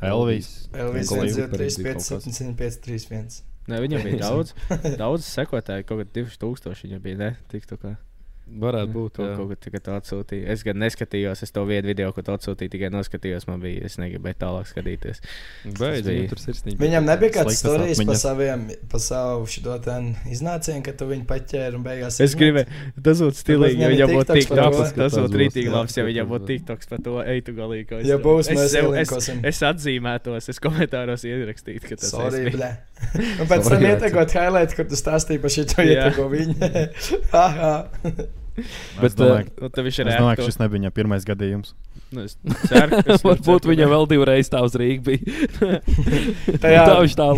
[SPEAKER 8] Elvis.
[SPEAKER 1] Elvis
[SPEAKER 2] Kolēģi
[SPEAKER 1] 1, 2, 3,
[SPEAKER 2] bija
[SPEAKER 1] 5,
[SPEAKER 2] kaut kas.
[SPEAKER 1] 7, 5, 3, 1.
[SPEAKER 3] Ne, viņam bija daudz, daudz sekotāju, kaut kā 2000 viņam bija. Ne, TikTokā.
[SPEAKER 2] Varētu būt.
[SPEAKER 3] Kaut,
[SPEAKER 2] jā.
[SPEAKER 3] kaut ko tikai tā atsūtīja. Es gan neskatījos, es to vienu video, ko tu atsūtīji, tikai noskatījos. Man bija, es negribēju tālāk skatīties.
[SPEAKER 2] Beidz,
[SPEAKER 3] bija-
[SPEAKER 2] viņam tur sirsniņa.
[SPEAKER 1] Viņam nebija kāds stāstījis par saviem, par savu šo iznācienu, ka tu viņu paķēri un beigās.
[SPEAKER 3] Es gribēju, tas būtu stilīgi, ja
[SPEAKER 1] viņam ir
[SPEAKER 3] būtu
[SPEAKER 1] TikToks. to.
[SPEAKER 3] Tas būtu rītīgi labs, ja viņam būtu
[SPEAKER 2] jāpaskatās.
[SPEAKER 3] TikToks par to eitu galīgi. es
[SPEAKER 1] Ja būs,
[SPEAKER 3] es
[SPEAKER 1] mēs ielinkosim.
[SPEAKER 3] es, es atzīmētos, es komentāros ierakstītu, ka tas es
[SPEAKER 1] blē. Un pēc tam ietekot highlight, kur tu stāstīji par ieteko viņu. Haha.
[SPEAKER 2] Bet,
[SPEAKER 8] Es domāju,
[SPEAKER 3] Nu, viņš
[SPEAKER 8] es
[SPEAKER 3] ir
[SPEAKER 8] domāju, ka šis nebija viņa pirmais gadījums.
[SPEAKER 3] Nu, es ceru, ka
[SPEAKER 2] Varbūt viņam vēl divreiz tā uz Rīgas bija.
[SPEAKER 1] Tajā-
[SPEAKER 2] tā viņš tā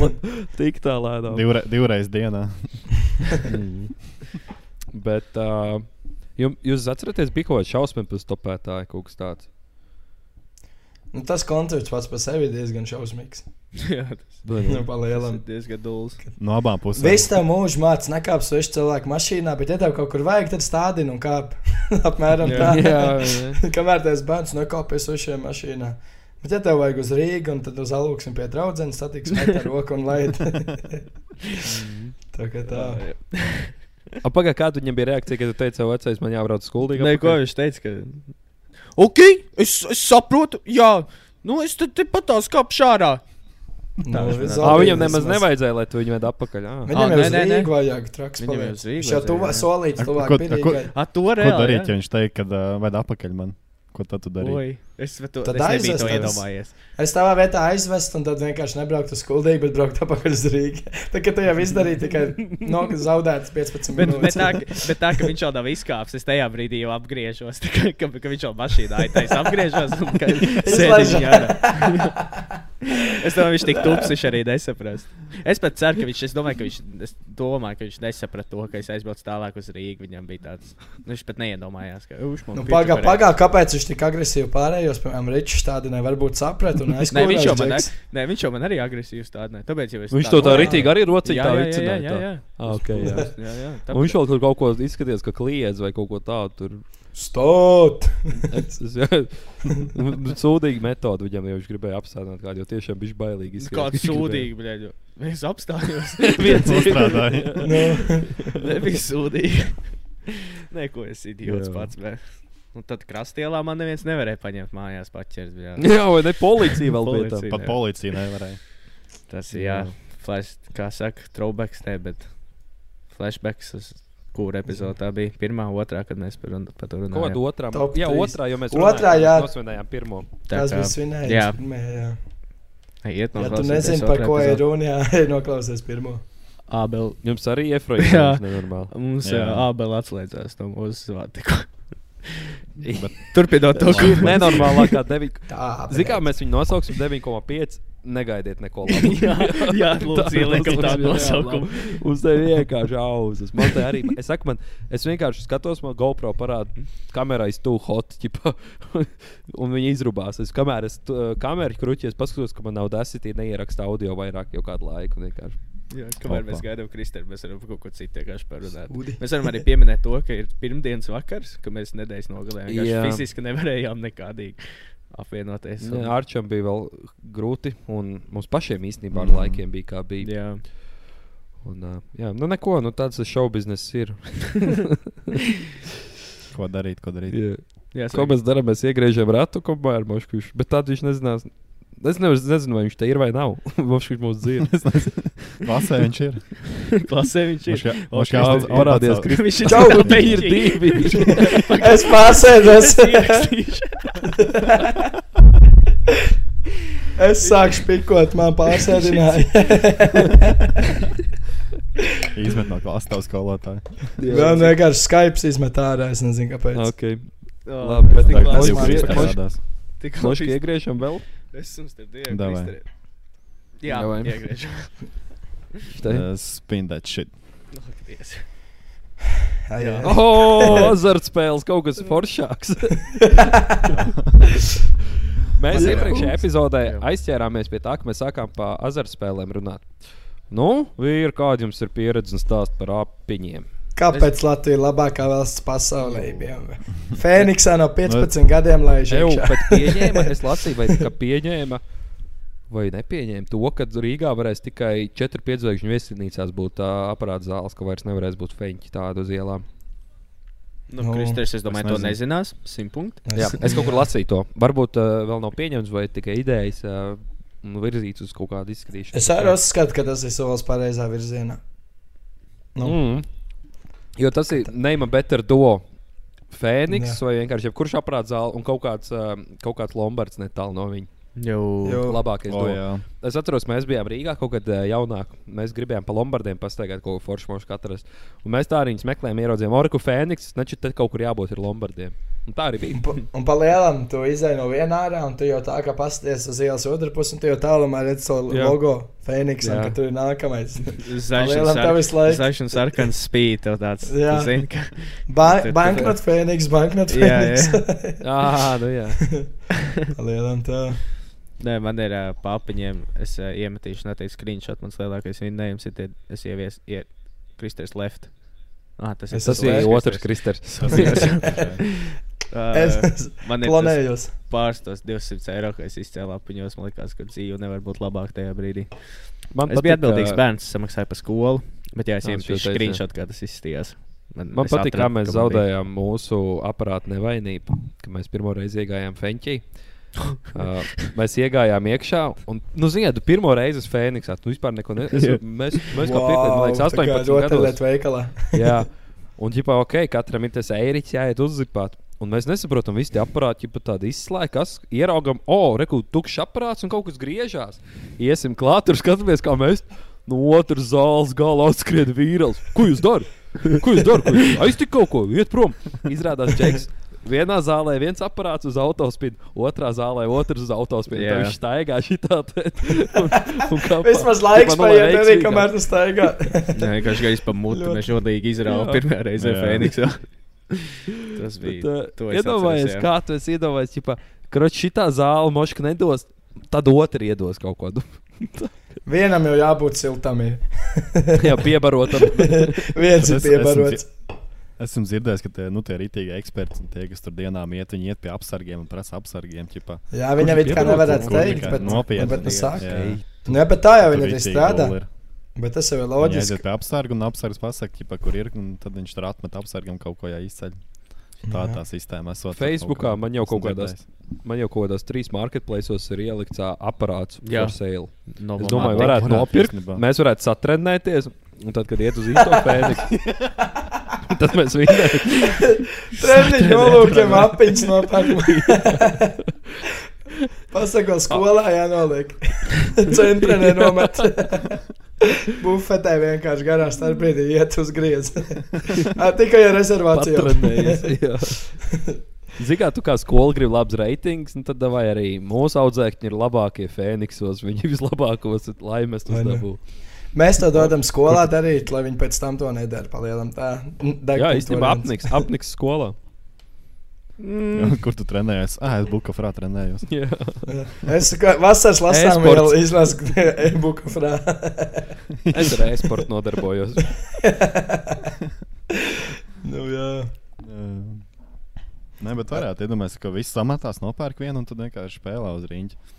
[SPEAKER 2] tik tā lēnām.
[SPEAKER 8] Divre, divreiz dienā.
[SPEAKER 2] Bet uh, jum, jūs atceraties, bija kaut kāds šausmas par stopētāju, kaut kas tāds.
[SPEAKER 1] Nu, tas koncerts pats par sevi diezgan šausmīgs.
[SPEAKER 3] Jā, tas
[SPEAKER 1] Nu, lielam.
[SPEAKER 3] ir diezgan dūls.
[SPEAKER 8] No abām pusēm.
[SPEAKER 1] Viss tev mūžā mācīja, nekāp svešu cilvēku mašīnā, bet, ja tev kaut kur vajag, tad stādini un kāp. Apmēram
[SPEAKER 3] Jā.
[SPEAKER 1] tā.
[SPEAKER 2] Jā, jā.
[SPEAKER 1] Kamēr tas bērns nekāpjas uz šiem mašīnā. Bet, ja tev vajag uz Rīgas, un tad uz Aluksim pie draudzenes, satiks met ar roku un laid. tā kā tā.
[SPEAKER 2] Pagaidām, kāda viņam bija reakcija, kad tu teici, ka vecais man jābrauc uz skolu?
[SPEAKER 3] Nē, ko viņš teica? Ka... Ok, es, es saprotu, jā, nu es te, te pat tās kāpšu ārā.
[SPEAKER 1] Nu,
[SPEAKER 3] Tā
[SPEAKER 2] Ah,
[SPEAKER 1] Zobītis
[SPEAKER 2] viņam nemaz
[SPEAKER 1] vismaz.
[SPEAKER 2] nevajadzēja, lai tu viņu ved atpakaļ. Ah.
[SPEAKER 1] Viņam
[SPEAKER 3] Ah,
[SPEAKER 1] jau
[SPEAKER 3] nē, nē,
[SPEAKER 1] vajag traks.
[SPEAKER 3] Viņam jau
[SPEAKER 1] Viņš jau tuvā
[SPEAKER 8] Ko,
[SPEAKER 1] tuvāk bija
[SPEAKER 8] ko, darīt, ja viņš teikt, kad uh, ved atpakaļ man? Ko tad tu darīji?
[SPEAKER 3] Es, to,
[SPEAKER 1] Tad
[SPEAKER 3] es
[SPEAKER 1] aizvest
[SPEAKER 3] to iedomājies.
[SPEAKER 1] Es tavā vietā aizvestu, un tad vienkārši nebrauktu uz skuldīgu, bet brauktu atpakaļ uz Rīgā. Tā kā tu jau izdarīji tikai no, zaudētas 15
[SPEAKER 3] Bet, bet,
[SPEAKER 1] minūtes.
[SPEAKER 3] tā, bet tā, ka viņš jau nav izkāpis, es tajā brīdī jau apgriežos. Kā, ka, ka viņš jau mašīnā aitais apgriežos un ka. Es domāju, viņš tik tupsi viņš arī nesaprast. Es pat ceru, ka viņš, es domāju, ka viņš, es domāju, ka viņš nesaprata to, ka es aizbraucu tālāk uz Rīgu. Viņam bija tāds, nu, viņš pat neiedomājās, ka viņš man
[SPEAKER 1] Nu, pagā, pagā, kāpēc viņš tik agresīvi pārējos, piemēram, Ričs tādu nevarbūt saprat un
[SPEAKER 3] Nē, viņš jau man, ne, nē, viņš jau man arī agresīvi stādīja. Tāpēc es
[SPEAKER 2] Viņš to tā rītīgi arī rocīgi
[SPEAKER 3] jā,
[SPEAKER 2] tā
[SPEAKER 3] jā, jā, jā, jā.
[SPEAKER 2] Ah, okay, jā.
[SPEAKER 3] jā, jā,
[SPEAKER 2] Un viņš vēl tur kaut ko izskatījās, ka kliedz vai kaut ko tādu. Tur.
[SPEAKER 1] Stot!
[SPEAKER 2] Es- es- jā. Nu, Sūdīgi metode viņam jau viņš gribēja apstādināt, kādu jau tiešām bija bailīgi. izskatās,
[SPEAKER 3] Kāds sūdīgi, bļaļ. Es apstājos.
[SPEAKER 2] Viens
[SPEAKER 8] Nostrādāja.
[SPEAKER 1] Nu,
[SPEAKER 3] Nebija sūdīgi. Nē, ko es idiots
[SPEAKER 2] Jā.
[SPEAKER 3] pats. Bet. Un tad krastielā man neviens nevarēja paņemt mājās paķers. bļaļ.
[SPEAKER 2] Jā, vai ne policija vēl bija tā.
[SPEAKER 8] Pat policija nevarēja.
[SPEAKER 3] Tas ir, jā, flash, kā saka, throwbacks, ne, bet flashbacks. uz Kura epizode tā bija? Pirmā, otrā, kad mēs par, par to
[SPEAKER 2] Ko
[SPEAKER 3] runājām.
[SPEAKER 2] tādu otrā?
[SPEAKER 1] Top
[SPEAKER 2] Jā, otrā, jo mēs
[SPEAKER 1] Otrā, jā.
[SPEAKER 2] nosvinējām pirmo.
[SPEAKER 3] Tā
[SPEAKER 1] tas
[SPEAKER 3] kā-
[SPEAKER 1] bija svinējums.
[SPEAKER 3] jā.
[SPEAKER 1] pirmajā, jā.
[SPEAKER 3] Iet
[SPEAKER 1] Ja tu nezini, par ko ir runa, jā, noklausies pirmo.
[SPEAKER 3] Ābel.
[SPEAKER 2] Jums arī iefrojas.
[SPEAKER 3] Jā.
[SPEAKER 2] nenormāli.
[SPEAKER 3] Mums
[SPEAKER 8] Jā.
[SPEAKER 3] jā. Ābel atslēdzās no mūsu zvārdu. Turpinot to,
[SPEAKER 2] Tā ir nenormālākā 9.
[SPEAKER 1] Tā,
[SPEAKER 2] Zinām, kā mēs viņu nosauksim 9,5. negaidiet neko labu.
[SPEAKER 3] Jā, jā, lūdzu,
[SPEAKER 2] mums
[SPEAKER 3] tādu
[SPEAKER 2] ir
[SPEAKER 3] nosaukumu.
[SPEAKER 2] Uz tevi vienkārši auzas. Man te arī, es saku, man, es vienkārši skatos, man GoPro parāda, kamerā ir too hot, ķipa, un viņi izrubās. Es kamēr es kameru kruķies, paskatos, ka man nav desitī, neieraksta audio vairāk jau kādu laiku. vienkārši.
[SPEAKER 3] Jā, kamēr
[SPEAKER 8] Opa.
[SPEAKER 3] mēs gaidām Kristēnu, mēs varam kaut ko citu vienkārši parunāt.
[SPEAKER 1] Udi.
[SPEAKER 3] Mēs varam arī pieminēt to, ka ir pirmdienas vakars, ka mēs nedēļas.
[SPEAKER 2] Jā,
[SPEAKER 3] fiziski nevarējām nekādīgi apvienoties. un-
[SPEAKER 2] Arčam bija vēl grūti, un mums pašiem īstenībā ar
[SPEAKER 8] Mm.
[SPEAKER 2] laikiem bija kā bija.
[SPEAKER 3] Jā.
[SPEAKER 2] Un, uh, jā, nu neko, nu tāds šovu bizness ir.
[SPEAKER 8] Ko darīt, ko darīt?
[SPEAKER 2] Jā.
[SPEAKER 3] Jā,
[SPEAKER 2] Ko mēs darām? Mēs iegriežam ratu kopā ar Moškušu, bet tad viņš nezinās. Es nevaru, nezinu, vai viņš te ir vai nav. Moškuš mūs dzird.
[SPEAKER 8] Vasē viņš ir.
[SPEAKER 3] Klasē viņš ir. Kristē-
[SPEAKER 8] audz-
[SPEAKER 2] Parādies,
[SPEAKER 8] audz-
[SPEAKER 3] Viņš ir
[SPEAKER 1] Čau,
[SPEAKER 3] tāds
[SPEAKER 2] ir divi.
[SPEAKER 1] Es pārsēdos. es sāku spīkot, man pārsēdināja.
[SPEAKER 8] Izmet no klases tavu skolotāju.
[SPEAKER 1] Vēl vienkārši Skype izmet ārā. Es nezinu, kāpēc.
[SPEAKER 2] okay.
[SPEAKER 3] Oh,
[SPEAKER 2] Labi, bet
[SPEAKER 3] tik
[SPEAKER 2] tagad
[SPEAKER 3] labi.
[SPEAKER 2] divi Kristē
[SPEAKER 3] Moš-
[SPEAKER 8] parādās.
[SPEAKER 3] tik
[SPEAKER 2] Moški
[SPEAKER 3] labi.
[SPEAKER 2] iegriežam vēl.
[SPEAKER 3] Es esmu starp diviem
[SPEAKER 8] Davai.
[SPEAKER 3] Jā,
[SPEAKER 2] Davai.
[SPEAKER 3] iegriežam.
[SPEAKER 8] Uh, Spin that shit.
[SPEAKER 3] Ak, Dievs.
[SPEAKER 1] Jā, jā.
[SPEAKER 2] Oh, azartspēles kaut kas foršāks. Mēs
[SPEAKER 8] Jā.
[SPEAKER 2] iepriekšējā epizodē
[SPEAKER 3] Jā.
[SPEAKER 2] aizķērāmies pie tā, ka mēs sākām par azartspēlēm runāt. Nu, vīri, kāda jums ir pieredze un stāst par apiņiem?
[SPEAKER 1] Kāpēc Latvija ir labākā valsts pasaulē? Fēniksā no 15 gadiem laiž
[SPEAKER 2] Eju,
[SPEAKER 1] iekšā.
[SPEAKER 2] bet pieņēma, es lasīju, vai ka pieņēma vai nepieņēma to, ka Rīgā varēs tikai 4-5 zvaigžņu viesnīcās būt tā aparāta zāles, ka vairs nevarēs būt feņķi tādu uz ielām.
[SPEAKER 3] Nu,
[SPEAKER 1] Nu,
[SPEAKER 3] Kristēns, es domāju,
[SPEAKER 8] es
[SPEAKER 3] to
[SPEAKER 8] nezinu.
[SPEAKER 3] nezinās. Simt punkti.
[SPEAKER 2] Jā, es kaut kur lasīju to. Varbūt uh, vēl nav pieņemts, vai tikai idejas uh, virzīts uz kaut kādu izskatīšanu.
[SPEAKER 1] Es arī uzskatu, ka tas ir solis pareizā virzienā. Nu.
[SPEAKER 2] Mm. Jo tas ir Neima Better Duo. Fēniks
[SPEAKER 1] Jā.
[SPEAKER 2] vai vienkārši jebkurš aprāts zāle un kaut kāds, uh, kaut kāds Lombards netālu no viņa.
[SPEAKER 3] Jau.
[SPEAKER 1] Jo.
[SPEAKER 2] Labākais.
[SPEAKER 8] O,
[SPEAKER 2] duo.
[SPEAKER 8] jā.
[SPEAKER 2] Es atceros, mēs bijām Rīgā kaut kad uh, jaunāk. Mēs gribējām pa Lombardiem pastaigāt kaut ko foršu mūžu katrs. Un mēs tā arī viņus meklējām, ieraudzījām Orku Fēniks. Taču te kaut kur jābūt ir Lombardiem. Un tā arī bija.
[SPEAKER 1] Un, pa- un pa lielam tu izai no viena ārā, un tu jau tā kā pasties uz ielas otru pusi, un tu jau tālumā redz to
[SPEAKER 2] Jā.
[SPEAKER 1] logo Fēniks, un
[SPEAKER 2] Jā.
[SPEAKER 1] tur ir nākamais.
[SPEAKER 3] Zaļš un
[SPEAKER 1] Lielam
[SPEAKER 3] sar-
[SPEAKER 1] tā visu laiku.
[SPEAKER 3] Zaļš un sarkans spīd. tev Tāds,
[SPEAKER 1] Jā.
[SPEAKER 3] tu zini, ka...
[SPEAKER 1] Ba banknot Fēniks, banknot
[SPEAKER 3] Jā,
[SPEAKER 1] Fēniks.
[SPEAKER 2] Ah, nu jā.
[SPEAKER 1] Lielam tā.
[SPEAKER 3] Nē, man ir uh, papiņiem. Es uh, iemetīšu noteikti screenshot. Mans lielākais vinnējums ir, tie, es ievies, ie, Kristers left. Ah, tas ir
[SPEAKER 1] Es
[SPEAKER 2] Tas bija
[SPEAKER 1] Kristers.
[SPEAKER 2] otrs Kristers.
[SPEAKER 3] Uh,
[SPEAKER 1] Es planējos.
[SPEAKER 3] pāris tos 200 eiro, ko es izcēlu apiņos. Man liekas, ka dzīve nevar būt labāka tajā brīdī.
[SPEAKER 2] Man
[SPEAKER 3] Es biju
[SPEAKER 2] patīk,
[SPEAKER 3] atbildīgs
[SPEAKER 2] ā,
[SPEAKER 3] bērns, samaksāju par skolu. Bet jā, es
[SPEAKER 2] šo teicu,
[SPEAKER 3] screenshot, kā tas izskatījās. Man,
[SPEAKER 2] Man
[SPEAKER 3] es
[SPEAKER 2] patīk, kā mēs
[SPEAKER 3] man bija-
[SPEAKER 2] zaudējām mūsu aparātu nevainību, ka mēs pirmo reizi iegājām Fenčī. Uh, mēs iegājām iekšā, un, nu, ziniet, tu pirmo reizi uz Fēniksā. Tu vispār neko nedarīji. Mēs, mēs kā piekrītam, man liekas, 18
[SPEAKER 1] rotaļliet
[SPEAKER 2] gados.
[SPEAKER 1] veikalā.
[SPEAKER 2] Jā, un ģipā, ok, katram ir tas eiriķis jāiet uzzipāt. Un mēs nesaprotam, visi tie aparāti jau tādi izslēgti, kas ieraugam, o, oh, reku, tukšs aparāts un kaut kas griežās. Iesim klāt, tur skatāmies, kā mēs no otras zāles gala atskrien vīrietis. Ko jūs darat? Ko jūs darat? Aiztik kaut ko, iet prom. Izrādās, čeks. Vienā zālē viens aparāts uz autospīdu, otrā zālē otrs uz autospīdu. Yeah. Viņš staigā šitā. pa-
[SPEAKER 1] Vismaz laiks paiet, arī kamēr tu staigā.
[SPEAKER 3] Nē, vienkārši gājis pa mutu.
[SPEAKER 1] Ļoti.
[SPEAKER 3] Mēs žodīgi izrāvām pirmā reize. Fēniksā. Tas bija.
[SPEAKER 2] Bet,
[SPEAKER 3] to
[SPEAKER 2] uh,
[SPEAKER 3] es
[SPEAKER 2] Iedomājies, kā tu esi iedomājies, ka kroķis šitā zāle moška nedos, tad otrs iedos kaut ko.
[SPEAKER 1] Vienam jau jābūt siltam.
[SPEAKER 2] Jā, piebarotam.
[SPEAKER 1] Viens ir
[SPEAKER 8] Es- esmu
[SPEAKER 1] piebarots.
[SPEAKER 8] Esmu dzirdējis, ka tie, nu, tie rītīgi eksperti un tie, kas tur dienām iet, viņi iet pie apsargiem un prasa apsargiem. Ķipa,
[SPEAKER 1] Jā, viņam it kā nevarētu teikt, bet,
[SPEAKER 8] nopietni
[SPEAKER 1] bet nu saka.
[SPEAKER 8] jā.
[SPEAKER 1] Nu, jā, bet tā jau viņa arī strādā.
[SPEAKER 8] ir.
[SPEAKER 1] Bet tas jau ir loģiski.
[SPEAKER 8] aiziet pie apsarga un apsargs pasaka, ķipa, kur ir, un tad viņš tur atmet apsargam kaut ko jāizceļ. Tā
[SPEAKER 1] Jā.
[SPEAKER 8] tā sistēma.
[SPEAKER 2] Facebookā man jau kaut kādās, man jau kaut kādās trīs marketplaces ir ielikts aparāts for sale.
[SPEAKER 3] No
[SPEAKER 2] Es domāju, varētu nopirkt. Mēs varētu satrenēties. Un tad, kad iet uz īsto fēniksu, tad mēs vinnējam.
[SPEAKER 1] Treniņš nolūkiem apiņas nopērk. Pasako skolā jānoliek. Centrā nenomet. Bufetē vienkārši garā starpbrīdī iet uz griezu. Tikai ar rezervāciju.
[SPEAKER 2] Kā tu kā skola gribi labs reitings, nu tad vai arī mūsu audzēkņi ir labākie fēniksos, viņi vislabākos laimes
[SPEAKER 1] ne?
[SPEAKER 2] uzdevū.
[SPEAKER 1] Mēs to dodam skolā darīt, lai viņi pēc tam to nedara. Palielam tā.
[SPEAKER 2] Jā, īstenībā apniks, apniks skolā.
[SPEAKER 8] Jā, Kur tu trenējies? Ah, es Bukafrā trenējos.
[SPEAKER 2] Jā.
[SPEAKER 1] Es vasaras lasām vēl izlasu e-buku frā.
[SPEAKER 2] Es ar e-sportu nodarbojos.
[SPEAKER 1] nu, jā.
[SPEAKER 8] Nē, bet varētu iedomāties, ka viss samatās nopērk vienu un tad vienkārši spēlē uz rīņķa.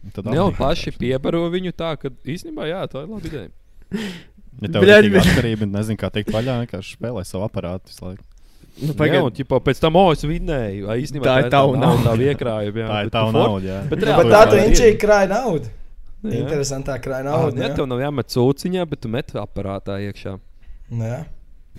[SPEAKER 8] Un Tad abi-
[SPEAKER 2] paši piebaro viņu tā, ka īstenībā jā, tā ir laba ideja.
[SPEAKER 8] Ja tev ir tāda atkarība, nezinu, kā teikt vaļā, vienkārši spēlē savu aparātu visu laiku.
[SPEAKER 3] Nu,
[SPEAKER 2] Jā,
[SPEAKER 3] pagaid.
[SPEAKER 2] un ķipa, pēc tam, oh, es vinnēju. Ai, īstenībā
[SPEAKER 3] Tā ir tava nauda.
[SPEAKER 2] Tā iekrājuma.
[SPEAKER 8] Tā ir tava nauda, jā.
[SPEAKER 2] Bet,
[SPEAKER 1] Bet
[SPEAKER 2] reāli
[SPEAKER 1] tā
[SPEAKER 2] tā
[SPEAKER 1] tu
[SPEAKER 2] ir.
[SPEAKER 1] inčīgi krāja naudu.
[SPEAKER 2] Jā.
[SPEAKER 1] Interesantā krāja.
[SPEAKER 2] Ne,
[SPEAKER 1] jā.
[SPEAKER 2] tev nav jāmet sūciņā, bet tu met aparātā iekšā.
[SPEAKER 1] Nu, jā.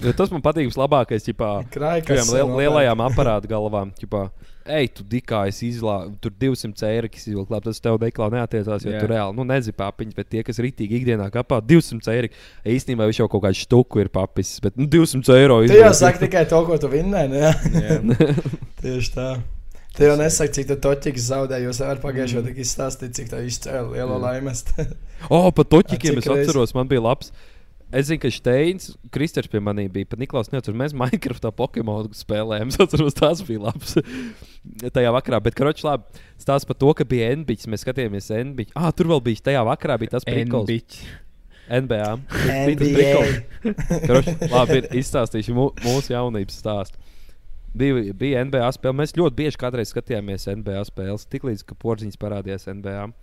[SPEAKER 2] Jo tas man patīk vislabākais, Kādām
[SPEAKER 1] kas
[SPEAKER 2] liel, lielajām aparātu galvām. Ķipā, Ej, tu dikā, es izlāpu, tur 200 eiro, izvilkt. Tas tev deklā neatiecās, jo
[SPEAKER 3] Jā.
[SPEAKER 2] tu reāli, nu, nezini papiņas, bet tie, kas rītīgi ikdienā kapā 200 eiro, īstenībā viņš jau kaut kādu štuku ir papis, bet nu, 200 eiro
[SPEAKER 1] Tu jau saki tikai to, ko tu vinnēji. nu, jā.
[SPEAKER 3] Jā.
[SPEAKER 1] Tieši tā. Tu jau nesaki, cik tu toķis zaudēji. Jūs varat pagājušajā gadā izstāstīt, cik tā izcēla lielo laimest.
[SPEAKER 2] O, oh, pat toķikiem
[SPEAKER 1] Cik
[SPEAKER 2] es
[SPEAKER 1] reiz?
[SPEAKER 2] atceros, man bija labs. Es zinu, ka Steins, Kristers pie manī bija, pat Niklaus neatceros, mēs Minecraftā Pokemon spēlējām. Es atceros, tas bija labs tajā vakarā. Bet, karoči, labi, stāsts par to, ka bija NBA, mēs skatījāmies NBA. Ah, tur vēl bija, tajā vakarā bija tas prikals.
[SPEAKER 3] N-biķi.
[SPEAKER 2] NBA.
[SPEAKER 1] NBA.
[SPEAKER 2] Karoči, labi, ir izstāstīšu mū, mūsu jaunības stāstu. Bija, bija NBA spēle. Mēs ļoti bieži kādreiz skatījāmies NBA spēles, tiklīdz porziņš parādījās NBA. Un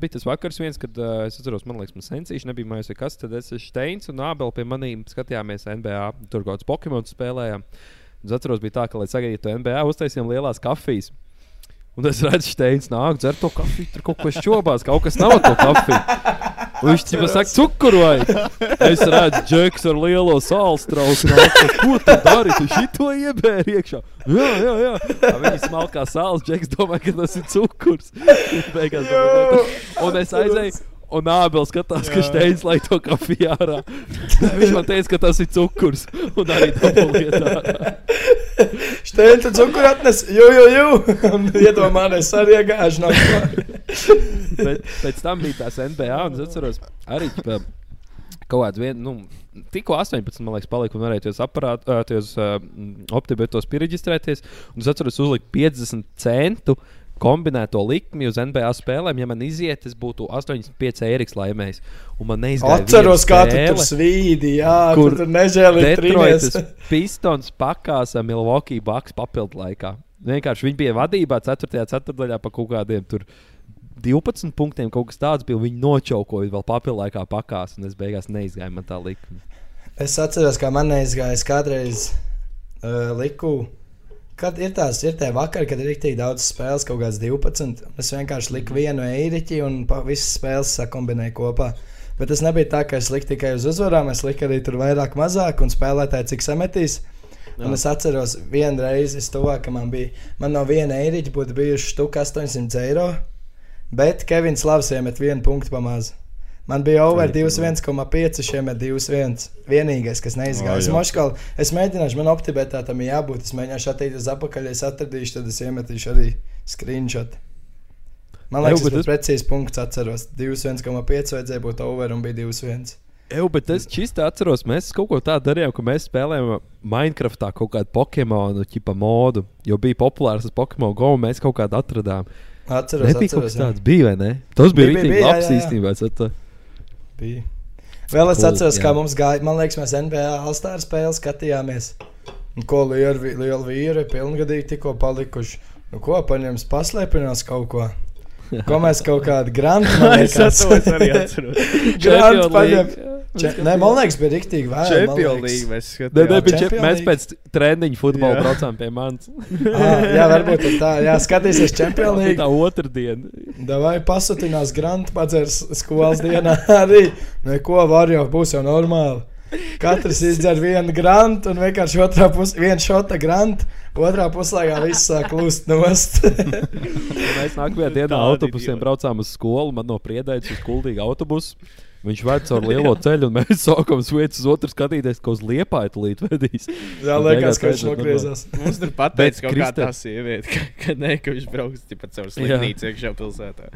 [SPEAKER 2] bija tas vakars, viens, kad uh, es atceros, man liekas, man sensīši nebija mājās, kas. Tad es esmu Steins un Ābels pie maniem skatījāmies NBA. Tur kaut kāds Pokemon spēlējām. Es atceros, bija tā, ka, lai sagaidītu NBA, uztaisījām lielās kafijas. Un es redzu, Steins nāk, dzer to kafiju, tur kaut kas šobās, kaut kas nav to kafiju. Viņš jau saka, cukuru vai? Es redzu, Džeks ar lielo sāls trauku. Ko tu dari? Tu šito iebēri iekšā. Jā, jā, jā. Tā Viņi smalkā sāls, Džeks domā, ka tas ir cukurs. Beigās tas- Un es aizēju. Un Ābels skatās, ka Steins lai to kafiju ārā. Viņš man teica, ka tas ir cukurs. Un arī tā lietā.
[SPEAKER 1] Steini, tu cukuru atnes, jū, jū, jū. Un iedomājies, arī gājuši no tā.
[SPEAKER 2] Bet pēc tam bija tās NBA, un es atceros, arī kaut kāds viens, nu, tikko 18, man liekas, palika, un varēja tos aparātus, tos uh, optibetos pieregistrēties. Un es atceros, uzlikt 50 centu kombinēto likmi uz NBA spēlēm. Ja man iziet, tas būtu 85 eiro laimējis. Un man neizgāja.
[SPEAKER 1] Atceros, kā tu tur svīdi, jā,
[SPEAKER 2] kur
[SPEAKER 1] kur tur nežēlīgi.
[SPEAKER 2] Detroitas Pistons pakās ar Milwaukee Bucks papildu laikā. Vienkārši viņi bija vadībā 4. ceturdaļā pa kaut kādiem tur 12 punktiem. Kaut kas tāds bija. Viņi nočaukoja vēl papildu laikā pakās, un es beigās neizgāju man tā likme.
[SPEAKER 1] Es atceros, kā man neizgājis kādreiz uh, liku. Kad ir tās, ir tie vakari, kad ir tik daudz spēles, kaut kāds 12. un Es vienkārši liku vienu eiriķi un visas spēles sakombinēju kopā. Bet tas nebija tā, ka es liku tikai uz uzvarām, es liku arī tur vairāk, mazāk, un spēlētāji cik sametīs. Un es atceros, vienu reizi es tuvāk, ka man bija, man no viena eiriķa būtu bijuši štuka 800 eiro, bet Kevins Lavs iemet vienu punktu pamazs. Man bija over 2,1,5, šiem ir 2,1. Vienīgais, kas neizgāja. Es,
[SPEAKER 8] jā.
[SPEAKER 1] moškal, es mēģināšu, man optibetā tam ir jābūt. Es mēģināšu attīstīt uz apakaļ, ja es atradīšu, tad es iemetīšu arī screenshot. Man liekas,
[SPEAKER 2] bet
[SPEAKER 1] tas ir precīzi punkts. Atceros, 2,1,5 vajadzēja būt over un bija 2,1.
[SPEAKER 2] Eju, bet es čistā atceros, mēs kaut ko tādu darījām, ka mēs spēlējām Minecraftā kaut kādu Pokemonu tipa modu. Jo bija populārs tas Pokemon Go, un mēs kaut kādu atradām.
[SPEAKER 1] Atceros,
[SPEAKER 2] Nebija kaut
[SPEAKER 1] atceros.
[SPEAKER 2] kas
[SPEAKER 1] jā.
[SPEAKER 2] tāds, bija vai ne? Tas bija
[SPEAKER 1] Bija, bija,
[SPEAKER 2] rītīgi
[SPEAKER 1] bija, jā,
[SPEAKER 2] labs
[SPEAKER 1] jā, jā.
[SPEAKER 2] īstenībā.
[SPEAKER 1] Bija. Vēl es
[SPEAKER 2] Cool,
[SPEAKER 1] atceros,
[SPEAKER 2] jā.
[SPEAKER 1] kā mums gāja. Man liekas, mēs NBA Alstāra spēli skatījāmies. Un ko lieli lieli vīri, pilngadīgi tikko palikuši. Nu, ko paņems, paslēpinās kaut ko. Ko mēs kaut kādu grantu
[SPEAKER 3] Es atceros, arī atceros.
[SPEAKER 1] Grantu
[SPEAKER 2] Champion
[SPEAKER 1] paņem.
[SPEAKER 2] League.
[SPEAKER 1] Če, nē, man liekas, bija riktīgi vēl.
[SPEAKER 3] Champions League mēs skatījāmies.
[SPEAKER 2] mēs pēc treniņa futbola
[SPEAKER 3] Jā.
[SPEAKER 2] braucām pie manis.
[SPEAKER 1] Ah, jā, varbūt ir tā. Jā, skatīsies Champions League.
[SPEAKER 2] Tā otrdiena.
[SPEAKER 1] Vai pasūtinās grantu, padzers skolas dienā arī. Neko var jau, būs jau normāli. Katrs izdzer vienu grantu un vienkārši otrā pusē, viena šota grantu, otrā puslaikā viss sāk lūst nost.
[SPEAKER 2] Mēs nākamajā dienā autobusiem braucām uz skolu. Man no priedēļas uz kuldīga autobusu. Viņš ved caur lielo ceļu, un mēs sākam sviet uz otru skatīties, ko uz liepāju tulīt vedīs.
[SPEAKER 1] Jā, liekas, ka viņš nogriezās.
[SPEAKER 3] Mums tur pateica, ka
[SPEAKER 2] Kristē-
[SPEAKER 3] tā sieviete, ka, ka, ne, ka viņš brauks tikai caur slimnīcu iekšā pilsētā.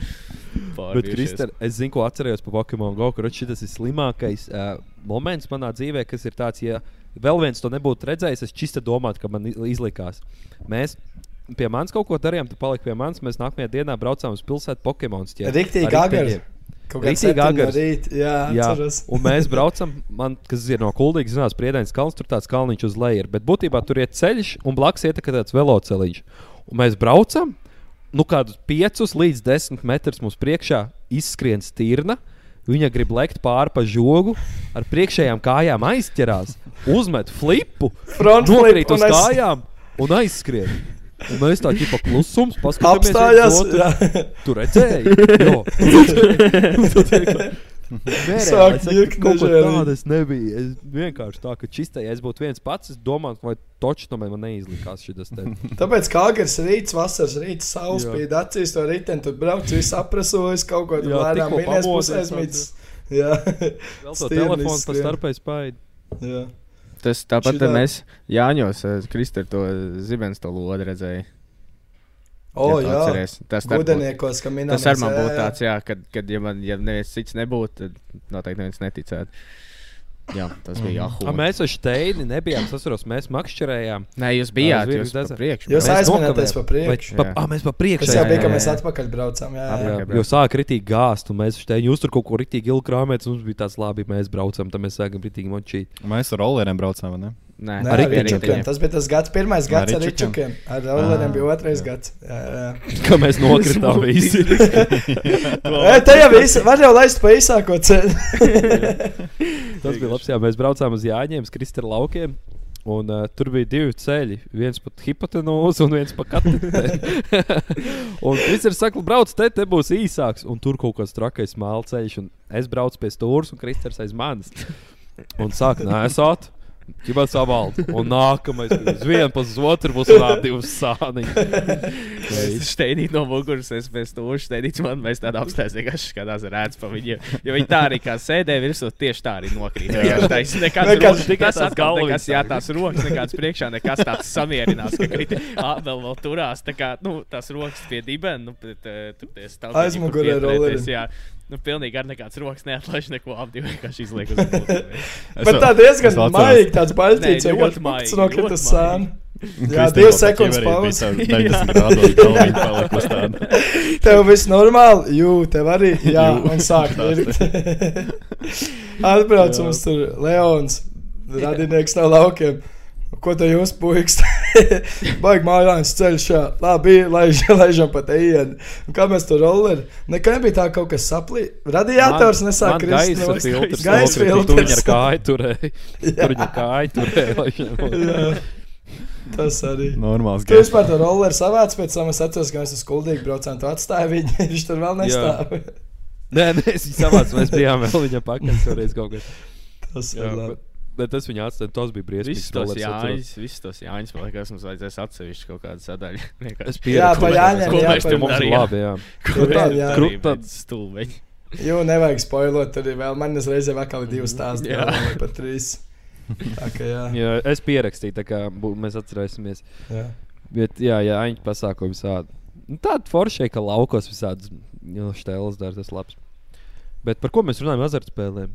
[SPEAKER 2] Bet, Kristēn, es zinu, ko atceros par Pokemon Go. Kur šis ir slimākais uh, moments manā dzīvē, kas ir tāds, ja vēl viens to nebūtu redzējis, es čista domāju, ka man izlikās. Mēs pie manis kaut ko darījām, tu paliki pie manis. Mēs nākamajā dienā braucām uz pilsētu Pokemon.
[SPEAKER 1] Riktīgi agars. Kaut kā
[SPEAKER 2] Rītīgi agars.
[SPEAKER 1] Rīt, jā,
[SPEAKER 2] Jā, un mēs braucam, man, kas ir no Kuldīgas, zinās, Priedenes kalns, tur tāds kalniņš uz leju. Bet būtībā tur ir ceļš, un blakus ir tāds veloceliņš. Un mēs braucam, nu kādus 5 līdz 10 metrus mums priekšā izskrien stirna. Viņa grib lekt pāri pa žogu, ar priekšējām kājām aizķerās, uzmet flipu, nokrīt uz
[SPEAKER 1] aiz-
[SPEAKER 2] kājām un aizskrien. Un mēs tā kā klusums paskatāmies.
[SPEAKER 1] Apstājās,
[SPEAKER 2] otru.
[SPEAKER 1] jā.
[SPEAKER 2] Tu redzēji? Jo. Tu redzēji? Nē,
[SPEAKER 1] Sāk
[SPEAKER 2] es
[SPEAKER 1] ņirkt
[SPEAKER 2] kaut ko tādu es nebiju. Es vienkārši tā, ka čistai, ja es būtu viens pats, es domāju, vai točs no man neizlikās šis te.
[SPEAKER 1] Tāpēc kā agars rīts, vasaras rīts,
[SPEAKER 2] Jā.
[SPEAKER 1] saules spīd acīs, to riteni tur brauc, viss aprasojas, kaut ko tur
[SPEAKER 2] Jā,
[SPEAKER 1] lēnām minies
[SPEAKER 2] pamodies
[SPEAKER 1] pusēsmīts. Jā.
[SPEAKER 2] Vēl to telefonu pa
[SPEAKER 1] skrien.
[SPEAKER 2] starpēji spaidu.
[SPEAKER 1] Jā.
[SPEAKER 3] Tas tāpat
[SPEAKER 1] Šitā-
[SPEAKER 3] mēs Jāņos, Kristē, to zibens to lodi redzēja.
[SPEAKER 1] O,
[SPEAKER 3] tu
[SPEAKER 1] jā.
[SPEAKER 3] atceries. Tas tā būtu-
[SPEAKER 1] Gudeniekos, ka minēja.
[SPEAKER 3] Tas ar man būtu tāds, jā, kad, kad ja, man, ja neviens cits nebūtu, tad noteikti neviens neticētu. Jā, tas bija
[SPEAKER 2] A,
[SPEAKER 3] Yahoo.
[SPEAKER 2] mēs ar Steini nebijām. Es atceros, mēs makšķerējām.
[SPEAKER 3] Nē, jūs bijāt, jūs pa priekšu.
[SPEAKER 1] Jūs
[SPEAKER 2] Mēs
[SPEAKER 1] aizminēties
[SPEAKER 2] nokavējām.
[SPEAKER 1] pa priekšu.
[SPEAKER 2] Pa-
[SPEAKER 3] Jā.
[SPEAKER 2] ā, Mēs pa priekšu.
[SPEAKER 1] Tas jau
[SPEAKER 2] jā,
[SPEAKER 1] bija, ka mēs atpakaļ braucām. Jā, jā.
[SPEAKER 2] Jā, jo sāk kritīgi gāzt, un mēs tevi jūs tur kaut ko rītīgi ilgi krāpējāt. Mums bija tāds labi, mēs braucam, tad mēs sākam rītīgi močīt.
[SPEAKER 8] Mēs ar rolleriem braucām, vai ne?
[SPEAKER 3] Nē,
[SPEAKER 1] Nē,
[SPEAKER 2] Ar
[SPEAKER 1] ar
[SPEAKER 2] riteņiem.
[SPEAKER 1] ričukiem. Tas bija tas gads, pirmais gads ar
[SPEAKER 8] ričukiem?
[SPEAKER 1] Ar rolleriem bija otrais gads. Jā, jā.
[SPEAKER 2] Kā mēs nokritām visi.
[SPEAKER 1] Ē, Te jau viss, var jau laist pa īsāko ceļu.
[SPEAKER 2] Tas bija labs. Jā, mēs braucām uz Jāņiem, Kristēna laukiem. Un, uh, tur bija divi ceļi. Viens pa hipotenūzu un viens pa kateteru. un viss ir sakts, brauc te, te būs īsāks. Un tur kaut kāds trakais māla ceļš. Un es braucu pie stūres un Kristers aiz manis. Un sāk nesāt. Ķibats abaldi. Un nākamais uz vienu pus uz otru būs vēl divas sāniņas.
[SPEAKER 3] Es steinīju no muguras, es pēc tam uzsteinīju, man mēs tādā apstāstījā, ka skatās rēdz pa viņiem. Jo viņi tā arī kā sēdēja virsū, tieši tā arī nokrīt. Vienkārši tā, nekāds
[SPEAKER 1] Vienkārši
[SPEAKER 3] rokas,
[SPEAKER 2] tās
[SPEAKER 3] atkal nekas, jā, tās rokas nekāds priekšā, nekas tāds samierinās, ka krīt, ā, vēl vēl turās, tā kā, nu, tās rokas pie dibena, nu, tur tie stāv.
[SPEAKER 1] Aizmugurē rolleri.
[SPEAKER 3] Jā, nu, pilnīgi ar nekāds rokas neatlaiž neko apdi, vienkārši izliek uz muguras.
[SPEAKER 1] Bet tā diezgan maigi, tāds baļķīts,
[SPEAKER 3] Nē,
[SPEAKER 1] vienkārši
[SPEAKER 3] ļoti maigi, ļoti
[SPEAKER 1] uz sānu. Jā, divas sekundes pauze.
[SPEAKER 8] bija tā 90 grādos galviņa palika uz tādu.
[SPEAKER 1] Tev viss normāli, jū, tev arī, jā, un sāk virt. Atbrauc mums tur Leons, radinieks no laukiem. Ko te jūs puikas? Baigi mājās ceļš, jā. Labi, laiž, laižam pat ienu. Un kā mēs tur rolleri? Nekā nebija tā kaut kas saplī. Radiators nesāk krist.
[SPEAKER 2] Gaisa filtrs.
[SPEAKER 1] Gaisa
[SPEAKER 2] nokrita, un Tu viņu ar
[SPEAKER 1] filtrs.
[SPEAKER 2] kāju turēji. Tur viņa kāju turēja.
[SPEAKER 1] Tas arī.
[SPEAKER 8] Normāls
[SPEAKER 1] Tu vispār to rolleri savāc, pēc tam es atceros, ka mēs uz skuldīgi braucām, tu atstāji viņu, viņš tur vēl nestāv.
[SPEAKER 2] Nē, nē, es viņu savācu. Mēs bijām vēl viņa pakaļ toreiz kaut kas.
[SPEAKER 1] Tas
[SPEAKER 2] Jā,
[SPEAKER 1] ir labi.
[SPEAKER 2] bet tas viņa atstāja. Tas bija briesmīgs.
[SPEAKER 3] Visus jāņus, visus tos jāņus, man liekas, mums vajadzēs atsevišķi kaut kādu sadaļu.
[SPEAKER 2] Es
[SPEAKER 1] Jā, pa
[SPEAKER 2] mēs-
[SPEAKER 1] Jāņiem, jā,
[SPEAKER 2] ir
[SPEAKER 3] darījām.
[SPEAKER 2] labi, jā.
[SPEAKER 3] Ko
[SPEAKER 1] Tur
[SPEAKER 3] mēs
[SPEAKER 1] tā,
[SPEAKER 3] tur
[SPEAKER 1] jā.
[SPEAKER 3] darījām,
[SPEAKER 2] Kruta-
[SPEAKER 3] bet stulbeņi.
[SPEAKER 1] Jo nevajag spoilot, tur ir vēl. Man reizē vakar divas stāstus,
[SPEAKER 3] Jā.
[SPEAKER 1] vai pat trīs. Tā kā jā.
[SPEAKER 2] jā. Es pierakstīju, tā kā bū- mēs atcerēsimies.
[SPEAKER 1] jā.
[SPEAKER 2] Bet, jā, jā, aņķi pasākumi visādi. Nu, Tāda forša, ka laukos visādas stēles dara, tas labs. Bet par ko mēs runājam? Azartspēlēm.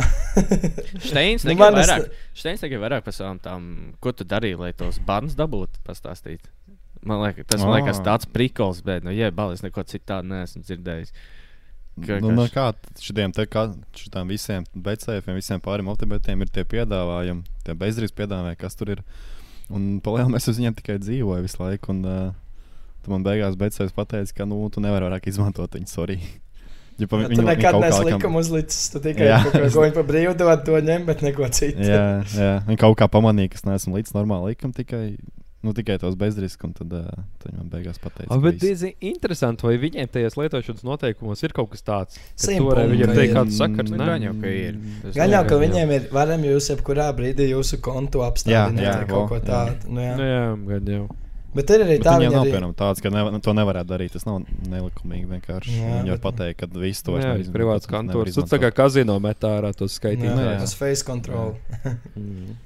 [SPEAKER 3] Steins
[SPEAKER 1] Nu,
[SPEAKER 3] tagad
[SPEAKER 1] man es-
[SPEAKER 3] vairāk, Steins tagad vairāk par savām tām, ko tu darīji, lai tos bērnus dabūtu, pastāstīt. Man liekas, tas man liekas
[SPEAKER 8] Ā.
[SPEAKER 3] tāds prikols, bet, nu, jā, balis neko citu tādu neesmu dzirdējis. Ka-
[SPEAKER 8] Nu, no
[SPEAKER 3] š-
[SPEAKER 8] kā šitiem te, kā, šitām visiem becējiem, visiem pāriem optimistiem ir tie piedāvājumi, tie bezdarības piedāvājumi, kas tur ir. Un palielinājumā es uz viņiem tikai dzīvoju visu laiku. Un, uh, tu man beigās becējs pateica, ka nu, tu nevari vairāk izmantot viņu. Sorry. Ja pa,
[SPEAKER 1] Ja, tu nekad neesi likumu uzlicis. Tu tikai viņi pa brīvu dod, to ņem, bet neko citu.
[SPEAKER 8] Jā, jā. Viņi kaut kā pamanīja, ka es neesmu līdz normāli likam, tikai, nu, tikai tos bezrisku. Un tad, uh, tad man beigās pateica,
[SPEAKER 2] Oh, bet diezgan interesanti, vai viņiem tajos lietošanas noteikumos ir kaut kas tāds. arī viņiem
[SPEAKER 1] ir.
[SPEAKER 2] kāds sakars.
[SPEAKER 3] Nu,
[SPEAKER 2] Nē,
[SPEAKER 3] gan jau, ka ir. Tas
[SPEAKER 1] Gan jau, ka viņiem ir, varam jūs jebkurā brīdī jūsu kontu apstādināt
[SPEAKER 8] Jā, jā,
[SPEAKER 1] vai kaut ko
[SPEAKER 8] jā.
[SPEAKER 1] tādu. Nu, jā.
[SPEAKER 2] Nu, jā, gan jau.
[SPEAKER 1] Bet ir arī
[SPEAKER 8] Bet
[SPEAKER 1] tā,
[SPEAKER 8] viņiem
[SPEAKER 1] viņi
[SPEAKER 8] nav
[SPEAKER 1] arī...
[SPEAKER 8] piemēram tāds, ka nevar, to nevarētu darīt. Tas nav nelikumīgi vienkārši.
[SPEAKER 1] Jā,
[SPEAKER 8] Viņi var
[SPEAKER 1] bet-
[SPEAKER 8] pateikt, ka viss to
[SPEAKER 2] Jā, privāts kantors. Tas tā kā kazino metā ārā tos
[SPEAKER 1] Jā,
[SPEAKER 2] skaitītājus.
[SPEAKER 1] tas face control.
[SPEAKER 2] Mm.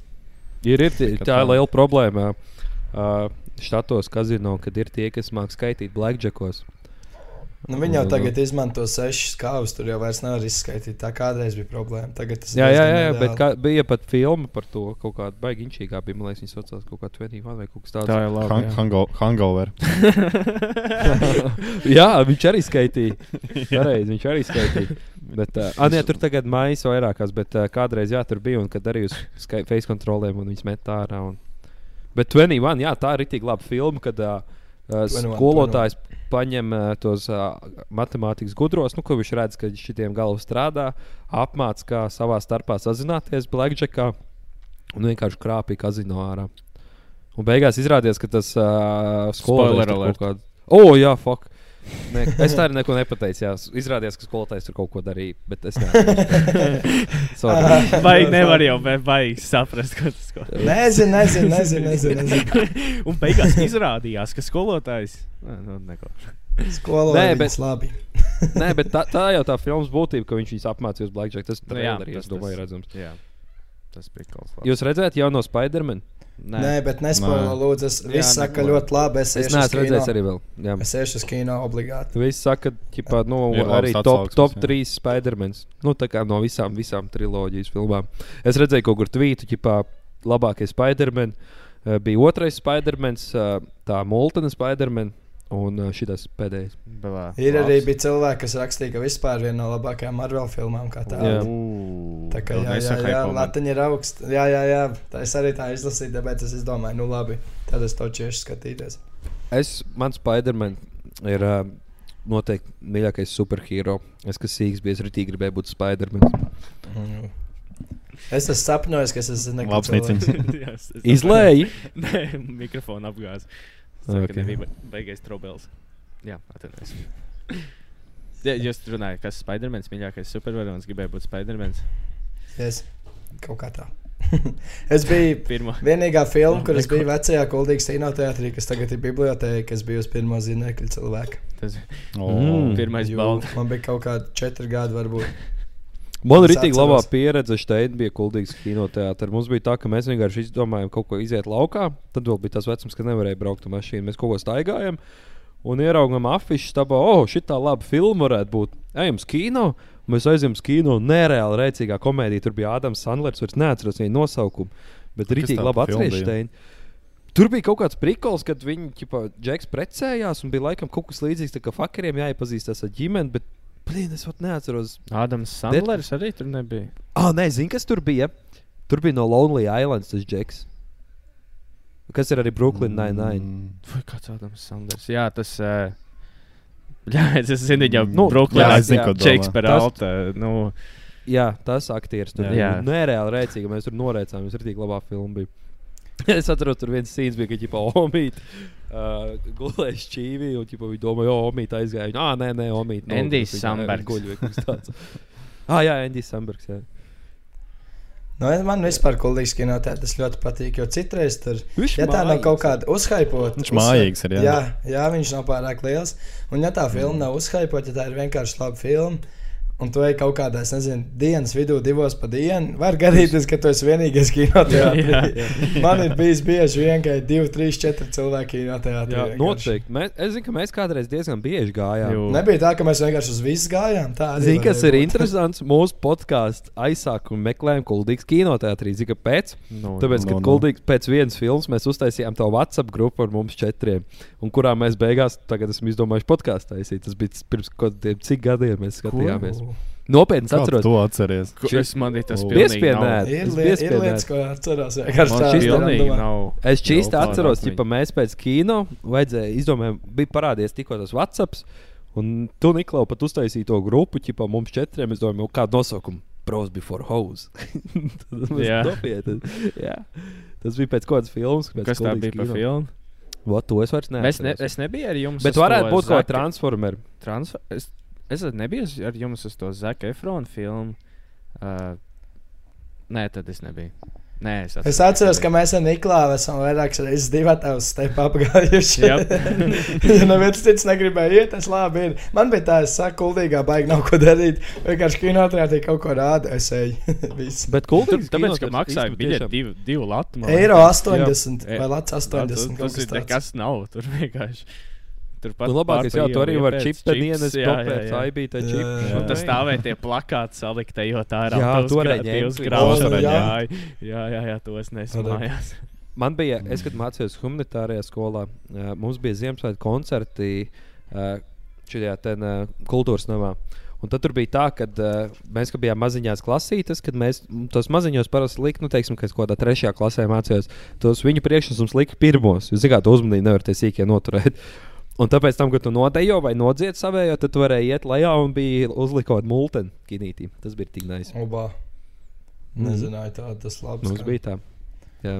[SPEAKER 2] Ir, ir tā ir
[SPEAKER 8] tā.
[SPEAKER 2] liela problēma. Uh, štatos kazino, kad ir tie, kas māca skaitīt blackjackos.
[SPEAKER 1] Nu, viņi jau
[SPEAKER 2] Un,
[SPEAKER 1] tagad izmanto sešas kāvas, tur jau vairs nevar izskaidrot. Tā kādreiz bija problēma. Tagad tas ir
[SPEAKER 2] Jā, jā, jā, jā bet kā, bija pat filma par to. Kaut kāda baigiņšīgā bija. Man liekas, viņi saucās kaut kā 21 vai kaut kas tāds.
[SPEAKER 3] Tā ir labi. jā.
[SPEAKER 8] Hango, hangover.
[SPEAKER 2] jā, viņš arī skaitīja. Pareizi, viņš arī skaitīja. Bet, uh, nē, tur tagad mājas vairākās, bet uh, kādreiz jā, tur bija un kad arī uz face kontrolēm un viņas met ārā. Un... Bet 21, jā, tā ir tik laba filma, kad uh,
[SPEAKER 1] 21,
[SPEAKER 2] skolotājs paņem uh, tos uh, matemātikas gudros, nu, ko viņš redz, ka šitiem galvā strādā, apmāca, kā savā starpā sazināties Blackjackā un vienkārši krāpīja kazino ārā. Un beigās izrādījās, ka tas uh, skolotājs
[SPEAKER 3] alert.
[SPEAKER 2] kaut kādu. O, oh, jā, fuck! Ne, es tā arī neko nepateicu. Jā, izrādījās, ka skolotājs tur kaut ko darīja. Bet es nesaprotu.
[SPEAKER 3] Vai nevar jau baigi saprast, ko tas ko.
[SPEAKER 1] Nezinu, nezinu, nezinu. nezinu, nezinu.
[SPEAKER 3] Un beigās izrādījās, ka skolotājs. Nē, nu, neko.
[SPEAKER 1] Skolotāji
[SPEAKER 2] Nē, bet-
[SPEAKER 1] labi.
[SPEAKER 2] Nē, bet tā, tā jau tā filmas būtība, ka viņš viņus apmācīja uz Blackjack. Tas
[SPEAKER 3] Nu, jā, tas-
[SPEAKER 2] es domāju,
[SPEAKER 3] tas-
[SPEAKER 2] redzams.
[SPEAKER 3] Jā, tas bija kaut kas
[SPEAKER 2] Jūs redzējāt jauno Spider-Man?
[SPEAKER 1] Nē, Nē bet nespoilo, lūdzu. Es
[SPEAKER 3] Jā,
[SPEAKER 1] saka
[SPEAKER 3] neko.
[SPEAKER 1] ļoti labi. Es,
[SPEAKER 2] Es neesmu redzējis arī vēl. Jā.
[SPEAKER 1] Es iešu uz kino obligāti.
[SPEAKER 2] Visi saka, ka nu,
[SPEAKER 8] Ir
[SPEAKER 2] arī top, top
[SPEAKER 8] jā.
[SPEAKER 2] 3 Spider-Man. Nu, tā kā no visām, visām triloģijas filmām. Es redzēju, kaut kur tvītu, ka labākais Spider-Man eh, bija otrais Spider-Man, tā Multena Spider-Man un šis pēdējais.
[SPEAKER 3] Belā.
[SPEAKER 1] Ir arī bija cilvēki, kas rakstīja, ka vispār viena no labākajām Marvel filmām kā tāda. Tā kā jā, jā, jā, latiņa ir augsta. Jā, jā, jā. Tā es arī tā izlasīju, tāpēc es domāju, nu labi, tad es to cieši skatīties.
[SPEAKER 2] Es, man Spider-Man ir uh, noteikti mīļākais superhero. Es, kas sīgs bija, es arī gribēju būt Spider-Man.
[SPEAKER 1] Mm. Es esmu sapņojis, ka es esmu nekad
[SPEAKER 8] Labs niciens.
[SPEAKER 2] Izlēji?
[SPEAKER 3] Nē, mikrofonu apgāz.
[SPEAKER 2] Ok.
[SPEAKER 3] Okay. Nebija beigais trobels. Jā, atvainojos. Ja, jūs runājat, kas ir Spidermans, mīļākais supervaronis, gribēja būt Spidermans.
[SPEAKER 1] Yes. Kaut kā tā. es biju
[SPEAKER 3] Pirmā.
[SPEAKER 1] vienīgā filma, kur es biju vecajā Kuldīgas kinoteātrī, kas tagad ir bibliotēka, kas bija uz pirmo zinekļu cilvēku.
[SPEAKER 3] Tas
[SPEAKER 2] Mm.
[SPEAKER 3] pirmais balds.
[SPEAKER 1] Man bija kaut kādi četri gadi, varbūt.
[SPEAKER 2] Man ir tik labā pieredze, šeit bija kuldīgs kinoteātris. Mums bija tā, ka mēs vienkārši izdomājām kaut ko iziet laukā. Tad vēl bija tas vecums, kad nevarēja braukt ar mašīnu. Mēs kaut ko staigājām un ieraugām afišu stabā, oh, šī tā laba filma varētu būt. Ejam uz kino, mēs aizjām uz kino. Nereāli rēcīgā komēdija. Tur bija Ādams Sandlers, vairs neatceros viņa nosaukumu. Bet rītīgi labi atcerēties
[SPEAKER 8] bija?
[SPEAKER 2] Steini. Tur bija kaut kāds prikals, kad viņi, ķipa, Džeks precējās, un bija laikam kaut kas līdzīgs, tā kā fakeriem jāiepazīstas ar ģimeni, bet, blīn, es pat neatceros.
[SPEAKER 3] Ādams Sandlers arī tur nebija.
[SPEAKER 2] Ah, nē, zini, kas tur bija? Tur bija no Lonely Islands tas Džeks. Kas ir arī Brooklyn Nine-Nine?
[SPEAKER 8] Mm.
[SPEAKER 3] Vai kāds Ādams Sandlers? Jā, tas. Uh, jā, es zinu, jau
[SPEAKER 2] Nu,
[SPEAKER 3] Brooklynā
[SPEAKER 2] jā, es zinu,
[SPEAKER 8] ko
[SPEAKER 3] Džeks
[SPEAKER 8] domā.
[SPEAKER 3] Peralta. Nu,
[SPEAKER 2] Jā, tas aktieris tur bija. Nu, Nereāli rēcīgi, mēs tur noreicām, mums ir tik labā filma. Es atceros, tur viens sīns bija, ka ģipa Omīte uh, gulēja šķīvī, un ģipa, viņi domāja, o, Omīte aizgāja. Viņa, Ah, nē, nē, Omīte. nav,
[SPEAKER 3] Endijs
[SPEAKER 2] viņa
[SPEAKER 3] Sambergs.
[SPEAKER 2] guļ vai kaut kas tāds. ah, jā, Endijs Sambergs. Jā.
[SPEAKER 1] Nu, man vispār Kuldīgas kinoteātris ļoti patīk, jo citreiz tur,
[SPEAKER 2] Viņš
[SPEAKER 1] ja tā nav kaut kāda uzhaipota,
[SPEAKER 8] Viņš mājīgs ir, jā.
[SPEAKER 1] Jā, jā, viņš nav pārāk liels. Un, ja tā filma nav uzhaipota, ja tā ir vienkārši laba filma, un tu ej kaut kādā, es nezinu, dienas vidū, divos pa dienu, var gadīties, ka tu esi vienīgais kinoteātris. Man ir bijis bieži vien, ka ir divi, trīs, četri cilvēki vienkārši.
[SPEAKER 2] noteikti. Mēs, es zinu, ka mēs kādreiz diezgan bieži gājām.
[SPEAKER 3] Jū.
[SPEAKER 1] Nebija tā, ka mēs vienkārši uz visu gājām.
[SPEAKER 2] Zini, kas ir
[SPEAKER 1] būt.
[SPEAKER 2] interesants? Mūsu podkāstu aizsākumu meklējām Kuldīgas kinoteātrī. Zini, kāpēc?
[SPEAKER 3] nu,
[SPEAKER 2] Tāpēc,
[SPEAKER 8] no,
[SPEAKER 2] ka
[SPEAKER 8] no.
[SPEAKER 2] Kuldīgs pēc vienas filmas mēs uztaisījām to WhatsApp grupu ar mums četriem, un kurā mēs beigās, tagad esam izdomājuši podkāstu taisīt. Tas bija pirms kaut kādiem cik gadiem mēs skatījāmies. Nopietni
[SPEAKER 8] Kā
[SPEAKER 2] atceros.
[SPEAKER 8] tu atceries?
[SPEAKER 3] Es man ir tas nav.
[SPEAKER 1] Ir,
[SPEAKER 2] Es
[SPEAKER 1] li ir lietas, ko atceros.
[SPEAKER 3] šis
[SPEAKER 2] šis. Es čīsti
[SPEAKER 3] Jau
[SPEAKER 2] atceros, ka mēs pēc kino vajadzēja izdomāt, bija parādījies tikko tas WhatsApp. Un tu, Niklau, pat uztaisīji to grupu, ķipā mums četriem. Es domāju, kādu nosaukumu? Bros before house. Tas
[SPEAKER 3] Jā.
[SPEAKER 2] nopietni. Jā. Tas bija pēc kādas filmas. pēc
[SPEAKER 3] Kas tā bija par filmu?
[SPEAKER 2] Vo, to es vairs
[SPEAKER 3] Mēs ne, es nebiju ar jums.
[SPEAKER 2] Bet varētu
[SPEAKER 3] to
[SPEAKER 2] būt
[SPEAKER 3] Zac-
[SPEAKER 2] transformera.
[SPEAKER 3] Transfer... Es, es nebiju ar jums uz to Zaka Efrona filmu. Uh, nē, tad es nebiju. Nē, es,
[SPEAKER 1] Es atceros, ka mēs ar Niklāvu esam vairākas reizes divi attēlus step apgājuši.
[SPEAKER 3] Jep.
[SPEAKER 1] ja neviens cits negribēja iet, tas labi ir. Man bija tā, es saku, kuldīgā baigi nav ko darīt. Vienkārši kinoteātrī kaut ko rāda, es eju. Viss.
[SPEAKER 2] Bet
[SPEAKER 3] Tur,
[SPEAKER 2] kultūras
[SPEAKER 3] tāpēc, ka maksāja biļeti divu, divu latu.
[SPEAKER 1] Eiro
[SPEAKER 3] liekas.
[SPEAKER 1] 80
[SPEAKER 3] Jā.
[SPEAKER 1] vai lats 80.
[SPEAKER 3] Tas, tas ir nekas nav. Tur vienkārši. Tur pat
[SPEAKER 2] Nu, labākais, jā, tu arī vari čipsdienas,
[SPEAKER 3] jā, jā,
[SPEAKER 2] kopēt,
[SPEAKER 3] jā.
[SPEAKER 2] aibītē
[SPEAKER 1] Jā,
[SPEAKER 2] čips.
[SPEAKER 1] jā.
[SPEAKER 3] Un tas stāvēja tie plakāti salikti, ejot ārā.
[SPEAKER 2] Jā,
[SPEAKER 3] tie
[SPEAKER 2] ņēma
[SPEAKER 3] uz graudu
[SPEAKER 1] daudz, jā.
[SPEAKER 3] Jā, jā, to es nesmājās.
[SPEAKER 2] Man bija, es, kad mācījos humanitārajā skolā, mums bija Ziemassvētku koncerti šajā ten, kultūras namā. Un tad tur bija tā, ka uh, mēs, kad bijām maziņās klasītes, kad mēs tos maziņos parasti likām, nu, teiksim, ka es kaut kādā trešajā klasē mācījos, tos viņu priekšnesums lika pirmos. Jūs zināt, uzmanīgi nevar tie sīkie noturēt. Un tāpēc, tam, kad tu nodejo vai nodziedi savējo, tad tu varēji iet lejā un bija uzlikot multeni kinītī. Tas bija tik nice.
[SPEAKER 1] Obā. Nezināju, tā tas labs.
[SPEAKER 2] Mums
[SPEAKER 1] kā.
[SPEAKER 2] bija tā. Jā.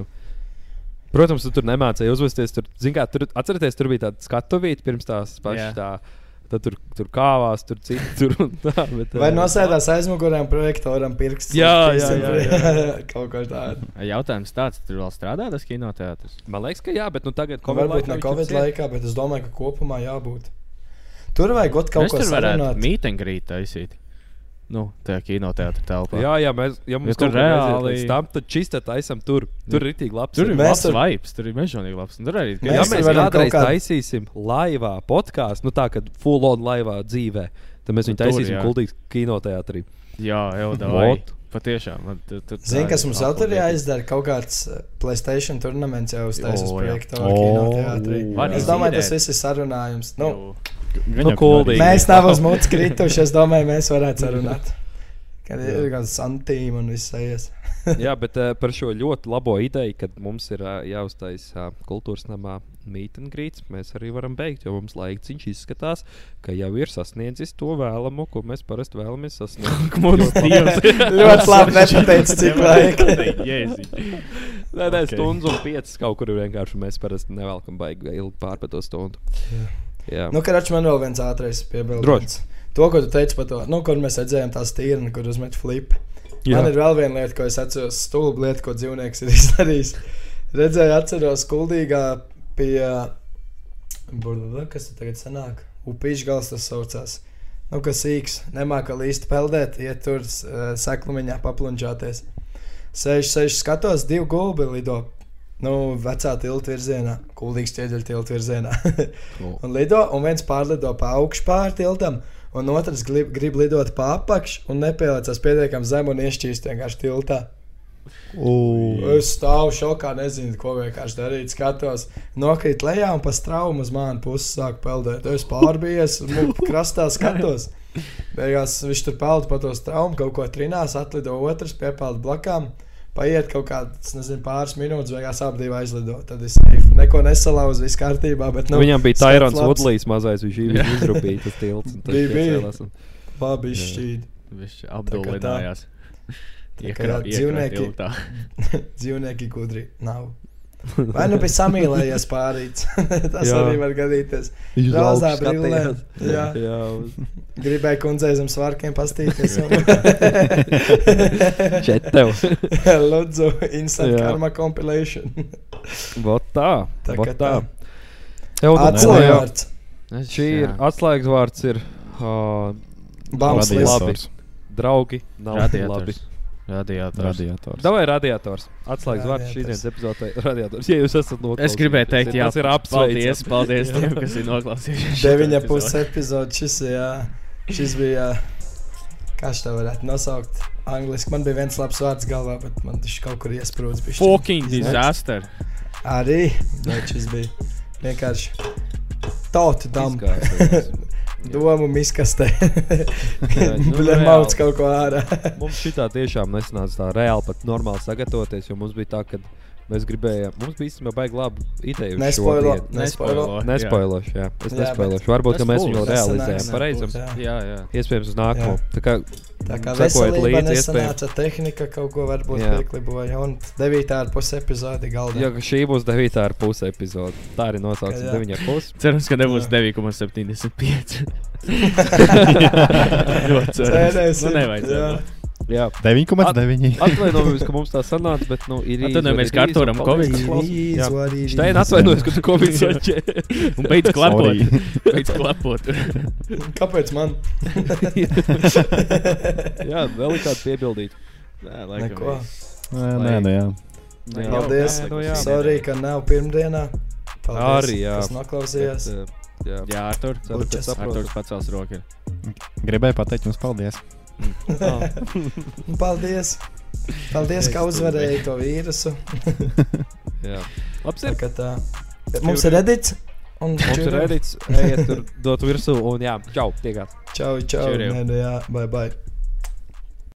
[SPEAKER 2] Protams, tu tur nemācīji uzvesties. Tur, kā, tur, atcerieties, tur bija tāda skatuvīte pirms tās pašas. Tā, tad tur, tur kāvās, tur citur. Tur, un tā, bet,
[SPEAKER 1] Vai
[SPEAKER 2] ā,
[SPEAKER 1] nosēdās aizmugurēm projektoram pirksts?
[SPEAKER 2] Jā,
[SPEAKER 1] uz
[SPEAKER 2] jā, jā,
[SPEAKER 1] trīsdesmit- Kaut kā tāda.
[SPEAKER 3] Jautājums tāds, tur vēl strādā tas kinoteātris.
[SPEAKER 2] Man liekas, ka jā, bet nu, tagad
[SPEAKER 1] Ko varbūt ne
[SPEAKER 2] viņš
[SPEAKER 1] Covid laikā, bet es domāju, ka kopumā jābūt. Tur vajag kaut ko
[SPEAKER 3] tur varētu mītengrīt taisīt. Nu, tajā kinoteātrī telpā.
[SPEAKER 2] Jā, jā, mēs ja mums
[SPEAKER 3] Ja tur
[SPEAKER 2] kā
[SPEAKER 3] reāli-
[SPEAKER 2] tam, tad čista taisam tur. Tur ir tik labs.
[SPEAKER 3] Tur ir
[SPEAKER 1] Mēs
[SPEAKER 3] labs
[SPEAKER 1] tur-
[SPEAKER 3] vibes, tur ir mežonīgi labs. Tur arī
[SPEAKER 1] Mēs
[SPEAKER 2] Ja mēs
[SPEAKER 1] varam
[SPEAKER 2] kādreiz
[SPEAKER 1] kādu-
[SPEAKER 2] taisīsim laivā podkāstu, nu tā, kad full on laivā dzīvē, tad mēs viņu taisīsim
[SPEAKER 3] jā.
[SPEAKER 2] kuldīgas kinoteātrī.
[SPEAKER 3] Jā, jau
[SPEAKER 2] Vot.
[SPEAKER 3] Patiešām.
[SPEAKER 1] Zini, kas mums vēl tur jāizdara? Kaut kāds uh, Playstation turnaments jau uztaisīs
[SPEAKER 3] var
[SPEAKER 1] Es domāju, tas viss ir sarunājums. Nu,
[SPEAKER 3] Nu,
[SPEAKER 2] kuldīgi.
[SPEAKER 1] mēs nav uz mūsu krituši, es domāju, mēs varētu sarunāt. Kad ir gan santīm un viss aizies.
[SPEAKER 2] Jā, bet uh, par šo ļoti labo ideju, kad mums ir uh, jāuztaisa uh, kultūras namā mītnes, mēs arī varam beigt, jo mums laiks izskatās, ka jau ir sasniedzis to vēlamo, ko mēs parasti vēlamies sasniegt.
[SPEAKER 1] Ļoti labi nepateicis, cik laika.
[SPEAKER 3] Jēzi.
[SPEAKER 2] Nē, nē,
[SPEAKER 3] Ok.
[SPEAKER 2] stundas un piecas kaut kur ir vienkārši. Mēs parasti nevelkam baigi ilgi pārpēt to stundu. Jā,
[SPEAKER 1] Nu, Karač, man vēl viens ātrais piebildes. To, ko tu teici par to, nu, kur mēs redzējām tās tīrni, kur uzmet flipu. Man ir vēl viena lieta, ko es atceros, stulba lieta, ko dzīvnieks ir izdarījis. Redzēju, atceros, kuldīgā pie. Burbuļs, kas tur tagad sanāk? Upīšu gals tas saucās. Nu, kas īks, nemāka līsti peldēt, iet tur uh, seklumiņā paplunčāties. Sēž, sēž, skatos, divi gulbi lido. Nu, vecā tilta virzienā, kuldīgs ķieģeļa tilta virzienā. un lido, un viens pārlido pa augšu pāri tiltam, un otrs grib, grib lidot pa apakšu un nepieliecās pietiekami zem un iešķīst vienkārši tiltā. Es stāvu šokā, nezinu, ko vienkārši darīt. Skatos, nokrīt lejā un pa straumu uz mani pusi sāk peldēt. Es pārbījies, un krastā skatos. Beigās viņš tur peld pa to straumu, kaut ko trinās, atlido otrs, piepeld blakām. Paiet kaut kādas, nezinu, pāris minūtes, abi divi aizlido. Tad es safe. neko nesalauzu, viss kārtībā. Bet,
[SPEAKER 2] nu, Viņam bija Tairons. Woodlīs mazais, viņš bija izrūpījis tas tilts.
[SPEAKER 1] Bija, bija. Labi izšķīd.
[SPEAKER 3] Viņš apdulinājās.
[SPEAKER 1] Tā kā jā, dzīvnieki- Dzīvnieki gudri nav. Vai nu bija samīlējies pārīts? Tas
[SPEAKER 2] Jā.
[SPEAKER 1] arī var gadīties.
[SPEAKER 2] Uz
[SPEAKER 1] Rozā brillē. Jā.
[SPEAKER 2] Jā,
[SPEAKER 1] Gribēju kundzei zem svārkiem pastīties.
[SPEAKER 2] Šeit tev.
[SPEAKER 1] Lūdzu, instant
[SPEAKER 2] Jā.
[SPEAKER 1] karma compilation.
[SPEAKER 2] Vot tā.
[SPEAKER 1] Tā
[SPEAKER 2] vot
[SPEAKER 1] kā
[SPEAKER 2] tā.
[SPEAKER 1] tā. Atslēgvārds.
[SPEAKER 2] Šī ir atslēgas vārds. Ir, uh,
[SPEAKER 1] Bams
[SPEAKER 2] labi. Draugi, nav labi.
[SPEAKER 3] Radiators. Radiators.
[SPEAKER 8] Radiators.
[SPEAKER 2] Davai radiators. Atslēgas vārds šīs
[SPEAKER 1] Radiators.
[SPEAKER 2] dienas epizodē. Radiators. Ja jūs esat noklausījušies.
[SPEAKER 3] Es gribēju teikt, jā,
[SPEAKER 2] tas ir
[SPEAKER 3] Paldies,
[SPEAKER 2] apsveicams.
[SPEAKER 3] paldies tiem, kas ir noklausījušies.
[SPEAKER 1] Deviņa puses epizode. Šis, jā, šis bija. Kā šo varētu nosaukt? Angliski man bija viens labs vārds galvā, bet man viņš kaut kur iesprūdis.
[SPEAKER 3] Fucking disaster.
[SPEAKER 1] Arī. Bet šis bija vienkārši. Tautu dam. Domu miskastē.
[SPEAKER 2] nu,
[SPEAKER 1] Bļa
[SPEAKER 2] reāli.
[SPEAKER 1] mauc kaut ko ārā.
[SPEAKER 2] Mums šī tā tiešām nesanāca tā reāli pat normāli sagatavoties, jo mums bija tā, ka mēs gribējām, mums bija īstenībā baigi laba ideja. uz
[SPEAKER 1] Nespoilo. Nespoilo.
[SPEAKER 2] Nespoilošu, jā. Es
[SPEAKER 1] Jā,
[SPEAKER 2] nespoilošu. Varbūt, ka mēs viņu realizējam
[SPEAKER 1] nebūs, jā.
[SPEAKER 3] Jā.
[SPEAKER 2] Iespējams, uz nākamo. Tā kā,
[SPEAKER 1] Tā kā veselība
[SPEAKER 2] līdzi,
[SPEAKER 1] nesanāca, tehnika kaut ko varbūt piekliboja. Un devītā ar pusi epizodi galdā.
[SPEAKER 2] Jā, ka šī būs 9 ar pusi epizode. Tā arī. 9 ar pusi.
[SPEAKER 3] Cerams, ka nebūs
[SPEAKER 1] Jā.
[SPEAKER 3] 9,75. Ļoti cerams.
[SPEAKER 1] Cerēsim,
[SPEAKER 3] Nu, nevajadzētu.
[SPEAKER 1] Jā.
[SPEAKER 3] būt.
[SPEAKER 2] Jā.
[SPEAKER 8] 9,9.
[SPEAKER 2] Atvainojamies, ka mums tā sanāca, bet nu, ir
[SPEAKER 3] Atvainojamies, ka Arturam Covid.
[SPEAKER 2] Steina atvainojas, ka tu Covid saķēri.
[SPEAKER 3] Un beidz.
[SPEAKER 8] Sorry.
[SPEAKER 3] beidz klepot.
[SPEAKER 1] Kāpēc man?
[SPEAKER 2] Jā, vēl ir kāda piebildīt.
[SPEAKER 3] Nē,
[SPEAKER 1] Neko.
[SPEAKER 8] Nē, nē, nē, jā.
[SPEAKER 2] Jā,
[SPEAKER 1] Paldies.
[SPEAKER 2] nē, nu jā.
[SPEAKER 1] Sorry, ka nav pirmdienā. Paldies,
[SPEAKER 2] Arī, jā.
[SPEAKER 1] Kas noklausījās.
[SPEAKER 2] Bet, eh, jā.
[SPEAKER 3] Jā, Artur.
[SPEAKER 2] Ceru, ka.
[SPEAKER 3] Arturs pacels roku.
[SPEAKER 8] Gribēju pateikt jums paldies.
[SPEAKER 1] Un Paldies. Paldies, ka uzvarēji to vīrusu.
[SPEAKER 2] Jā. Labs
[SPEAKER 1] Tā tā. Mums ir edits. Un
[SPEAKER 2] Mums ir
[SPEAKER 1] čau.
[SPEAKER 2] edits, ejiet tur, dot virsū un jā, čau, tiekās.
[SPEAKER 1] Čau, čau.
[SPEAKER 3] Čau.
[SPEAKER 1] Nu jā, bye, bye.